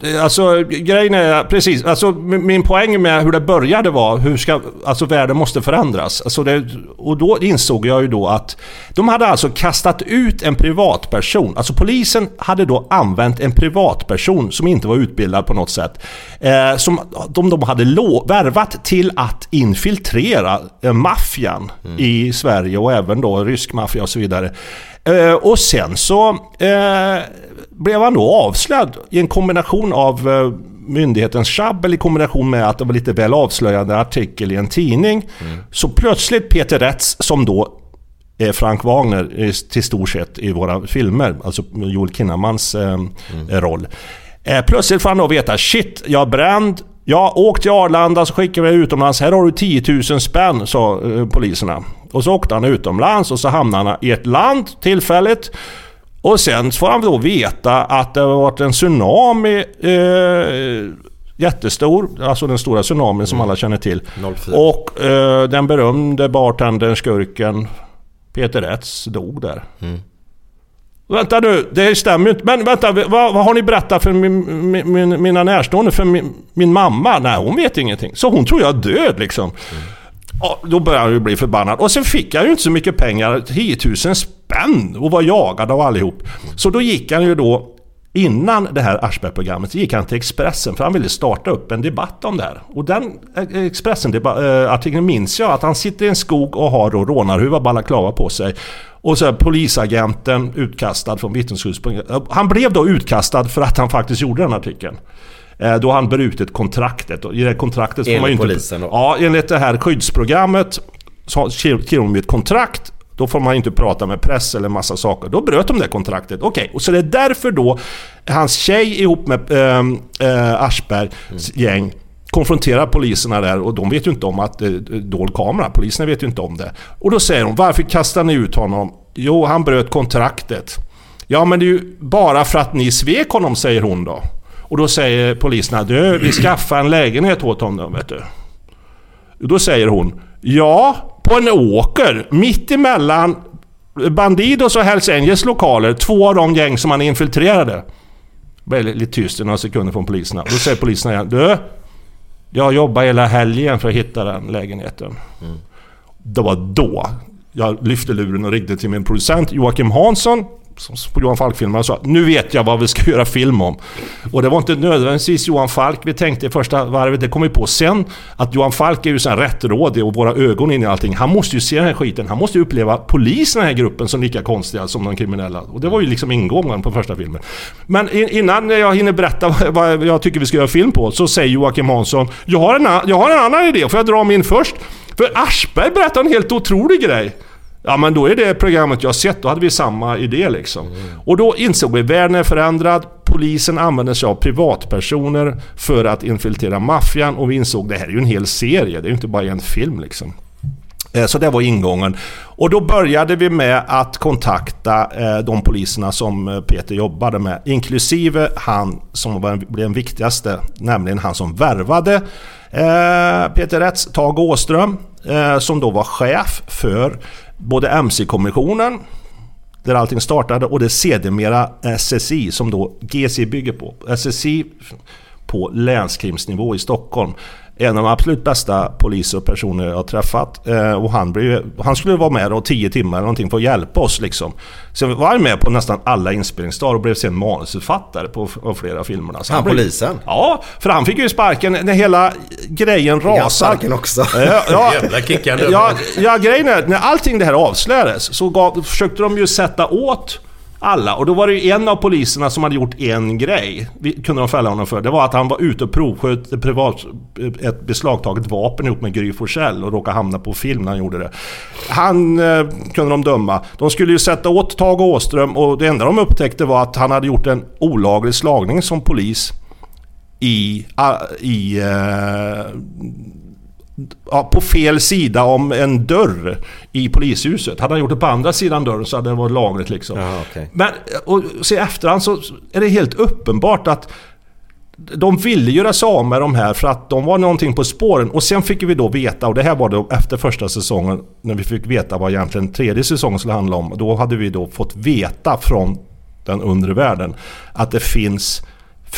det- alltså grejen är precis, alltså min poäng med hur det började var hur ska, alltså världen måste förändras. Alltså det, och då insåg jag ju då att de hade alltså kastat ut en privatperson. Alltså polisen hade då använt en privatperson som inte var utbildad på något sätt. Eh, som de, de hade lo- värvat till att infiltrera eh, maffian i Sverige och även då rysk maffia och så vidare. Eh, och sen så eh, blev han då avslöjad i en kombination av eh, myndighetens tjabbel i kombination med att det var lite väl avslöjande artikel i en tidning. Så plötsligt Peter Rätz som då är Frank Wagner till stor sett i våra filmer, alltså Joel Kinnamans eh, roll. Eh, plötsligt får han då veta shit, jag är bränd. Jag åkt till Arlanda så skickar vi utomlands. Här har du 10 000 spänn, sa eh, poliserna. Och så åkte han utomlands och så hamnade han i ett land tillfälligt. Och sen får han då veta att det har varit en tsunami eh, jättestor, alltså den stora tsunamin som alla känner till. 04. Och eh, den berömde bartendern, skurken Peter Rätz dog där. Vänta nu, det stämmer ju inte. Men vänta, vad, vad har ni berättat för min, min, min, mina närstående? För min, min mamma? Nej, hon vet ingenting. Så hon tror jag är död liksom. Ja, då började han ju bli förbannad. Och sen fick jag ju inte så mycket pengar, 10 000 spänn och var jagad av allihop. Så då gick han ju då, innan det här Aschberg-programmet, så gick han till Expressen för han ville starta upp en debatt om det här. Och den eh, Expressen-artikeln eh, minns jag att han sitter i en skog och har då rånarhuva, balaklava på sig. Och så är polisagenten utkastad från vittnesskyddsprogrammet. Eh, han blev då utkastad för att han faktiskt gjorde den artikeln. Eh, Då han brutit kontraktet. I det kontraktet får man ju Enligt inte... polisen? Ja, enligt det här skyddsprogrammet så skriver de ett kontrakt. Då får man ju inte prata med press eller massa saker. Då bröt de det kontraktet. Okej, och så det är därför då hans tjej ihop med äh, äh, Aschbergs gäng konfronterar poliserna där och de vet ju inte om att det är dold kamera. Poliserna vet ju inte om det. Och då säger de, varför kastar ni ut honom? Jo, han bröt kontraktet. Ja, men det är ju bara för att ni svek honom, säger hon då. Och då säger poliserna, du, vi skaffar en lägenhet åt honom, vet du. Då säger hon, ja, på en åker mitt emellan Bandidos och Hells Angels lokaler, två av de gäng som han infiltrerade. Det blev lite tyst i några sekunder från poliserna. Då säger poliserna igen, du, jag jobbar hela helgen för att hitta den lägenheten. Det var då jag lyfte luren och ringde till min producent Joakim Hansson som på Johan Falk-filmerna sa nu vet jag vad vi ska göra film om. Och det var inte nödvändigtvis Johan Falk vi tänkte i första varvet. Det kom vi på sen att Johan Falk är ju sån här rättrådig och våra ögon in i allting. Han måste ju se den här skiten. Han måste ju uppleva polisen i den här gruppen som lika konstiga som de kriminella. Och det var ju liksom ingången på första filmen. Men innan jag hinner berätta vad- jag tycker vi ska göra film på så säger Joakim Hansson Jag har en, jag har en annan idé. Får jag dra min först? För Aschberg berättar en helt otrolig grej. Ja men då är det programmet jag sett, då hade vi samma idé liksom. Och då insåg vi, världen är förändrad, polisen använder sig av privatpersoner för att infiltrera maffian och vi insåg det här är ju en hel serie, det är ju inte bara en film liksom. Eh, så det var ingången. Och då började vi med att kontakta eh, de poliserna som eh, Peter jobbade med. Inklusive han som var, blev den viktigaste, nämligen han som värvade Peter Rätts, Tage Åström, som då var chef för både MC-kommissionen, där allting startade, och det sedermera SSI som då GC bygger på. SSI på länskrimsnivå i Stockholm. En av de absolut bästa poliser och personer jag har träffat. Eh, och han, blev, han skulle vara med då 10 timmar eller någonting för att hjälpa oss liksom. Så var han med på nästan alla inspelningsdagar och blev sen manusförfattare på av flera filmerna. Så Han blev- polisen? Ja, för han fick ju sparken när hela grejen han rasade. sparken också? Ja, ja, Jävla kickande. ja, ja, grejen är när allting det här avslöjades så gav, försökte de ju sätta åt alla. Och då var det ju en av poliserna som hade gjort en grej. Vi kunde de fälla honom för. Det var att han var ute och provsköt ett, privat, ett beslagtaget vapen ihop med Gry Forssell och råkade hamna på film när han gjorde det. Han eh, kunde de döma. De skulle ju sätta åt Tage Åström och det enda de upptäckte var att han hade gjort en olaglig slagning som polis i, ah, i eh, ja, på fel sida om en dörr i polishuset. Hade han gjort det på andra sidan dörren så hade det varit lagligt liksom. Jaha, okej. Men och, se efterhand så är det helt uppenbart att de ville göra sig av med de här för att de var någonting på spåren. Och sen fick vi då veta, och det här var då efter första säsongen, när vi fick veta vad egentligen tredje säsongen skulle handla om. Då hade vi då fått veta från den undre världen att det finns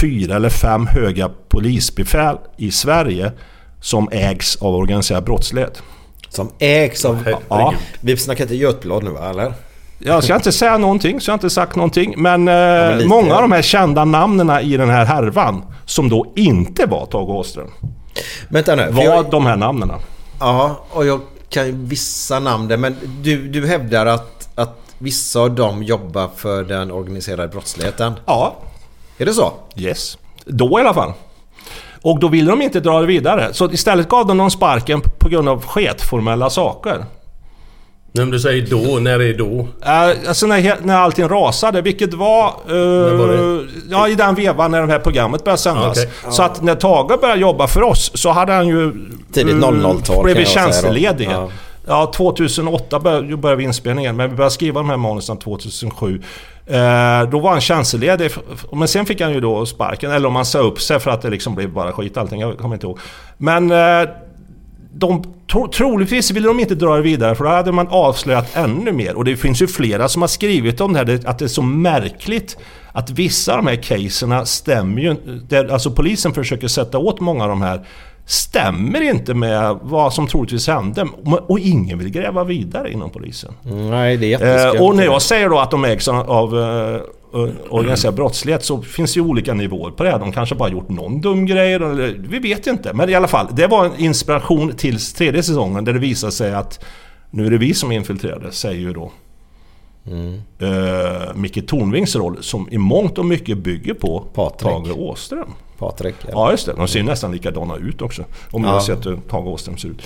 fyra eller fem höga polisbefäl i Sverige som ägs av organiserad brottslighet. Som ägs av... Herregud. Ja. Vi snackar inte Götblad nu va, eller? Jag ska inte säga någonting, så jag har inte sagt någonting. Men, eh, men lite, många ja. av de här kända namnen i den här härvan, som då inte var Tage Åström, Vänta nu. var jag, de här namnen. ja, och jag kan ju vissa namn där, men du, du hävdar att, att vissa av dem jobbar för den organiserade brottsligheten. Ja, Är det så? yes. Då i alla fall. Och då ville de inte dra det vidare. Så istället gav de dem sparken på grund av sketformella saker. När du säger då, när är då? Uh, alltså när, när allting rasade, vilket var... eh, var det? Ja, i den vevan när det här programmet började sändas. Ja, okej. Så att när Tage började jobba för oss så hade han ju... Tidigt eh, 00-tal Blev kan vi jag säga då. tjänstledig. Ja. Ja. 2008 började, började vi inspelningen, men vi började skriva de här manusen 2007. Eh, då var han tjänstledig, men sen fick han ju då sparken. Eller om han sa upp sig för att det liksom blev bara skit allting, jag kommer inte ihåg. Men eh, de, tro, troligtvis ville de inte dra det vidare för då hade man avslöjat ännu mer. Och det finns ju flera som har skrivit om det här, att det är så märkligt att vissa av de här caserna stämmer ju Alltså polisen försöker sätta åt många av de här stämmer inte med vad som troligtvis hände. Och ingen vill gräva vidare inom polisen. Nej, det är jätteskumt. Eh, och när jag säger då att de ägs av eh, organiserad brottslighet så finns det ju olika nivåer på det. De kanske bara gjort någon dum grej, eller, vi vet inte. Men i alla fall, det var en inspiration till tredje säsongen där det visade sig att nu är det vi som infiltrerade, säger ju då eh, Micke Tornvings roll som i mångt och mycket bygger på Patrik. Tage Åström. Patrik. Ja just det, de ser nästan likadana ut också. Om Ja. jag har sett hur Tage Åström ser ut.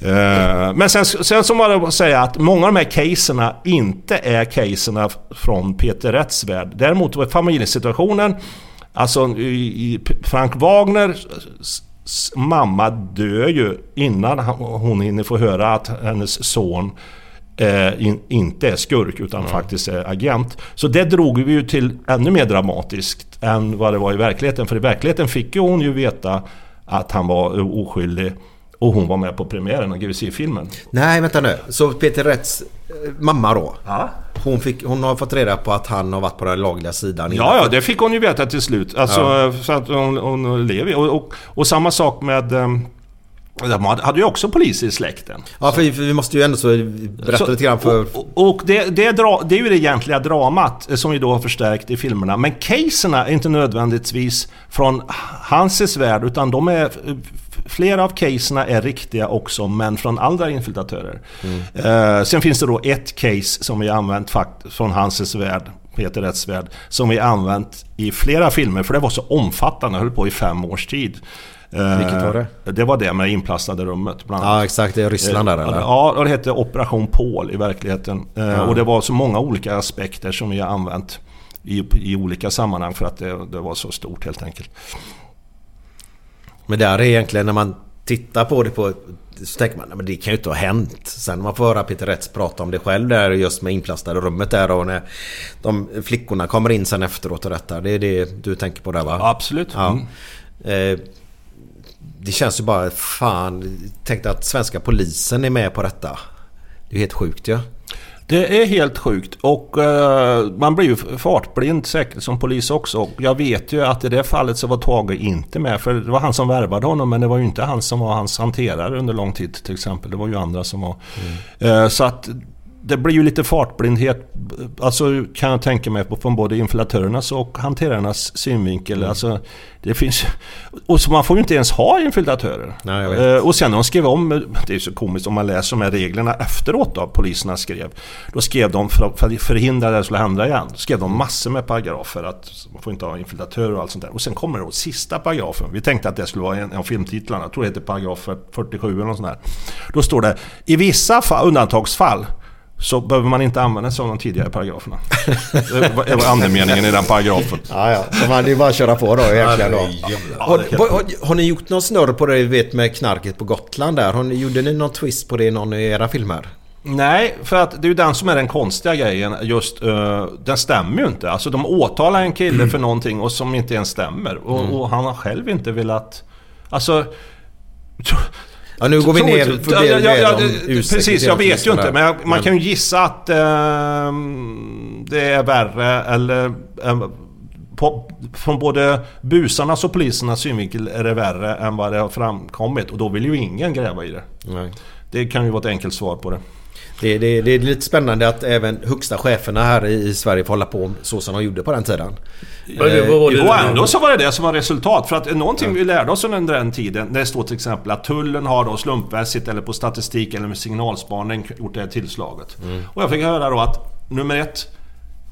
Eh, men sen, sen så var det att säga att många av de här caserna inte är caserna från Peter Rätts värld. Däremot var familjesituationen, alltså i, Frank Wagner mamma dör ju innan hon hinner få höra att hennes son eh, in, inte är skurk utan faktiskt är agent. Så det drog vi ju till ännu mer dramatiskt än vad det var i verkligheten. För i verkligheten fick ju hon ju veta att han var oskyldig och hon var med på premiären av GVC-filmen. Nej, vänta nu. Så Peter Rätts eh, mamma då? Ja. Hon, fick, hon har fått reda på att han har varit på den lagliga sidan. Ja, ja, det fick hon ju veta till slut. Alltså, Ja. så att hon, hon lever och, och, och samma sak med... ehm, De hade ju också poliser i släkten. Ja, för, för vi måste ju ändå så berätta Så- lite grann för... Och, och det, det, är dra, det är ju det egentliga dramat eh, som vi då har förstärkt i filmerna. Men caserna är inte nödvändigtvis från Hanses värld utan de är... Flera av caserna är riktiga också men från andra infiltratörer. Eh, sen finns det då ett case som vi har använt fakt- från Hanses värld, Peter Rätts värld, som vi har använt i flera filmer för det var så omfattande, höll på i fem års tid. Eh, Vilket var det? Det var det med inplastade rummet. Bland annat. Ja, exakt. Det är Ryssland där Eh, eller? Ja, och det hette Operation Paul i verkligheten. Eh, Ja. Och det var så många olika aspekter som vi har använt i, i olika sammanhang för att det, det var så stort helt enkelt. Men där är egentligen när man tittar på det på... Så tänker man, "Nej, men det kan ju inte ha hänt. Sen man får höra Peter Rätts prata om det själv där just med inplastade rummet där och när de flickorna kommer in sen efteråt och detta. Det är det du tänker på där va? Absolut. Ja. Mm. Eh, det känns ju bara, fan, tänk att svenska polisen är med på detta. Det är helt sjukt ju. Ja. Det är helt sjukt och eh, man blir ju fartblind säkert som polis också. Och jag vet ju att i det fallet så var Tage inte med för det var han som värvade honom men det var ju inte han som var hans hanterare under lång tid till exempel. Det var ju andra som var... Eh, så att det blir ju lite fartblindhet, alltså kan jag tänka mig på från både infiltratörernas och hanterarnas synvinkel. Alltså, det finns, och så man får ju inte ens ha infiltratörer. Nej. Eh, och sen när de skrev om, det är så komiskt om man läser de här reglerna efteråt då, poliserna skrev. Då skrev de för att förhindra att det skulle hända igen. Skrev de massor med paragrafer att man får inte ha infiltratörer och allt sånt där. Och sen kommer då sista paragrafen. Vi tänkte att det skulle vara en av filmtitlarna. Jag tror det heter paragraf 47 eller något sånt där. Då står det i vissa fall, undantagsfall så behöver man inte använda sig av de tidigare paragraferna. Det var- andemeningen i den paragrafen. Ja, ja. Så man, det är bara att köra på då egentligen då. Har, har, har, ni gjort någon snurr på det vet med knarket på Gotland där? Har ni, gjorde ni någon twist på det i någon av era filmer? Nej, för att det är ju den som är den konstiga grejen. Just, uh, den stämmer ju inte. Alltså de åtalar en kille för någonting och som inte ens stämmer. Och, Mm. och han har själv inte velat... Alltså... Ja, nu går vi ner Tror- för ja, ja, ja, Precis, jag vet ju inte. Men jag, man kan ju gissa att ehm, det är värre eller... ehm, på, från både busarnas och polisernas synvinkel är det värre än vad det har framkommit. Och då vill ju ingen gräva i det. Nej. Det kan ju vara ett enkelt svar på det. Det, det, det är lite spännande att även högsta cheferna här i, Sverige får hålla på så som de gjorde på den tiden. Men det- vad var det- Och ändå så var det det som var resultat. För att någonting vi lärde oss under den tiden, det står till exempel att tullen har då slumpmässigt eller på statistik eller med signalspaning gjort det här tillslaget. Och jag fick höra då att nummer ett,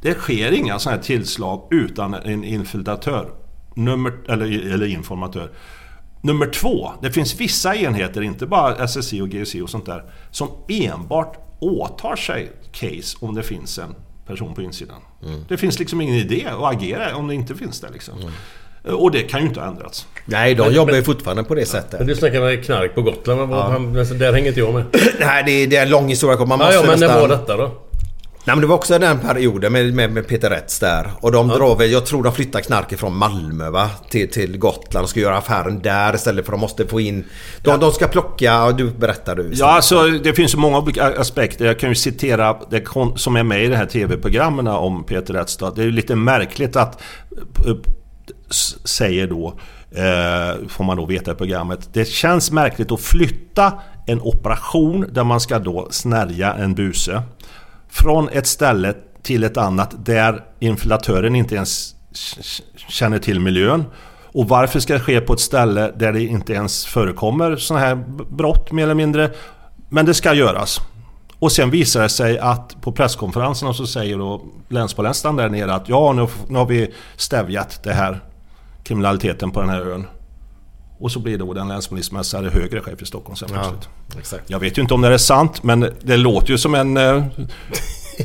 det sker inga sådana här tillslag utan en infiltratör. Nummer, eller, eller informatör. Nummer två, det finns vissa enheter, inte bara SSI och GSI och sånt där, som enbart åtar sig case om det finns en person på insidan. Det finns liksom ingen idé att agera om det inte finns det liksom. Och det kan ju inte ha ändrats. Nej, de jobbar ju fortfarande på det sättet. Men du snackar med knark på Gotland. Men vad, han, där hänger inte jag med. Nej, det är, det är en lång historia. Man Ja, måste ja, men när nästan- var detta då? Nej men det var också den perioden med, med, med Peter Rätts där. Och de drar väl, jag tror de flyttar knarket från Malmö va? Till, till Gotland och ska göra affären där istället för de måste få in... De, de ska plocka, ja, du berättar du. Ja, alltså det finns ju många olika aspekter. Jag kan ju citera det som är med i de här TV-programmen om Peter Rättstad. Det är ju lite märkligt att, säger då, eh, får man då veta i programmet. Det känns märkligt att flytta en operation där man ska då snärja en buse. Från ett ställe till ett annat där inflatören inte ens känner till miljön. Och varför ska det ske på ett ställe där det inte ens förekommer sådana här brott mer eller mindre? Men det ska göras. Och sen visar det sig att på presskonferenserna så säger då länspolismästaren där nere att ja, nu, nu har vi stävjat det här kriminaliteten på den här ön. Och så blir då den länspolismästare högre chef i Stockholm sen plötsligt. exakt. Jag vet ju inte om det är sant men det låter ju som en eh,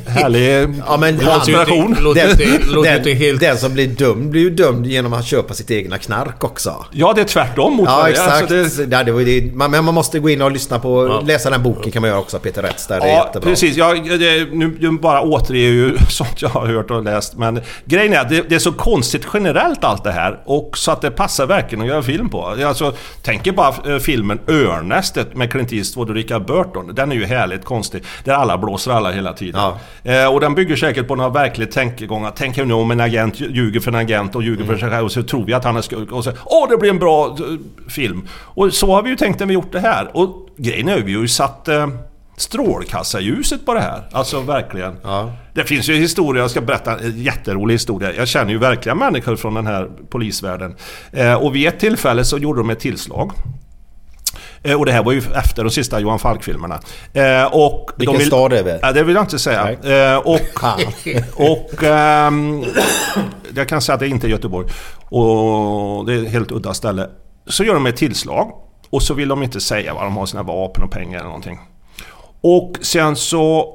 härlig Ja, men konspiration. den, den, helt- den som blir dömd blir ju dömd genom att köpa sitt egna knark också. Ja, det är tvärtom mot Ja vad det är. exakt. Alltså, det- Ja, det. Man, men man måste gå in och lyssna på, Ja. läsa den boken kan man göra också, Peter Rätts där. Det är Ja, jättebra. precis. Jag, det, nu bara återger ju sånt jag har hört och läst. Men grejen är att det, det är så konstigt generellt allt det här. Och så att det passar verkligen att göra film på. Alltså, tänker bara eh, filmen Örnästet med Clint Eastwood och Richard Burton. Den är ju härligt konstig. Där alla blåser alla hela tiden. Eh, och den bygger säkert på några verkligt tankegångar. Tänk nu om en agent ljuger för en agent och ljuger för sig själv och så tror vi att han är skurk. Och så, åh det blir en bra eh, film. Och så har vi ju tänkt när vi gjort det här. Och grejen är ju, vi har ju satt eh, strålkastarljuset på det här. Alltså verkligen. Det finns ju historier, jag ska berätta en jätterolig historia. Jag känner ju verkligen människor från den här polisvärlden. Eh, och vid ett tillfälle så gjorde de ett tillslag. Eh, och det här var ju efter de sista Johan Falk-filmerna. Eh, och Vilken de vill, stad är det? Ja, det vill jag inte säga. Eh, och och ehm, jag kan säga att det inte är Göteborg. Och det är ett helt udda ställe. Så gör de ett tillslag. Och så vill de inte säga var de har sina vapen och pengar eller någonting. Och sen så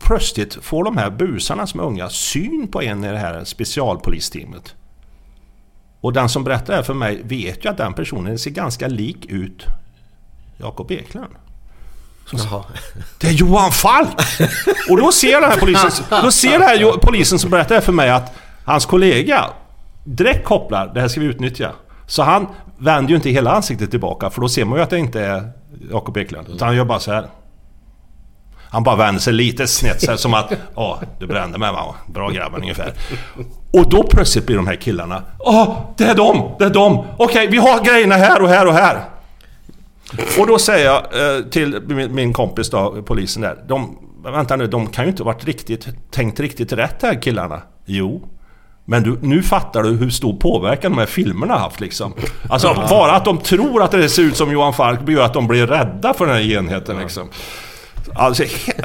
plötsligt får de här busarna som är unga syn på en i det här specialpolisteamet. Och den som berättar det här för mig vet ju att den personen ser ganska lik ut Jakob Eklund. Jaha. Det är Johan Falk! Och då ser den här polisen, då ser den här polisen som berättar för mig att hans kollega direkt kopplar, det här ska vi utnyttja. Så han vänder ju inte hela ansiktet tillbaka för då ser man ju att det inte är Jakob Eklund. Utan han gör bara så här. Han bara vänder sig lite snett så här, som att Åh, du brände mig va? Bra grabben ungefär. Och då plötsligt blir de här killarna Åh, det är de! Det är de! Okej, vi har grejerna här och här och här. Och då säger jag eh, till min, kompis då, polisen där. De, vänta nu, de kan ju inte ha varit riktigt, tänkt riktigt rätt här killarna. Jo. Men du, nu fattar du hur stor påverkan de här filmerna har haft liksom. Alltså bara att de tror att det ser ut som Johan Falk gör att de blir rädda för den här enheten liksom. Alltså,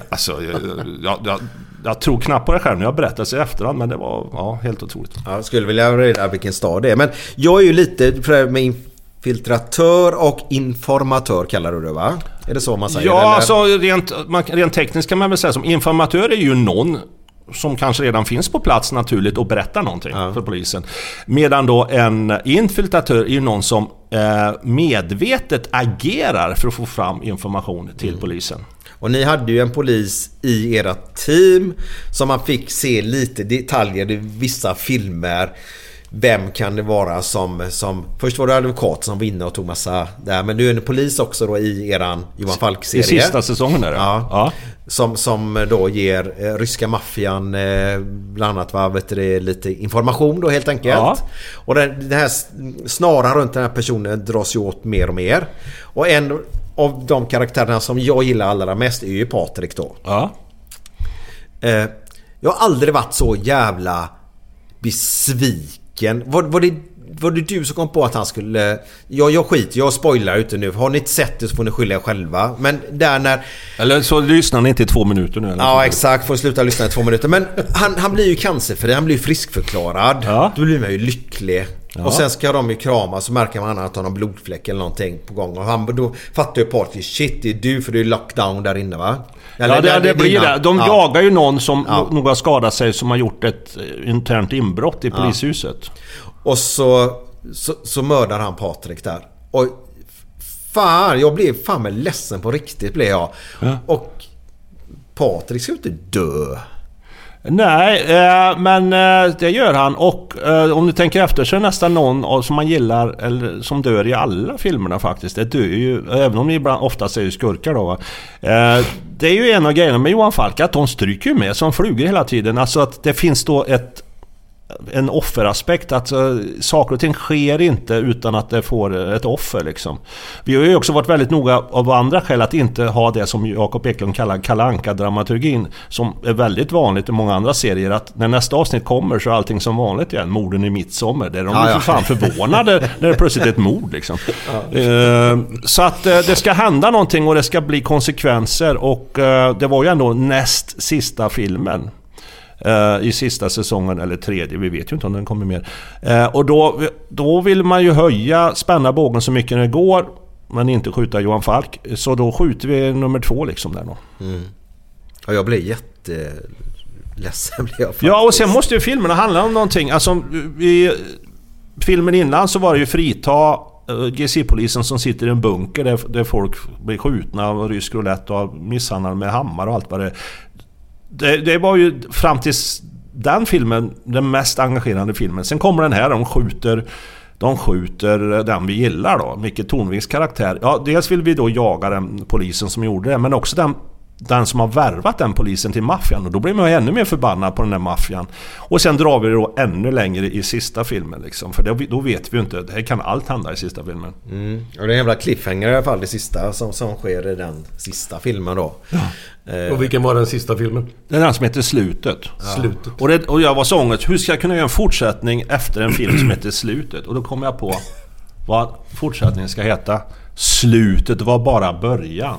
alltså jag, jag, jag, jag tror knappt på det själv när jag berättar sig i efterhand men det var ja, helt otroligt. Jag skulle vilja reda vilken stad det är. Men jag är ju lite för det med infiltratör och informatör kallar du det va? Är det så man säger? Ja, eller? alltså rent, man, rent tekniskt kan man väl säga som informatör är ju någon som kanske redan finns på plats naturligt och berättar någonting för polisen. Medan då en infiltratör är ju någon som eh, medvetet agerar för att få fram information till Mm. polisen. Och ni hade ju en polis i era team som man fick se lite detaljer i vissa filmer. Vem kan det vara som, som... Först var det advokat som var inne och tog massa där. Men nu är en polis också då i eran Johan Falk-serie. I sista säsongen är det. Ja. Ja. Som, som då ger eh, ryska maffian eh, bland annat vad vet du, lite information då helt enkelt. Ja. Och den, den här snaran runt den här personen dras ju åt mer och mer. Och en av de karaktärerna som jag gillar allra mest är ju Patrik då. Ja. Eh, jag har aldrig varit så jävla besviken. Var, var, det, var det du som kom på att han skulle... Ja, jag skiter jag spoilar ute nu. Har ni inte sett det så får ni skylla er själva. Men där när... Eller så lyssnar ni inte i två minuter nu eller? Ja exakt, får sluta lyssna i två minuter. Men han, han blir ju cancerfri, han blir ju friskförklarad. Ja. Då blir man ju lycklig. Ja. Och sen ska de ju kramas så märker man att han har blodfläck eller någonting på gång. Och han, då fattar ju Patrik, shit det är du för det är lockdown där inne va? Eller Ja, det, där- det blir dina- det. De ja. jagar ju någon som Ja. nog har skadat sig som har gjort ett eh, internt inbrott i polishuset. Och så, så, så mördar han Patrik där. Och fan, jag blev fan med ledsen på riktigt blev jag. Och Patrik ska ju inte dö. Nej, eh, men eh, det gör han. Och eh, om du tänker efter så är det nästan någon som man gillar, eller som dör i alla filmerna faktiskt. Det dör ju, även om det ibland oftast är ju skurkar då va. Eh, det är ju en av grejerna med Johan Falk, att de stryker ju med som flugor hela tiden. Alltså att det finns då ett en offeraspekt. Att uh, saker och ting sker inte utan att det får ett offer. Liksom. Vi har ju också varit väldigt noga av andra skäl att inte ha det som Jakob Eklund kallar kalanka dramaturgin Som är väldigt vanligt i många andra serier. Att när nästa avsnitt kommer så är allting som vanligt igen. Morden i midsommar. Där de Ja, för fan förvånade när det plötsligt är ett mord. Liksom. Eh, så att eh, det ska hända någonting och det ska bli konsekvenser. Och eh, det var ju ändå näst sista filmen. Eh, I sista säsongen, eller tredje, vi vet ju inte om den kommer mer. Eh, och då, då vill man ju höja, spänna bågen så mycket det går. Men inte skjuta Johan Falk. Så då skjuter vi nummer två liksom där då. Ja, jag blev jätteledsen. Blev jag faktiskt. Ja, och sen måste ju filmerna handla om någonting. Alltså, i filmen innan så var det ju frita eh, GC-polisen som sitter i en bunker där, där folk blir skjutna av rysk roulette och misshandlade med hammare och allt vad det är det Det var ju fram tills den filmen den mest engagerande filmen. Sen kommer den här, de skjuter de skjuter den vi gillar då, Micke Tornvings karaktär. Ja, dels vill vi då jaga den polisen som gjorde det, men också den den som har värvat den polisen till maffian och då blir man ju ännu mer förbannad på den där maffian. Och sen drar vi det då ännu längre i sista filmen liksom. För då, då vet vi ju inte, det här kan allt hända i sista filmen. Mm. Och det är en jävla cliffhanger i alla fall, det sista som, som sker i den sista filmen då. Eh, Och vilken var den sista filmen? Det är den som heter Slutet. Slutet. Och, det, och jag var så ångest, hur ska jag kunna göra en fortsättning efter en film som heter Slutet? Och då kom jag på vad fortsättningen ska heta. Slutet var bara början.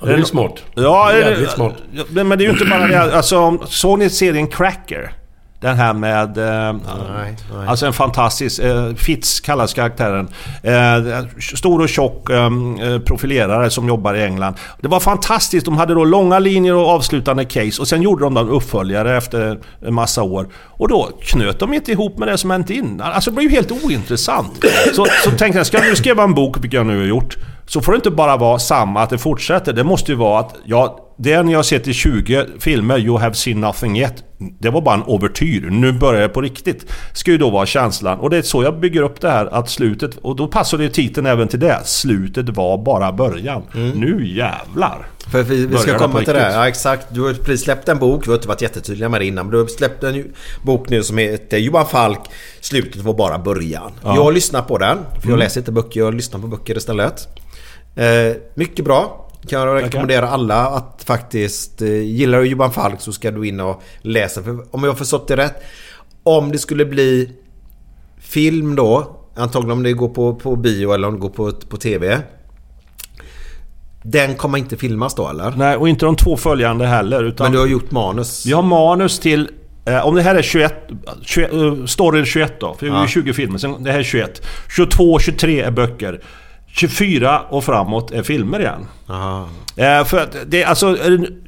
Ja, det är ju smart. Ja, Jävligt eh, smart. Men det är ju inte bara det. Alltså, såg ni serien Cracker? Den här med... Eh, Nej, nej. Alltså en fantastisk... Eh, Fitz kallas karaktären. Eh, stor och tjock eh, profilerare som jobbar i England. Det var fantastiskt. De hade då långa linjer och avslutande case. Och sen gjorde de en uppföljare efter en massa år. Och då knöt de inte ihop med det som hänt innan. Alltså det blev ju helt ointressant. Så, så tänkte jag, ska jag nu skriva en bok, vilket jag nu har gjort. Så får det inte bara vara samma, att det fortsätter. Det måste ju vara att, ja, det ni har sett i 20 filmer, You have seen nothing yet. Det var bara en ouvertyr. Nu börjar det på riktigt. Ska ju då vara känslan. Och det är så jag bygger upp det här, att slutet... Och då passar det titeln även till det. Slutet var bara början. Nu jävlar! För vi, vi ska komma till det. Ja, exakt. Du har ju precis släppt en bok. Vi har inte varit jättetydliga med det innan. Men du har släppt en ju- bok nu som heter Johan Falk. Slutet var bara början. Jag har lyssnat på den. För jag läser inte böcker. Jag lyssnar på böcker istället. Eh, mycket bra. Kan jag rekommendera alla att faktiskt... Eh, gillar du Johan Falk så ska du in och läsa. För om jag har förstått det rätt. Om det skulle bli film då. Antagligen om det går på, på bio eller om det går på, på TV. Den kommer inte filmas då eller? Nej, och inte de två följande heller. Utan Men du har gjort manus? Vi har manus till... Eh, om det här är 21... 21 eh, story 21 då. För det är Ja. ju 20 filmer. Sen, det här är 21. 22 23 är böcker. 24 och framåt är filmer igen. Eh, för att det, alltså,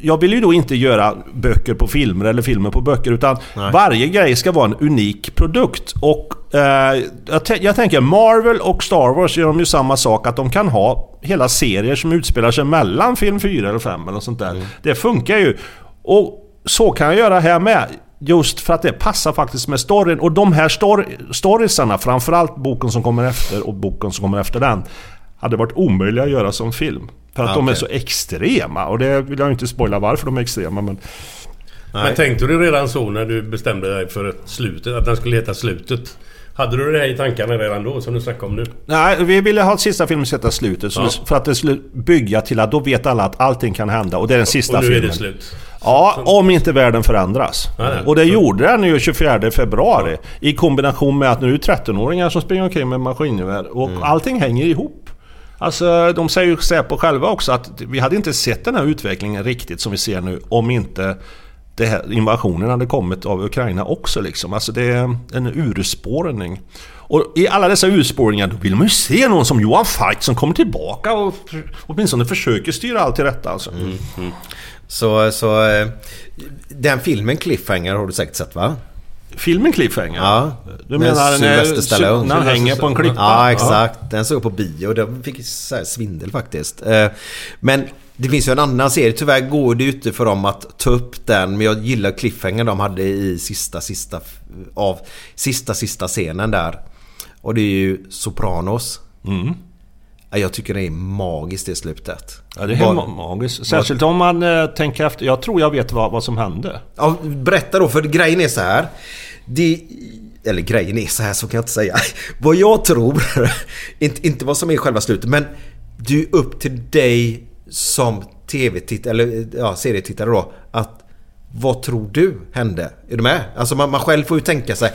jag vill ju då inte göra böcker på filmer eller filmer på böcker. Utan Nej. varje grej ska vara en unik produkt. Och eh, jag, jag tänker Marvel och Star Wars gör de ju samma sak. Att de kan ha hela serier som utspelar sig mellan film 4 eller 5 eller sånt där. Det funkar ju. Och så kan jag göra här med. Just för att det passar faktiskt med storyn. Och de här story, storiesarna, framförallt boken som kommer efter och boken som kommer efter den. Hade varit omöjliga att göra som film. För att Ja, de är så extrema. Och det vill jag inte spoila varför de är extrema. Men Men tänkte du redan så när du bestämde dig för slutet, att den skulle heta Slutet? Hade du det här i tankarna redan då, som du snackade om nu? Nej, vi ville ha sista filmen sätta slutet. Så Ja. för att det skulle bygga till att då vet alla att allting kan hända. Och det är den sista Och nu är filmen. det slut. Ja, om inte världen förändras. Nej, nej. Och det gjorde den ju 24 februari. I kombination med att nu är det 13-åringar som springer omkring med maskingevär. Och Mm. allting hänger ihop. Alltså, de säger ju Säpo själva också att vi hade inte sett den här utvecklingen riktigt som vi ser nu om inte det här invasionen hade kommit av Ukraina också liksom. Alltså det är en urspårning. Och i alla dessa urspårningar då vill man ju se någon som Johan Falk som kommer tillbaka och åtminstone försöker styra allt till rätta alltså. Mm-hmm. Så, så eh, den filmen Cliffhanger har du säkert sett va? Filmen Cliffhanger? Ja. Du menar när, Sylvester Stallone. när han hänger på en klippa? Ja, exakt. Den såg jag på bio och den fick så här svindel faktiskt. Eh, Men det finns ju en annan serie. Tyvärr går det ju inte för dem att ta upp den. Men jag gillar Cliffhanger de hade i sista, sista, av sista, sista scenen där. Och det är ju Sopranos. Mm. Ja, Jag tycker det är magiskt i slutet. Ja, det är helt magiskt. Särskilt om man eh, tänker efter. Jag tror jag vet vad, vad som hände. Ja, berätta då, för grejen är så här. Det, eller grejen är så här, så kan jag inte säga. Vad jag tror, inte, inte vad som är själva slutet, men det är upp till dig som tv-tittare, eller ja, serietittare då, att vad tror du hände? Är du med? Alltså man, man själv får ju tänka sig.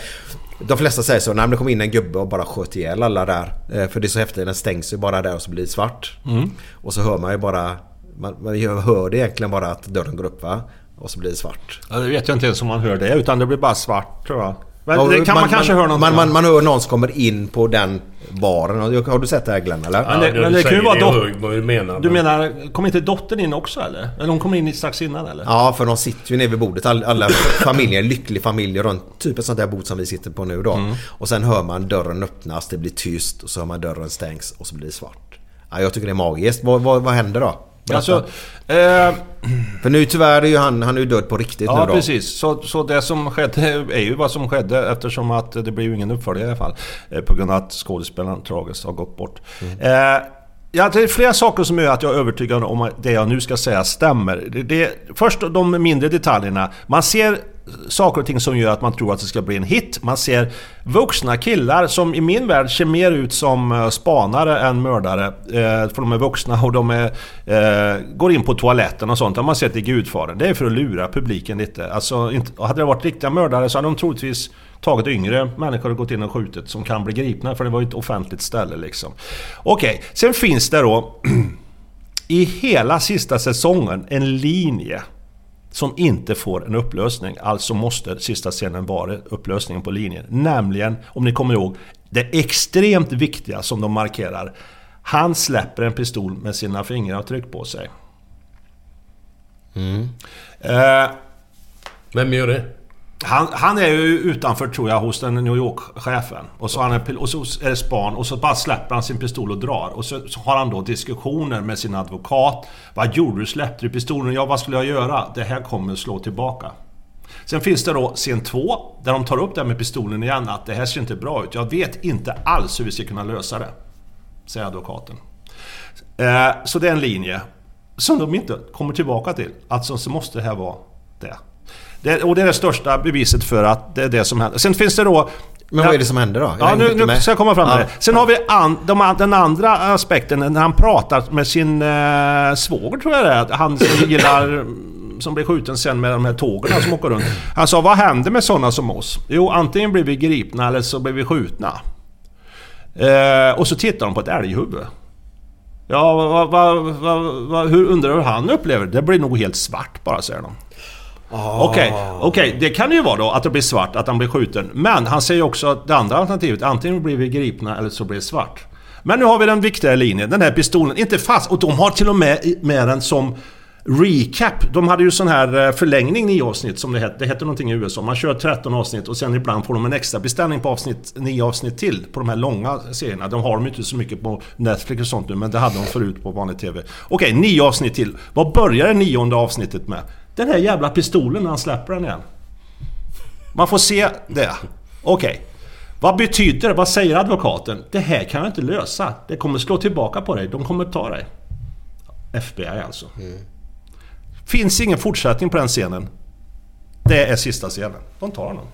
De flesta säger så, nej men det kom in en gubbe och bara sköt ihjäl alla där. Eh, För det är så häftigt, den stängs ju bara där och så blir det svart. Mm. Och så hör man ju bara, man, man hör det egentligen bara att dörren går upp va? Och så blir det svart. Ja, det vet jag inte ens om man hör det. Utan det blir bara svart tror jag. Men Ja, det kan man, kanske höra någonting man, man, man hör någon som kommer in på den baren. Har du sett det här Glenn eller? Men det, men det kan ju vara dottern. du menar. Du menar, kom inte dottern in också eller? Eller hon kom in strax innan eller? Ja, för de sitter ju nere vid bordet. All, alla familjer, lycklig familj runt typ ett sånt där bord som vi sitter på nu då. Mm. Och sen hör man dörren öppnas, det blir tyst och så hör man dörren stängs och så blir det svart. Ja, jag tycker det är magiskt. Vad, vad, vad händer då? Alltså, eh, För nu tyvärr är ju han, han är ju död på riktigt ja nu då. precis. Så, så det som skedde är ju vad som skedde eftersom att det blir ju ingen uppföljare i alla fall. Eh, på grund av att skådespelaren tragiskt har gått bort. Eh, Ja, det är flera saker som gör att jag är övertygad om att det jag nu ska säga stämmer. Det, det, först de mindre detaljerna. Man ser saker och ting som gör att man tror att det ska bli en hit. Man ser vuxna killar som i min värld ser mer ut som eh, spanare än mördare. Eh, för de är vuxna och de är, eh, går in på toaletten och sånt. Det har man sett i Gudfadern. Det är för att lura publiken lite. Alltså, inte, hade det varit riktiga mördare så hade de troligtvis tagit yngre människor och gått in och skjutit som kan bli gripna för det var ju ett offentligt ställe liksom. Okej, sen finns det då i hela sista säsongen en linje som inte får en upplösning. Alltså måste sista scenen vara upplösningen på linjen. Nämligen, om ni kommer ihåg, det extremt viktiga som de markerar. Han släpper en pistol med sina fingeravtryck på sig. Eh, Vem gör det? Han, han är ju utanför tror jag hos den New York-chefen. Och så, han är, och så är det span och så bara släpper han sin pistol och drar. Och så, så har han då diskussioner med sin advokat. Vad gjorde du? Släppte du pistolen? Ja, vad skulle jag göra? Det här kommer slå tillbaka. Sen finns det då scen två, där de tar upp det här med pistolen igen. Att det här ser inte bra ut. Jag vet inte alls hur vi ska kunna lösa det. Säger advokaten. Eh, så det är en linje som de inte kommer tillbaka till. Alltså så måste det här vara det det. Och det är det största beviset för att det är det som händer. Sen finns det då... Men vad är det som händer då? Jag Ja, nu, nu ska jag komma fram till Ja. det. Sen har vi an, de, den andra aspekten när han pratar med sin eh, svåger tror jag det är. Han som gillar... Som blir skjuten sen med de här tågen som åker runt. Han sa, vad händer med sådana som oss? Jo, antingen blir vi gripna eller så blir vi skjutna. Eh, och så tittar de på ett älghuvud. Ja, vad, vad, vad, hur undrar du hur han upplever det? Det blir nog helt svart bara, säger de. Ah. Okej, okej, det kan ju vara då att det blir svart, att han blir skjuten. Men han säger också att det andra alternativet, antingen blir vi gripna eller så blir det svart. Men nu har vi den viktiga linjen, den här pistolen, inte fast. Och de har till och med med den som recap. De hade ju sån här eh, förlängning, nio avsnitt som det hette. Det hette någonting i USA. Man kör 13 avsnitt och sen ibland får de en extra beställning på avsnitt, nio avsnitt till. På de här långa serierna. De har de inte så mycket på Netflix och sånt nu, men det hade de förut på vanlig TV. Okej, nio avsnitt till. Vad börjar det nionde avsnittet med? Den här jävla pistolen när han släpper den igen. Man får se det. Okej. Vad betyder det? Vad säger advokaten? Det här kan jag inte lösa. Det kommer slå tillbaka på dig. De kommer ta dig. FBI alltså. Finns ingen fortsättning på den scenen. Det är sista scenen. De tar honom.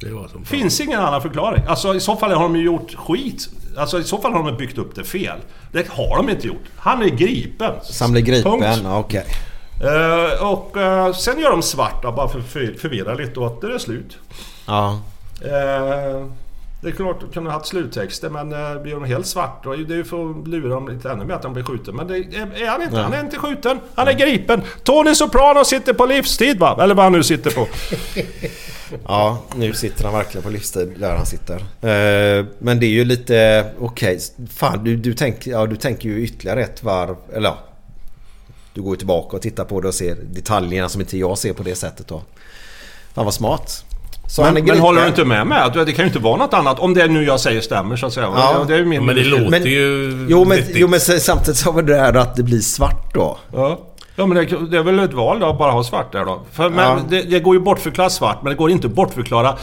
Det var som fan. Finns ingen annan förklaring. Alltså i så fall har de ju gjort skit. Alltså i så fall har de byggt upp det fel. Det har de inte gjort. Han är gripen. Så han blir gripen, Punkt. ja, Eh, och eh, sen gör de svart då, bara för att förvirra lite och att det är slut. Ja. Eh, det är klart, de kunde ha haft sluttexter men uh, blir de helt svart då är det ju för att lura dem lite ännu mer att de blir skjuten. Men det är, är han inte. Nej. Han är inte skjuten. Han är gripen. Tony Soprano sitter på livstid va? Eller vad han nu sitter på. Ja, nu sitter han verkligen på livstid där han sitter. Eh, men det är ju lite... Okej, fan du, du, tänker, ja, du tänker ju ytterligare ett varv. Eller ja. Du går tillbaka och tittar på det och ser detaljerna som inte jag ser på det sättet då. Fan vad smart. Så men, men håller du inte med mig? Att Det kan ju inte vara något annat. Om det nu jag säger stämmer så att säga. Ja. det är min Men det låter Men- ju Jo men, jo men samtidigt så var det där att det blir svart då. Ja. Ja men det, det är väl ett val då att bara ha svart där då. För, men Ja. det, det går ju bortförklara svart men det går inte att bortförklara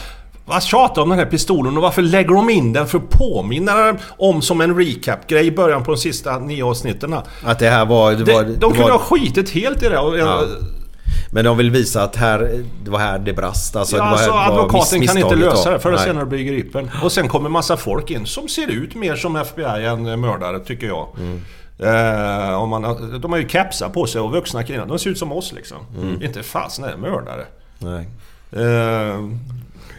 vad tjatar om den här pistolen och varför lägger de in den för att påminna om som en recap-grej i början på de sista nio avsnitten? Att det här var... Det var de, de kunde var, ha skitit helt i det. Och, Ja. Men de vill visa att här, det var här det brast. Alltså, ja, det var alltså, var advokaten kan inte lösa det. Förr eller Nej. senare blir gripen. Och sen kommer massa folk in som ser ut mer som FBI än mördare, tycker jag. Mm. Eh, man, de har ju kepsar på sig och vuxna kvinnor. De ser ut som oss liksom. Mm. Inte fasen är det mördare. Nej. Eh,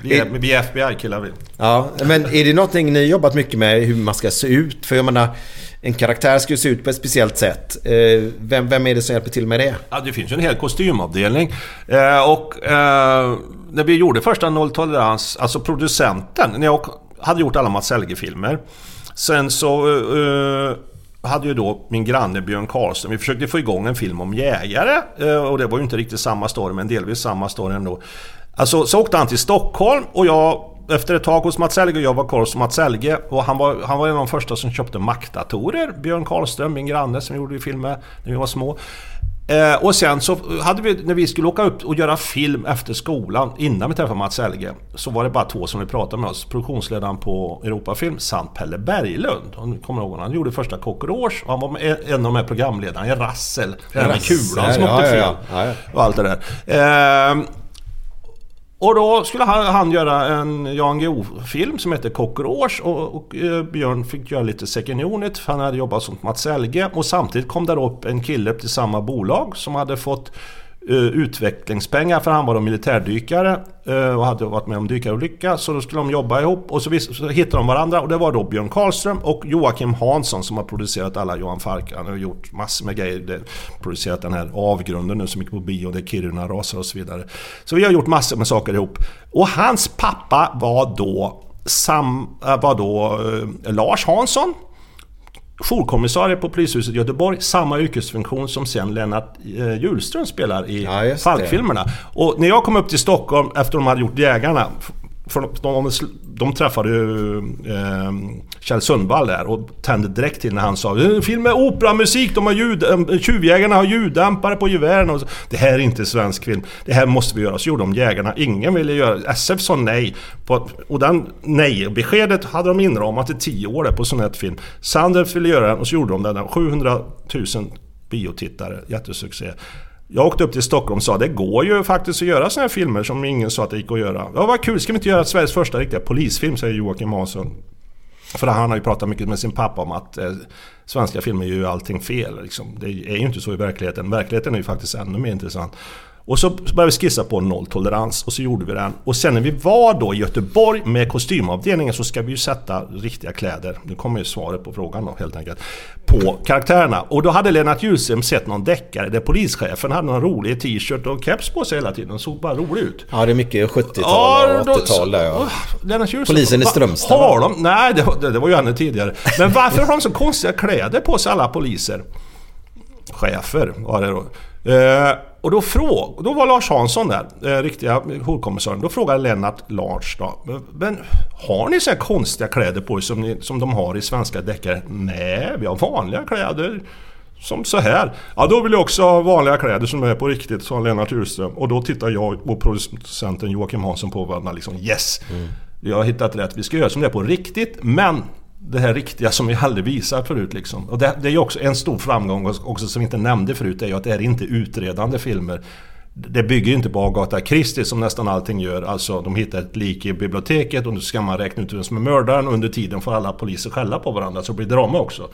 vi, är, vi är FBI-killar vi. Ja, men är det någonting ni jobbat mycket med hur man ska se ut? För jag menar, en karaktär ska ju se ut på ett speciellt sätt. Eh, Vem, vem är det som hjälper till med det? Ja, det finns ju en hel kostymavdelning. Eh, och eh, när vi gjorde första Noll Tolerans, alltså producenten, när jag hade gjort alla Mats Helge-filmer. Sen så hade ju då min granne Björn Karlström, vi försökte få igång en film om jägare. Och det var ju inte riktigt samma story, men delvis samma story ändå. Alltså, så åkte han till Stockholm och jag efter ett tag hos Mats Helge, jag var kvar hos Mats Helge och han var, han var en av de första som köpte Mac-datorer. Björn Karlström, min granne som gjorde filmer när vi var små. Eh, och sen så hade vi, när vi skulle åka upp och göra film efter skolan, innan vi träffade Mats Helge, så var det bara två som vi pratade med oss. Produktionsledaren på Europafilm samt Pelle Berglund. Om kommer ihåg. Han gjorde första Cockroach och han var med, en av de här programledarna i Rassel. Den här med kulan som åkte fel. ja. Ja, ja. Och allt det där. Eh, och då skulle han, han göra en Jan Guillou-film som heter Cockroach och, och eh, Björn fick göra lite second unit för han hade jobbat som Mats Helge och samtidigt kom där upp en kille till samma bolag som hade fått Eh, utvecklingspengar för han var då militärdykare eh, och hade varit med om dykarolycka så då skulle de jobba ihop och så, vis- så hittade de varandra och det var då Björn Karlström och Joakim Hansson som har producerat alla Johan Falk. Han har gjort massor med grejer. De producerat den här Avgrunden nu som gick på bio, det Kiruna rasar och så vidare. Så vi har gjort massor med saker ihop. Och hans pappa var då, sam, eh, var då eh, Lars Hansson jourkommissarie på polishuset i Göteborg, samma yrkesfunktion som sen Lennart eh, Hjulström spelar i Ja. Falkfilmerna. Och när jag kom upp till Stockholm efter de hade gjort Jägarna, för de, de, de träffade ju eh, Kjell Sundvall där och tände direkt till när han sa Film med operamusik, de har ljud, eh, tjuvjägarna har ljuddämpare på gevären. Det här är inte svensk film, det här måste vi göra. Så gjorde de Jägarna, ingen ville göra SF sa nej. På, och den nej-beskedet hade de inramat i tio år där på här film. Sanders ville göra den och så gjorde de den. 700 000 biotittare, jättesuccé. Jag åkte upp till Stockholm och sa det går ju faktiskt att göra såna här filmer som ingen sa att det gick att göra. Ja vad kul, ska vi inte göra Sveriges första riktiga polisfilm säger Joakim Hansson. För han har ju pratat mycket med sin pappa om att eh, svenska filmer gör ju allting fel. Liksom. Det är ju inte så i verkligheten. Verkligheten är ju faktiskt ännu mer intressant. Och så började vi skissa på nolltolerans och så gjorde vi den. Och sen när vi var då i Göteborg med kostymavdelningen så ska vi ju sätta riktiga kläder. Nu kommer ju svaret på frågan då helt enkelt. På karaktärerna. Och då hade Lennart Hjulström sett någon deckare där polischefen hade någon rolig t-shirt och keps på sig hela tiden. Och såg bara rolig ut. Ja, det är mycket 70-tal och då- 80-tal där ja. Lennart Hjulström, Polisen i Strömstad, Har de? Nej, det, det, det var ju ännu tidigare. Men varför har de så konstiga kläder på sig alla poliser? Chefer var det då. Eh, och då, fråg, då var Lars Hansson där, eh, riktiga jourkommissarien. Då frågade Lennart Lars då. Men har ni så konstiga kläder på er som, ni, som de har i svenska deckare? Nej, vi har vanliga kläder. Som så här. Ja, då vill jag också ha vanliga kläder som är på riktigt, sa Lennart Hjulström. Och då tittar jag och producenten Joakim Hansson på varandra liksom Yes! Jag har hittat rätt. Vi ska göra som det är på riktigt, men det här riktiga som vi aldrig visat förut liksom. Och det, det är ju också en stor framgång också som vi inte nämnde förut, det är ju att det är inte utredande filmer. Det bygger ju inte på Agatha Christie som nästan allting gör. Alltså de hittar ett lik i biblioteket och nu ska man räkna ut vem som är mördaren och under tiden får alla poliser skälla på varandra så blir det drama också.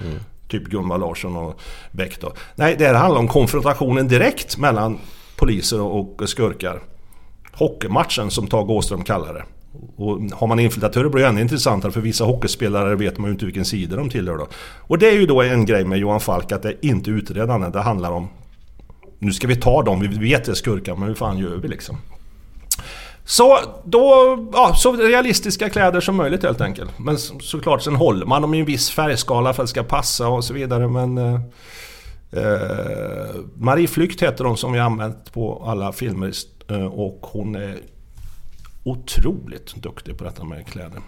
Typ Gunvar Larsson och Beck då. Nej, det här handlar om konfrontationen direkt mellan poliser och och skurkar. Hockeymatchen som Tage Åström kallar det. Och har man infiltratörer blir det ännu intressantare för vissa hockeyspelare vet man ju inte vilken sida de tillhör då. Och det är ju då en grej med Johan Falk att det är inte utredande, det handlar om nu ska vi ta dem, vi vet det är skurkar men hur fan gör vi liksom? Så då, ja, så realistiska kläder som möjligt helt enkelt. Men så- såklart, sen håller man dem i en viss färgskala för att det ska passa och så vidare men... Eh, eh Marie Flykt heter hon som vi har använt på alla filmer eh, och hon är otroligt duktig på detta med kläder.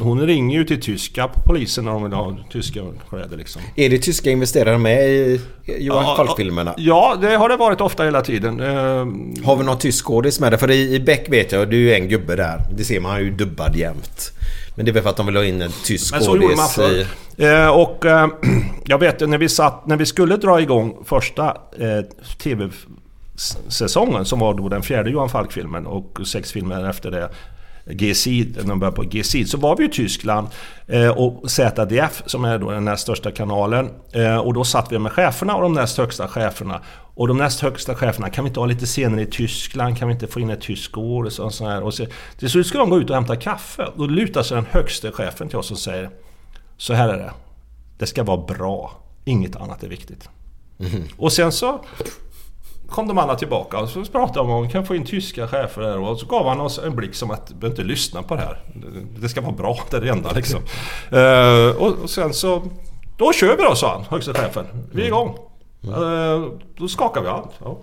Hon ringer ju till tyska polisen när de vill ha tyska kläder liksom. Är det tyska investerare med i Johan Ja, Falk-filmerna? Ja, det har det varit ofta hela tiden. Eh, Har vi någon tysk skådis med det? För i, i Beck vet jag, det är ju en gubbe där. Det ser man, han är ju dubbad jämt. Men det är väl för att de vill ha in en tysk Men så gjorde man förr. Eh, och eh, jag vet när vi, satt, när vi skulle dra igång första eh, TV-säsongen som var då den fjärde Johan Falk-filmen och sex filmer efter det G-Sid, när de började på G-Sid, så var vi i Tyskland eh, och ZDF som är då den näst största kanalen. Eh, och då satt vi med cheferna och de näst högsta cheferna. Och de näst högsta cheferna, kan vi inte ha lite scener i Tyskland? Kan vi inte få in ett tyskt ord? Och så, så här. Och så, till slut ska de gå ut och hämta kaffe. Då lutar sig den högsta chefen till oss och säger Så här är det. Det ska vara bra. Inget annat är viktigt. Och sen så kom de alla tillbaka och så pratade de om vi kan få in tyska chefer där och så gav han oss en blick som att behöver inte lyssna på det här. Det ska vara bra, det är det enda liksom. Eh, och sen så... Då kör vi då, sa han, högsta chefen. Vi är igång. Eh, då skakar vi hand. Ja.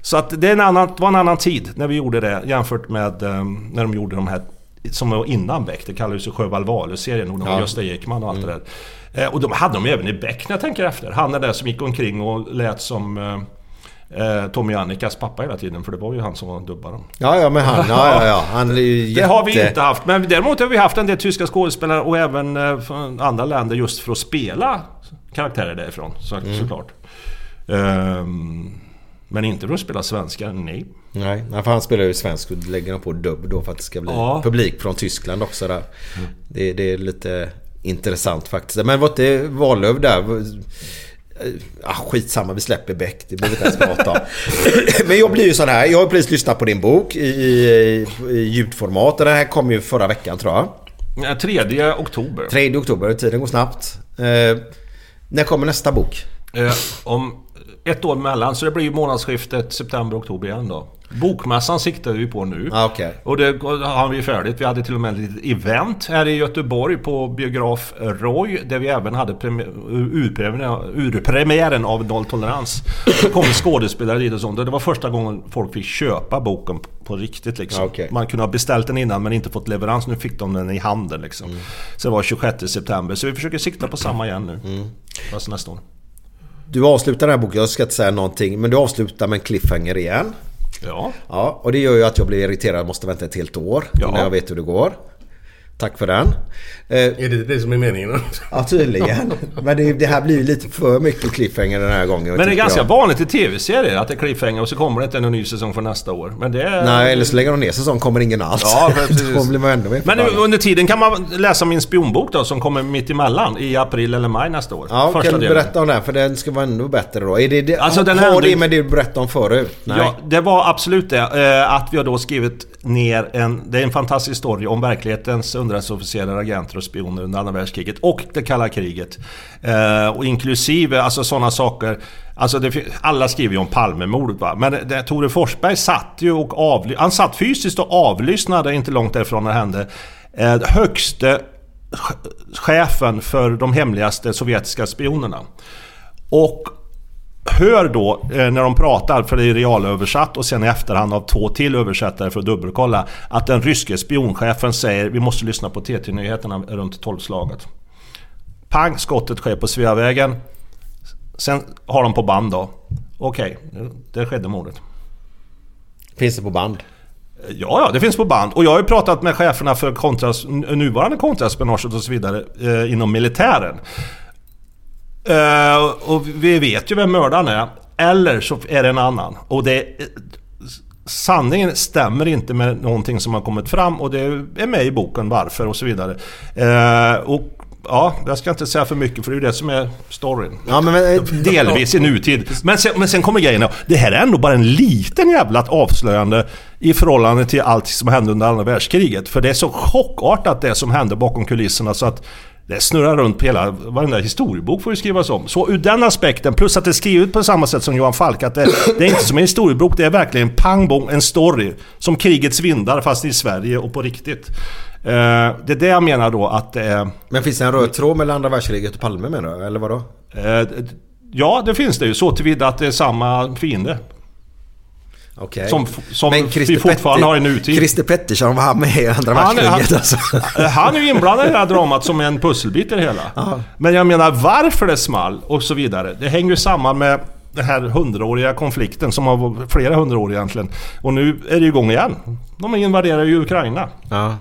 Så att det, är en annan, det var en annan tid när vi gjorde det jämfört med eh, när de gjorde de här som var innan Beck. Det kallades ju Sjöwall Wahlöö-serien och de Ja. Gösta Ekman och allt det där. Eh, och de hade de även i Beck när jag tänker efter. Han är där som gick omkring och lät som eh, eh, Tommy Annikas pappa hela tiden. För det var ju han som var dubbaren. Ja, ja, men han, ja, ja, ja. Han är ju Det jätte... har vi inte haft. Men däremot har vi haft en del tyska skådespelare och även eh, från andra länder just för att spela karaktärer därifrån. Så, Mm. Såklart. Ehm, men inte för att spela svenskar, nej. Nej, för han spelar ju svensk och lägger han på dubb då för att det ska bli Ja. publik från Tyskland också där. Det, det är lite intressant faktiskt. Men var inte Wahlöö där? Ah, skitsamma, vi släpper Beck. Det behöver vi inte ens prata om. Men jag blir ju sån här. Jag har precis lyssnat på din bok i, i, i ljudformat. Den här kom ju förra veckan tror jag. Ja, 3 oktober. 3 oktober, tiden går snabbt. Eh, när kommer nästa bok? Eh, om ett år mellan, så det blir ju månadsskiftet september-oktober igen då. Bokmässan siktar vi på nu. Ah, okej. Och det har vi färdigt. Vi hade till och med ett litet event här i Göteborg på biograf Roy. Där vi även hade premi- urpremiären, urpremiären av Nolltolerans. Då kom skådespelare dit och sånt. Det var första gången folk fick köpa boken på riktigt liksom. Ah, okej. Man kunde ha beställt den innan men inte fått leverans. Nu fick de den i handen liksom. Mm. Så det var 26 september. Så vi försöker sikta på samma igen nu. Mm. Fast nästa år. Du avslutar den här boken, jag ska inte säga någonting. Men du avslutar med en cliffhanger igen. Ja. Ja, och det gör ju att jag blir irriterad måste vänta ett helt år Ja. innan jag vet hur det går. Tack för den. Eh, Är det det som är meningen? ja, tydligen. Men det, det här blir ju lite för mycket cliffhanger den här gången. Men det är ganska jag. vanligt i tv-serier att det är cliffhanger och så kommer det inte en ny säsong för nästa år. Men det är... Nej, eller så lägger de ner säsong kommer ingen alls. Ja, precis. Då blir man ändå mer Men under tiden kan man läsa min spionbok då som kommer mitt emellan i april eller maj nästa år. Ja, Första kan du delen. berätta om den? För den ska vara ännu bättre då. Är det, det, Alltså, den har det med det du berättade om förut? Nej. Ja, det var absolut det. Eh, Att vi har då skrivit ner en... Det är en fantastisk story om verklighetens underrättelseofficerare, agenter och spioner under andra världskriget och det kalla kriget. Eh, Och inklusive alltså sådana saker... Alltså det, alla skriver ju om Palmemordet va. Men det, Tore Forsberg satt ju och avly- Han satt fysiskt och avlyssnade inte långt därifrån när det hände. Eh, högste chefen för de hemligaste sovjetiska spionerna. Och hör då eh, när de pratar, för det är realöversatt och sen i efterhand av två till översättare för att dubbelkolla att den ryske spionchefen säger vi måste lyssna på TT-nyheterna runt tolvslaget. Pang, skottet sker på Sveavägen. Sen har de på band då. Okej, det skedde mordet. Finns det på band? Ja, ja, det finns på band. Och jag har ju pratat med cheferna för kontras, nuvarande kontraspionaget och så vidare eh, inom militären. Eh, och vi vet ju vem mördaren är. Eller så är det en annan. Och det... Sanningen stämmer inte med någonting som har kommit fram och det är med i boken varför och så vidare. Eh, och ja, jag ska inte säga för mycket för det är ju det som är storyn. Ja, men, men, Delvis i nutid. Men sen, men sen kommer grejen. Det här är ändå bara en liten jävla avslöjande i förhållande till allt som hände under andra världskriget. För det är så chockartat det som hände bakom kulisserna så att det snurrar runt på hela... Varenda historiebok får ju skrivas om. Så ur den aspekten, plus att det är skrivet på samma sätt som Johan Falk, att det, det är inte som en historiebok, det är verkligen pang bom, en story. Som krigets vindar fast i Sverige och på riktigt. Eh, det är det jag menar då att är... men finns det en röd tråd mellan andra världskriget och Palme menar du? Eller vadå? Eh, Ja, det finns det ju. Så tillvida att det är samma fiende. Okej. Som, som Men vi fortfarande Petter- har i nutid. Christer Pettersson var han med i andra Han är, han, världskriget alltså. han är ju inblandad i det här dramat som en pusselbit i det hela. Men jag menar varför det small och så vidare. Det hänger ju samman med den här hundraåriga konflikten som har varit flera hundra år egentligen. Och nu är det ju igång igen. De invaderar ju Ukraina. Ja.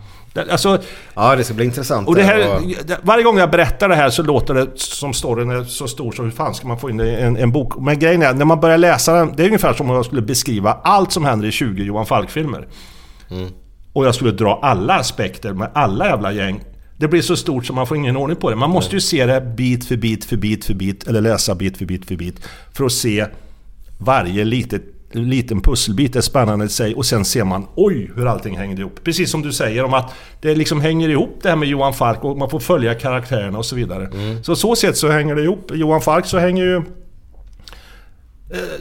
Alltså, ja, det ska bli intressant. och det här, varje gång jag berättar det här så låter det som storyn är så stor så hur fan ska man få in det i en, en bok? Men grejen är, när man börjar läsa den, det är ungefär som om jag skulle beskriva allt som händer i 20 Johan Falk-filmer. Och jag skulle dra alla aspekter med alla jävla gäng. Det blir så stort så man får ingen ordning på det. Man måste ju se det bit för bit för bit för bit, eller läsa bit för bit för bit. För att se varje litet, liten pusselbit är spännande i sig och sen ser man oj hur allting hänger ihop. Precis som du säger om att det liksom hänger ihop det här med Johan Falk och man får följa karaktärerna och så vidare. Så så sätt så hänger det ihop. Johan Falk så hänger ju... eh,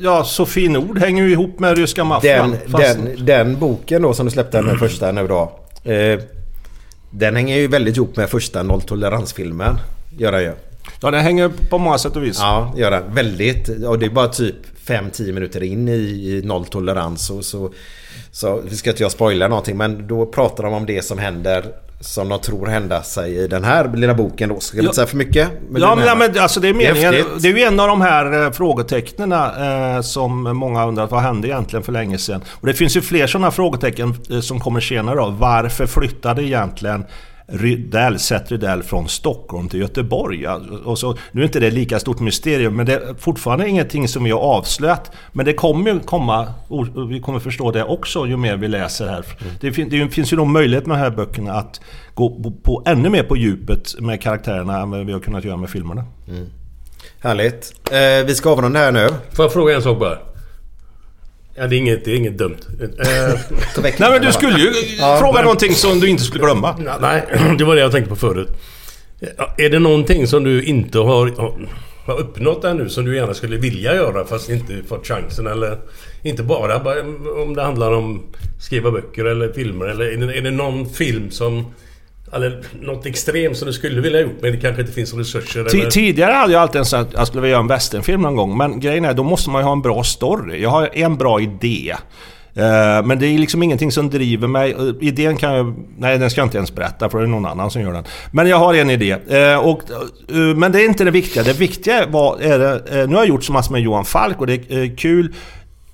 Ja, Sofie Nord hänger ju ihop med ryska maffian. Den, den, den boken då som du släppte, den första nu då. Eh, den hänger ju väldigt ihop med första nolltoleransfilmen. Gör den ju. Ja, den hänger på många sätt och vis. Ja, gör den. Väldigt. Och det är bara typ 5-10 minuter in i, i nolltolerans. Och så, så vi ska inte jag spoila någonting men då pratar de om det som händer som de tror hända sig i den här lilla boken då. Ska jag Ja. inte säga för mycket? Ja, men, ja, men alltså det är Det är meningen. Det är, häftigt. ju en av de här eh, frågetecknen eh, som många undrar vad hände egentligen för länge sedan. Och det finns ju fler sådana frågetecken eh, som kommer senare då. Varför flyttade egentligen Rydell, Seth Rydell från Stockholm till Göteborg. Och så, nu är inte det lika stort mysterium men det är fortfarande ingenting som vi har avslöjat. Men det kommer ju komma, och vi kommer förstå det också ju mer vi läser här. Det, fin, det finns ju nog möjlighet med de här böckerna att gå på, på ännu mer på djupet med karaktärerna än vad vi har kunnat göra med filmerna. Härligt. Eh, vi ska avrunda här nu. Får jag fråga en sak bara? Ja, det är inget, det är inget dumt. Eh, Nej men du skulle ju Ja, fråga men- någonting som du inte skulle glömma. Nej, det var det jag tänkte på förut. Är det någonting som du inte har, har- uppnått ännu som du gärna skulle vilja göra fast inte fått chansen? Eller inte bara, om det handlar om skriva böcker eller filmer eller är det någon film som... Eller något extremt som du skulle vilja gjort men det kanske inte finns resurser Ti- eller... Tidigare hade jag alltid en sån att jag skulle vilja göra en westernfilm någon gång. Men grejen är, då måste man ju ha en bra story. Jag har en bra idé. Eh, Men det är liksom ingenting som driver mig. Eh, Idén kan jag... Nej, den ska jag inte ens berätta för det är någon annan som gör den. Men jag har en idé. Eh, Och, men det är inte det viktiga. Det viktiga var... Är det, nu har jag gjort så massor med Johan Falk och det är kul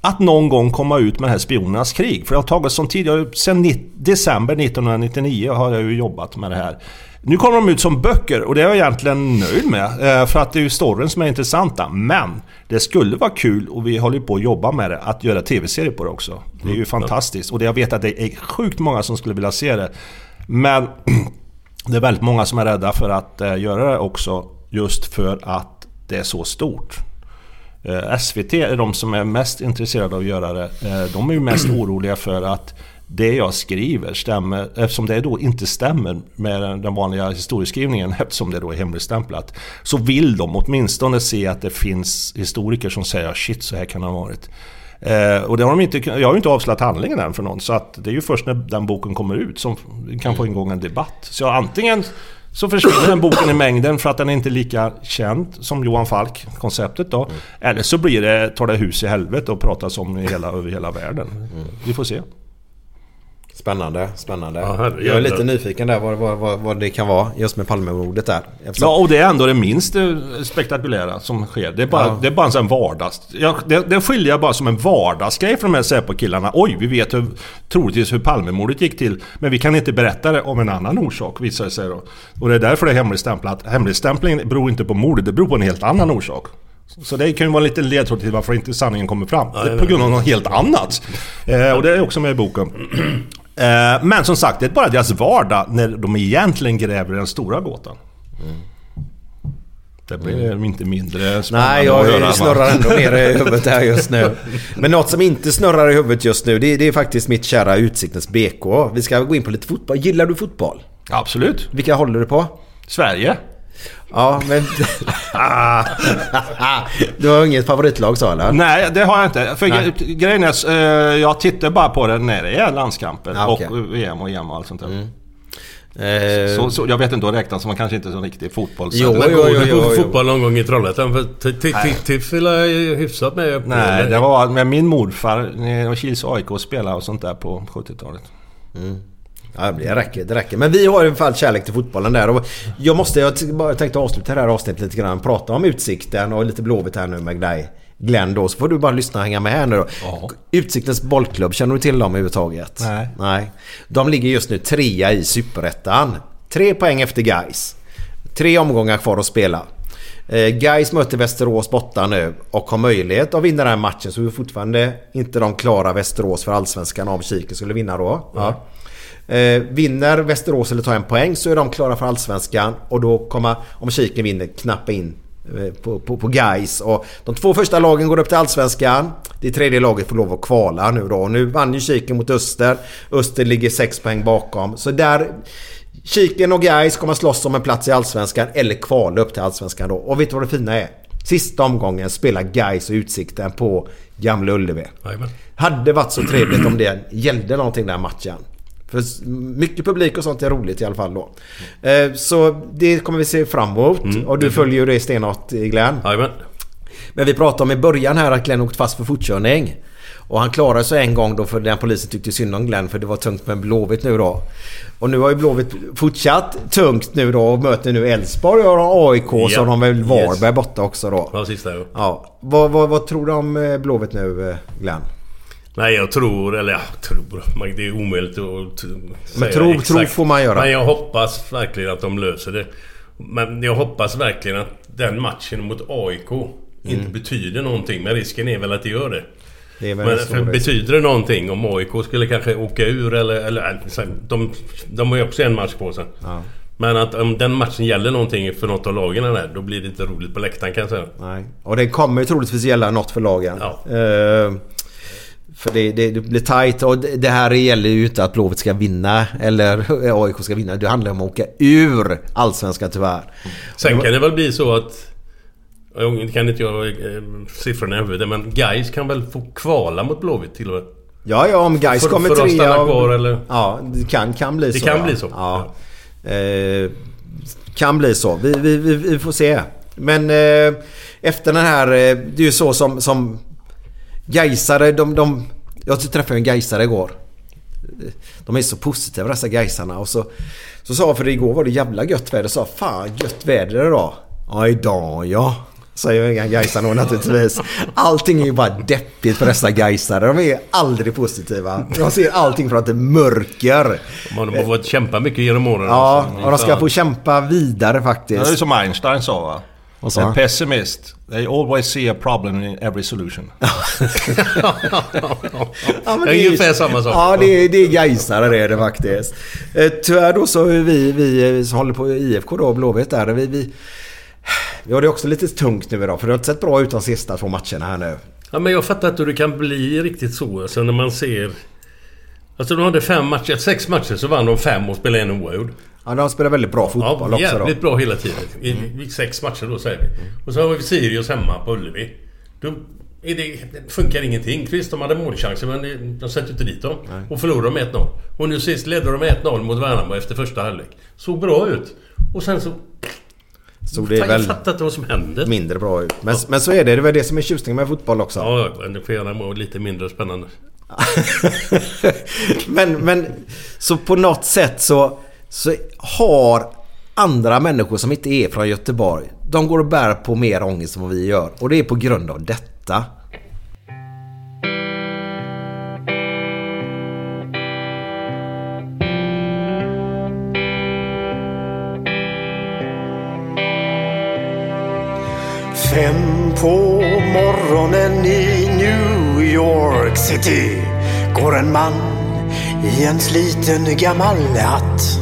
att någon gång komma ut med det här Spionernas krig. För det har tagit sån tid. Jag, sen december 1999 har jag ju jobbat med det här. Nu kommer de ut som böcker och det är jag egentligen nöjd med. eh, För att det är ju storyn som är intressanta. Men det skulle vara kul, och vi håller på att jobba med det, att göra tv-serie på det också. Det är ju fantastiskt. Och jag vet att det är sjukt många som skulle vilja se det. Men det är väldigt många som är rädda för att eh, göra det också. Just för att det är så stort. Eh, SVT är de som är mest intresserade av att göra det. Eh, de är ju mest oroliga för att det jag skriver stämmer, eftersom det då inte stämmer med den- vanliga historieskrivningen eftersom det då är hemligstämplat. Så vill de åtminstone se att det finns historiker som säger shit så här kan det ha varit. Eh, och det har de inte, jag har ju inte avslöjat handlingen än för någon så att det är ju först när den boken kommer ut som kan få igång en debatt. Så antingen så försvinner den boken i mängden för att den är inte lika känd som Johan Falk, konceptet då. Eller så blir det, tar det hus i helvete och pratas om i hela, över hela världen. Vi får se. Spännande, spännande. Ja, jag är lite nyfiken där vad, vad, vad, vad det kan vara just med Palmemordet där. Eftersom- Ja, och det är ändå det minst eh, spektakulära som sker. Det är bara, Ja. det är bara en sån vardags... Ja, det, det skiljer jag bara som en vardagsgrej för de här Säpo-killarna. Oj, vi vet hur, troligtvis hur Palmemordet gick till. Men vi kan inte berätta det om en annan orsak, visar det sig då. Och det är därför det är hemligstämplat. Hemligstämplingen beror inte på mordet, det beror på en helt annan orsak. Så det kan ju vara en liten ledtråd till varför inte sanningen kommer fram. Det är på grund av något helt annat. Eh, och det är också med i boken. Eh, men som sagt, det är bara deras vardag när de egentligen gräver den stora gåtan. Det blir inte mindre spännande Nej, att höra, jag snurrar ändå mer i huvudet här just nu. Men något som inte snurrar i huvudet just nu, det är, det är faktiskt mitt kära Utsiktens BK. Vi ska gå in på lite fotboll. Gillar du fotboll? Absolut. Vilka håller du på? Sverige. Ja, men... du har inget favoritlag sa eller? Nej, det har jag inte. För Nej. gre- grejen är, eh, jag tittar bara på det när det är landskamper Ja, okej. och VM och EM och allt sånt där. Eh, Så, så, jag vet inte, då räknas man kanske inte som riktig fotboll. Jo, jo, jo, jo, jo. fotboll någon gång i Trollhättan? För T- T- T- Tiff är ju hyfsat med. Nej, det var med min morfar. Kils AIK och spelade och sånt där på 70-talet. Ja, det räcker, det räcker. Men vi har i alla fall kärlek till fotbollen där. Och jag måste, jag bara tänkte avsluta det här avsnittet lite grann. Prata om Utsikten och lite Blåvitt här nu med dig. Glenn då, så får du bara lyssna och hänga med här nu då. Utsiktens bollklubb, känner du till dem överhuvudtaget? Nej. Nej. De ligger just nu trea i Superettan. Tre poäng efter Gais. Tre omgångar kvar att spela. Eh, Gais möter Västerås borta nu och har möjlighet att vinna den här matchen. Så vi är fortfarande inte de klara Västerås för Allsvenskan om Kiken skulle vinna då. Ja. Eh, vinner Västerås eller tar en poäng så är de klara för Allsvenskan. Och då kommer, om Kiken vinner, knappa in eh, på, på, på Gais. Och de två första lagen går upp till Allsvenskan. Det tredje laget får lov att kvala nu då. Och nu vann ju Kiken mot Öster. Öster ligger sex poäng bakom. Så där... Kiken och Gais kommer slåss om en plats i Allsvenskan eller kvala upp till Allsvenskan då. Och vet du vad det fina är? Sista omgången spelar Gais och Utsikten på Gamla Ullevi. Hade varit så trevligt om det gällde någonting den här matchen. För mycket publik och sånt är roligt i alla fall då. Eh, Så det kommer vi se fram emot. och du följer ju det stenhårt Glenn. Jajamän. Men vi pratade om i början här att Glenn åkte fast för fortkörning. Och han klarade sig en gång då för den polisen tyckte synd om Glenn för det var tungt med Blåvitt nu då. Och nu har ju Blåvitt fortsatt tungt nu då och möter nu Elfsborg och AIK så Ja. har de väl Varberg Yes. borta också då. Ja, sista ja. Ja. Vad, vad, vad tror du om eh, Blåvitt nu eh, Glenn? Nej, jag tror, eller ja, tror. Det är omöjligt att säga tro- exakt. tro får man göra. Men jag hoppas verkligen att de löser det. Men jag hoppas verkligen att den matchen mot AIK inte betyder någonting. Men risken är väl att det gör det. Det Men för betyder det någonting om AIK skulle kanske åka ur eller... eller äh, de, de har ju också en match på sig. Ja. Men att om den matchen gäller någonting för något av lagen där, då blir det inte roligt på läktaren kan jag säga. Nej. Och det kommer ju troligtvis gälla något för lagen. Ja. Eh, för det, det, det blir tight och det det här gäller ju inte att Blåvitt ska vinna eller AIK ska vinna. Det handlar om att åka ur Allsvenskan tyvärr. Sen kan det väl bli så att... Jag kan inte jag eh, siffrorna i huvudet men Gais kan väl få kvala mot Blåvitt till och med? Ja, ja om Gais kommer för att trea... stanna kvar, eller? Ja, det kan, kan bli Det så. kan ja. bli så. Ja. Eh, kan bli så. Vi, vi, vi, vi får se. Men eh, efter den här... Eh, det är ju så som... som Gaisare, de, de... Jag träffade en Gaisare igår. De är så positiva dessa Gaisarna. Och så, så sa för igår var det jävla gött väder. Så sa fan gött väder idag. Ja idag ja. Säger inga Gaisare då naturligtvis. Allting är ju bara deppigt för dessa Gaisare. De är aldrig positiva. De ser allting från att det är mörker. Man har fått kämpa mycket genom åren. Ja, alltså. och de ska få kämpa vidare Det är faktiskt. som Einstein sa va? Vad sa A han? pessimist, they always see a problem in every solution. Ja, men det är ungefär samma sak. Ja, det är, det är Gaisare det det faktiskt. Eh, Tyvärr då så är vi, vi eh, som håller på IFK då, Blåvitt där. Vi, vi, vi har det också lite tungt nu idag för det har inte sett bra ut de sista två matcherna här nu. Ja, men jag fattar inte hur det kan bli riktigt så. Alltså när man ser... Alltså de hade fem matcher, sex matcher så vann de fem och spelade en oavgjord. Ja, de spelar väldigt bra fotboll Ja, också då. jävligt bra hela tiden. I i sex matcher då säger vi. Och så har vi Sirius hemma på Ullevi. Då det, det funkar ingenting. Visst, de hade målchanser men de sätter inte dit dem. Och förlorade de med 1-0. Och nu sist ledde de med 1-0 mot Värnamo efter första halvlek. Såg bra ut. Och sen så... Så det är Fan, jag väl fattar inte vad som händer. mindre bra ut. Men, men så är det. Det är väl det som är tjusningen med fotboll också. Ja, men det får gärna vara lite mindre spännande. men, men så på något sätt så, så har andra människor som inte är från Göteborg, de går och bär på mer ångest än vad vi gör. Och det är på grund av detta. Fem på morgonen i New York City går en man i en sliten gammal hatt.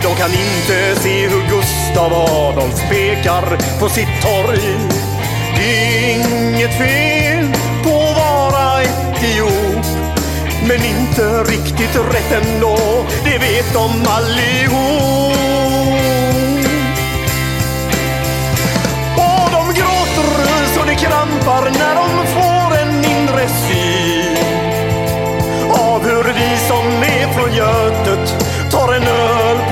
De kan inte se hur Gustav Adolf pekar på sitt torg. Det är inget fel på att vara etiop. Men inte riktigt rätt ändå, det vet de allihop. Och de gråter så det krampar när de får en inre syn av hur vi som är från Götet tar en öl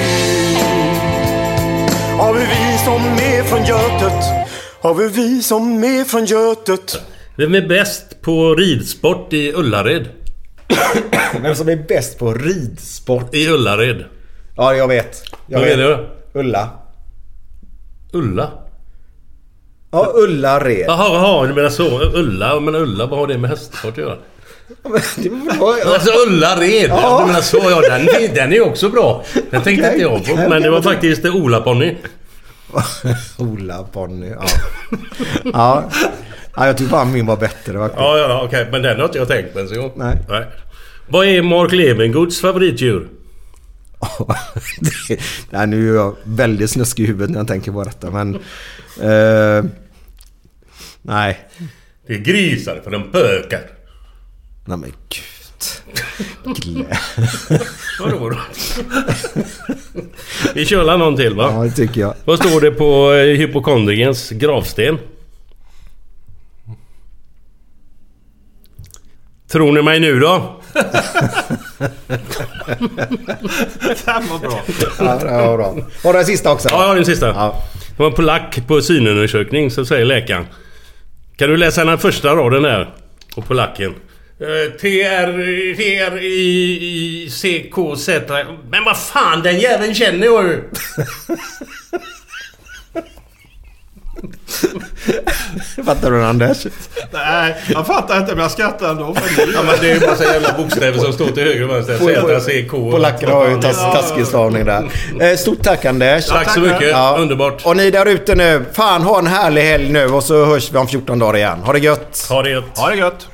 av vi som är från Götet, av vi som är från Götet. Vem är bäst på ridsport i Ullared? Vem som är bäst på ridsport? I Ullared. Ja, jag vet. Jag Vad vet. är det? Ulla. Ulla? Ja, Ullared. Jaha, jaha, du menar så. Ulla, men Ulla, vad har det med hästsport att göra? Alltså Ullared! Ja. Du menar så, ja den, den är också bra. Den tänkte Okej, inte jag på. Men det var faktiskt Ola-ponny. Ola Bonny, ja. ja. Ja, jag tycker bara min var bättre. Det var Ja, ja, okej. Men den har inte jag tänkt på ens en gång. Nej. Nej. Vad är Mark Levengoods favoritdjur? det, nej, nu är jag väldigt snuskig i huvudet när jag tänker på detta men... Eh, nej. Det är grisar för de pökar. Nej men gud. Glä. Vadå då? Vi kör la någon till va? Ja, det tycker jag. Vad står det på eh, hypokondriens gravsten? Tror ni mig nu då? Den var bra. Ja, det var bra. Var det den sista också? Ja, jag har den sista. Ja. Det var en polack på synundersökning, så säger läkaren. Kan du läsa den första raden där? På polacken. Eh, T R T R I I C K Z Men vad fan, den jäveln känner jag ju! Fattar du Anders? Nej, jag fattar inte men jag skrattar ändå. Ja men det är ju massa jävla bokstäver som står till höger och vänster. Z, C, K. Polackerna har ju tas- taskig stavning där. Eh, Stort tack Anders. Tack så mycket. Underbart. Och ni där ute nu, fan ha en härlig helg nu och så hörs vi om 14 dagar igen. Ha det gött! Ha det gött. Ha det gött.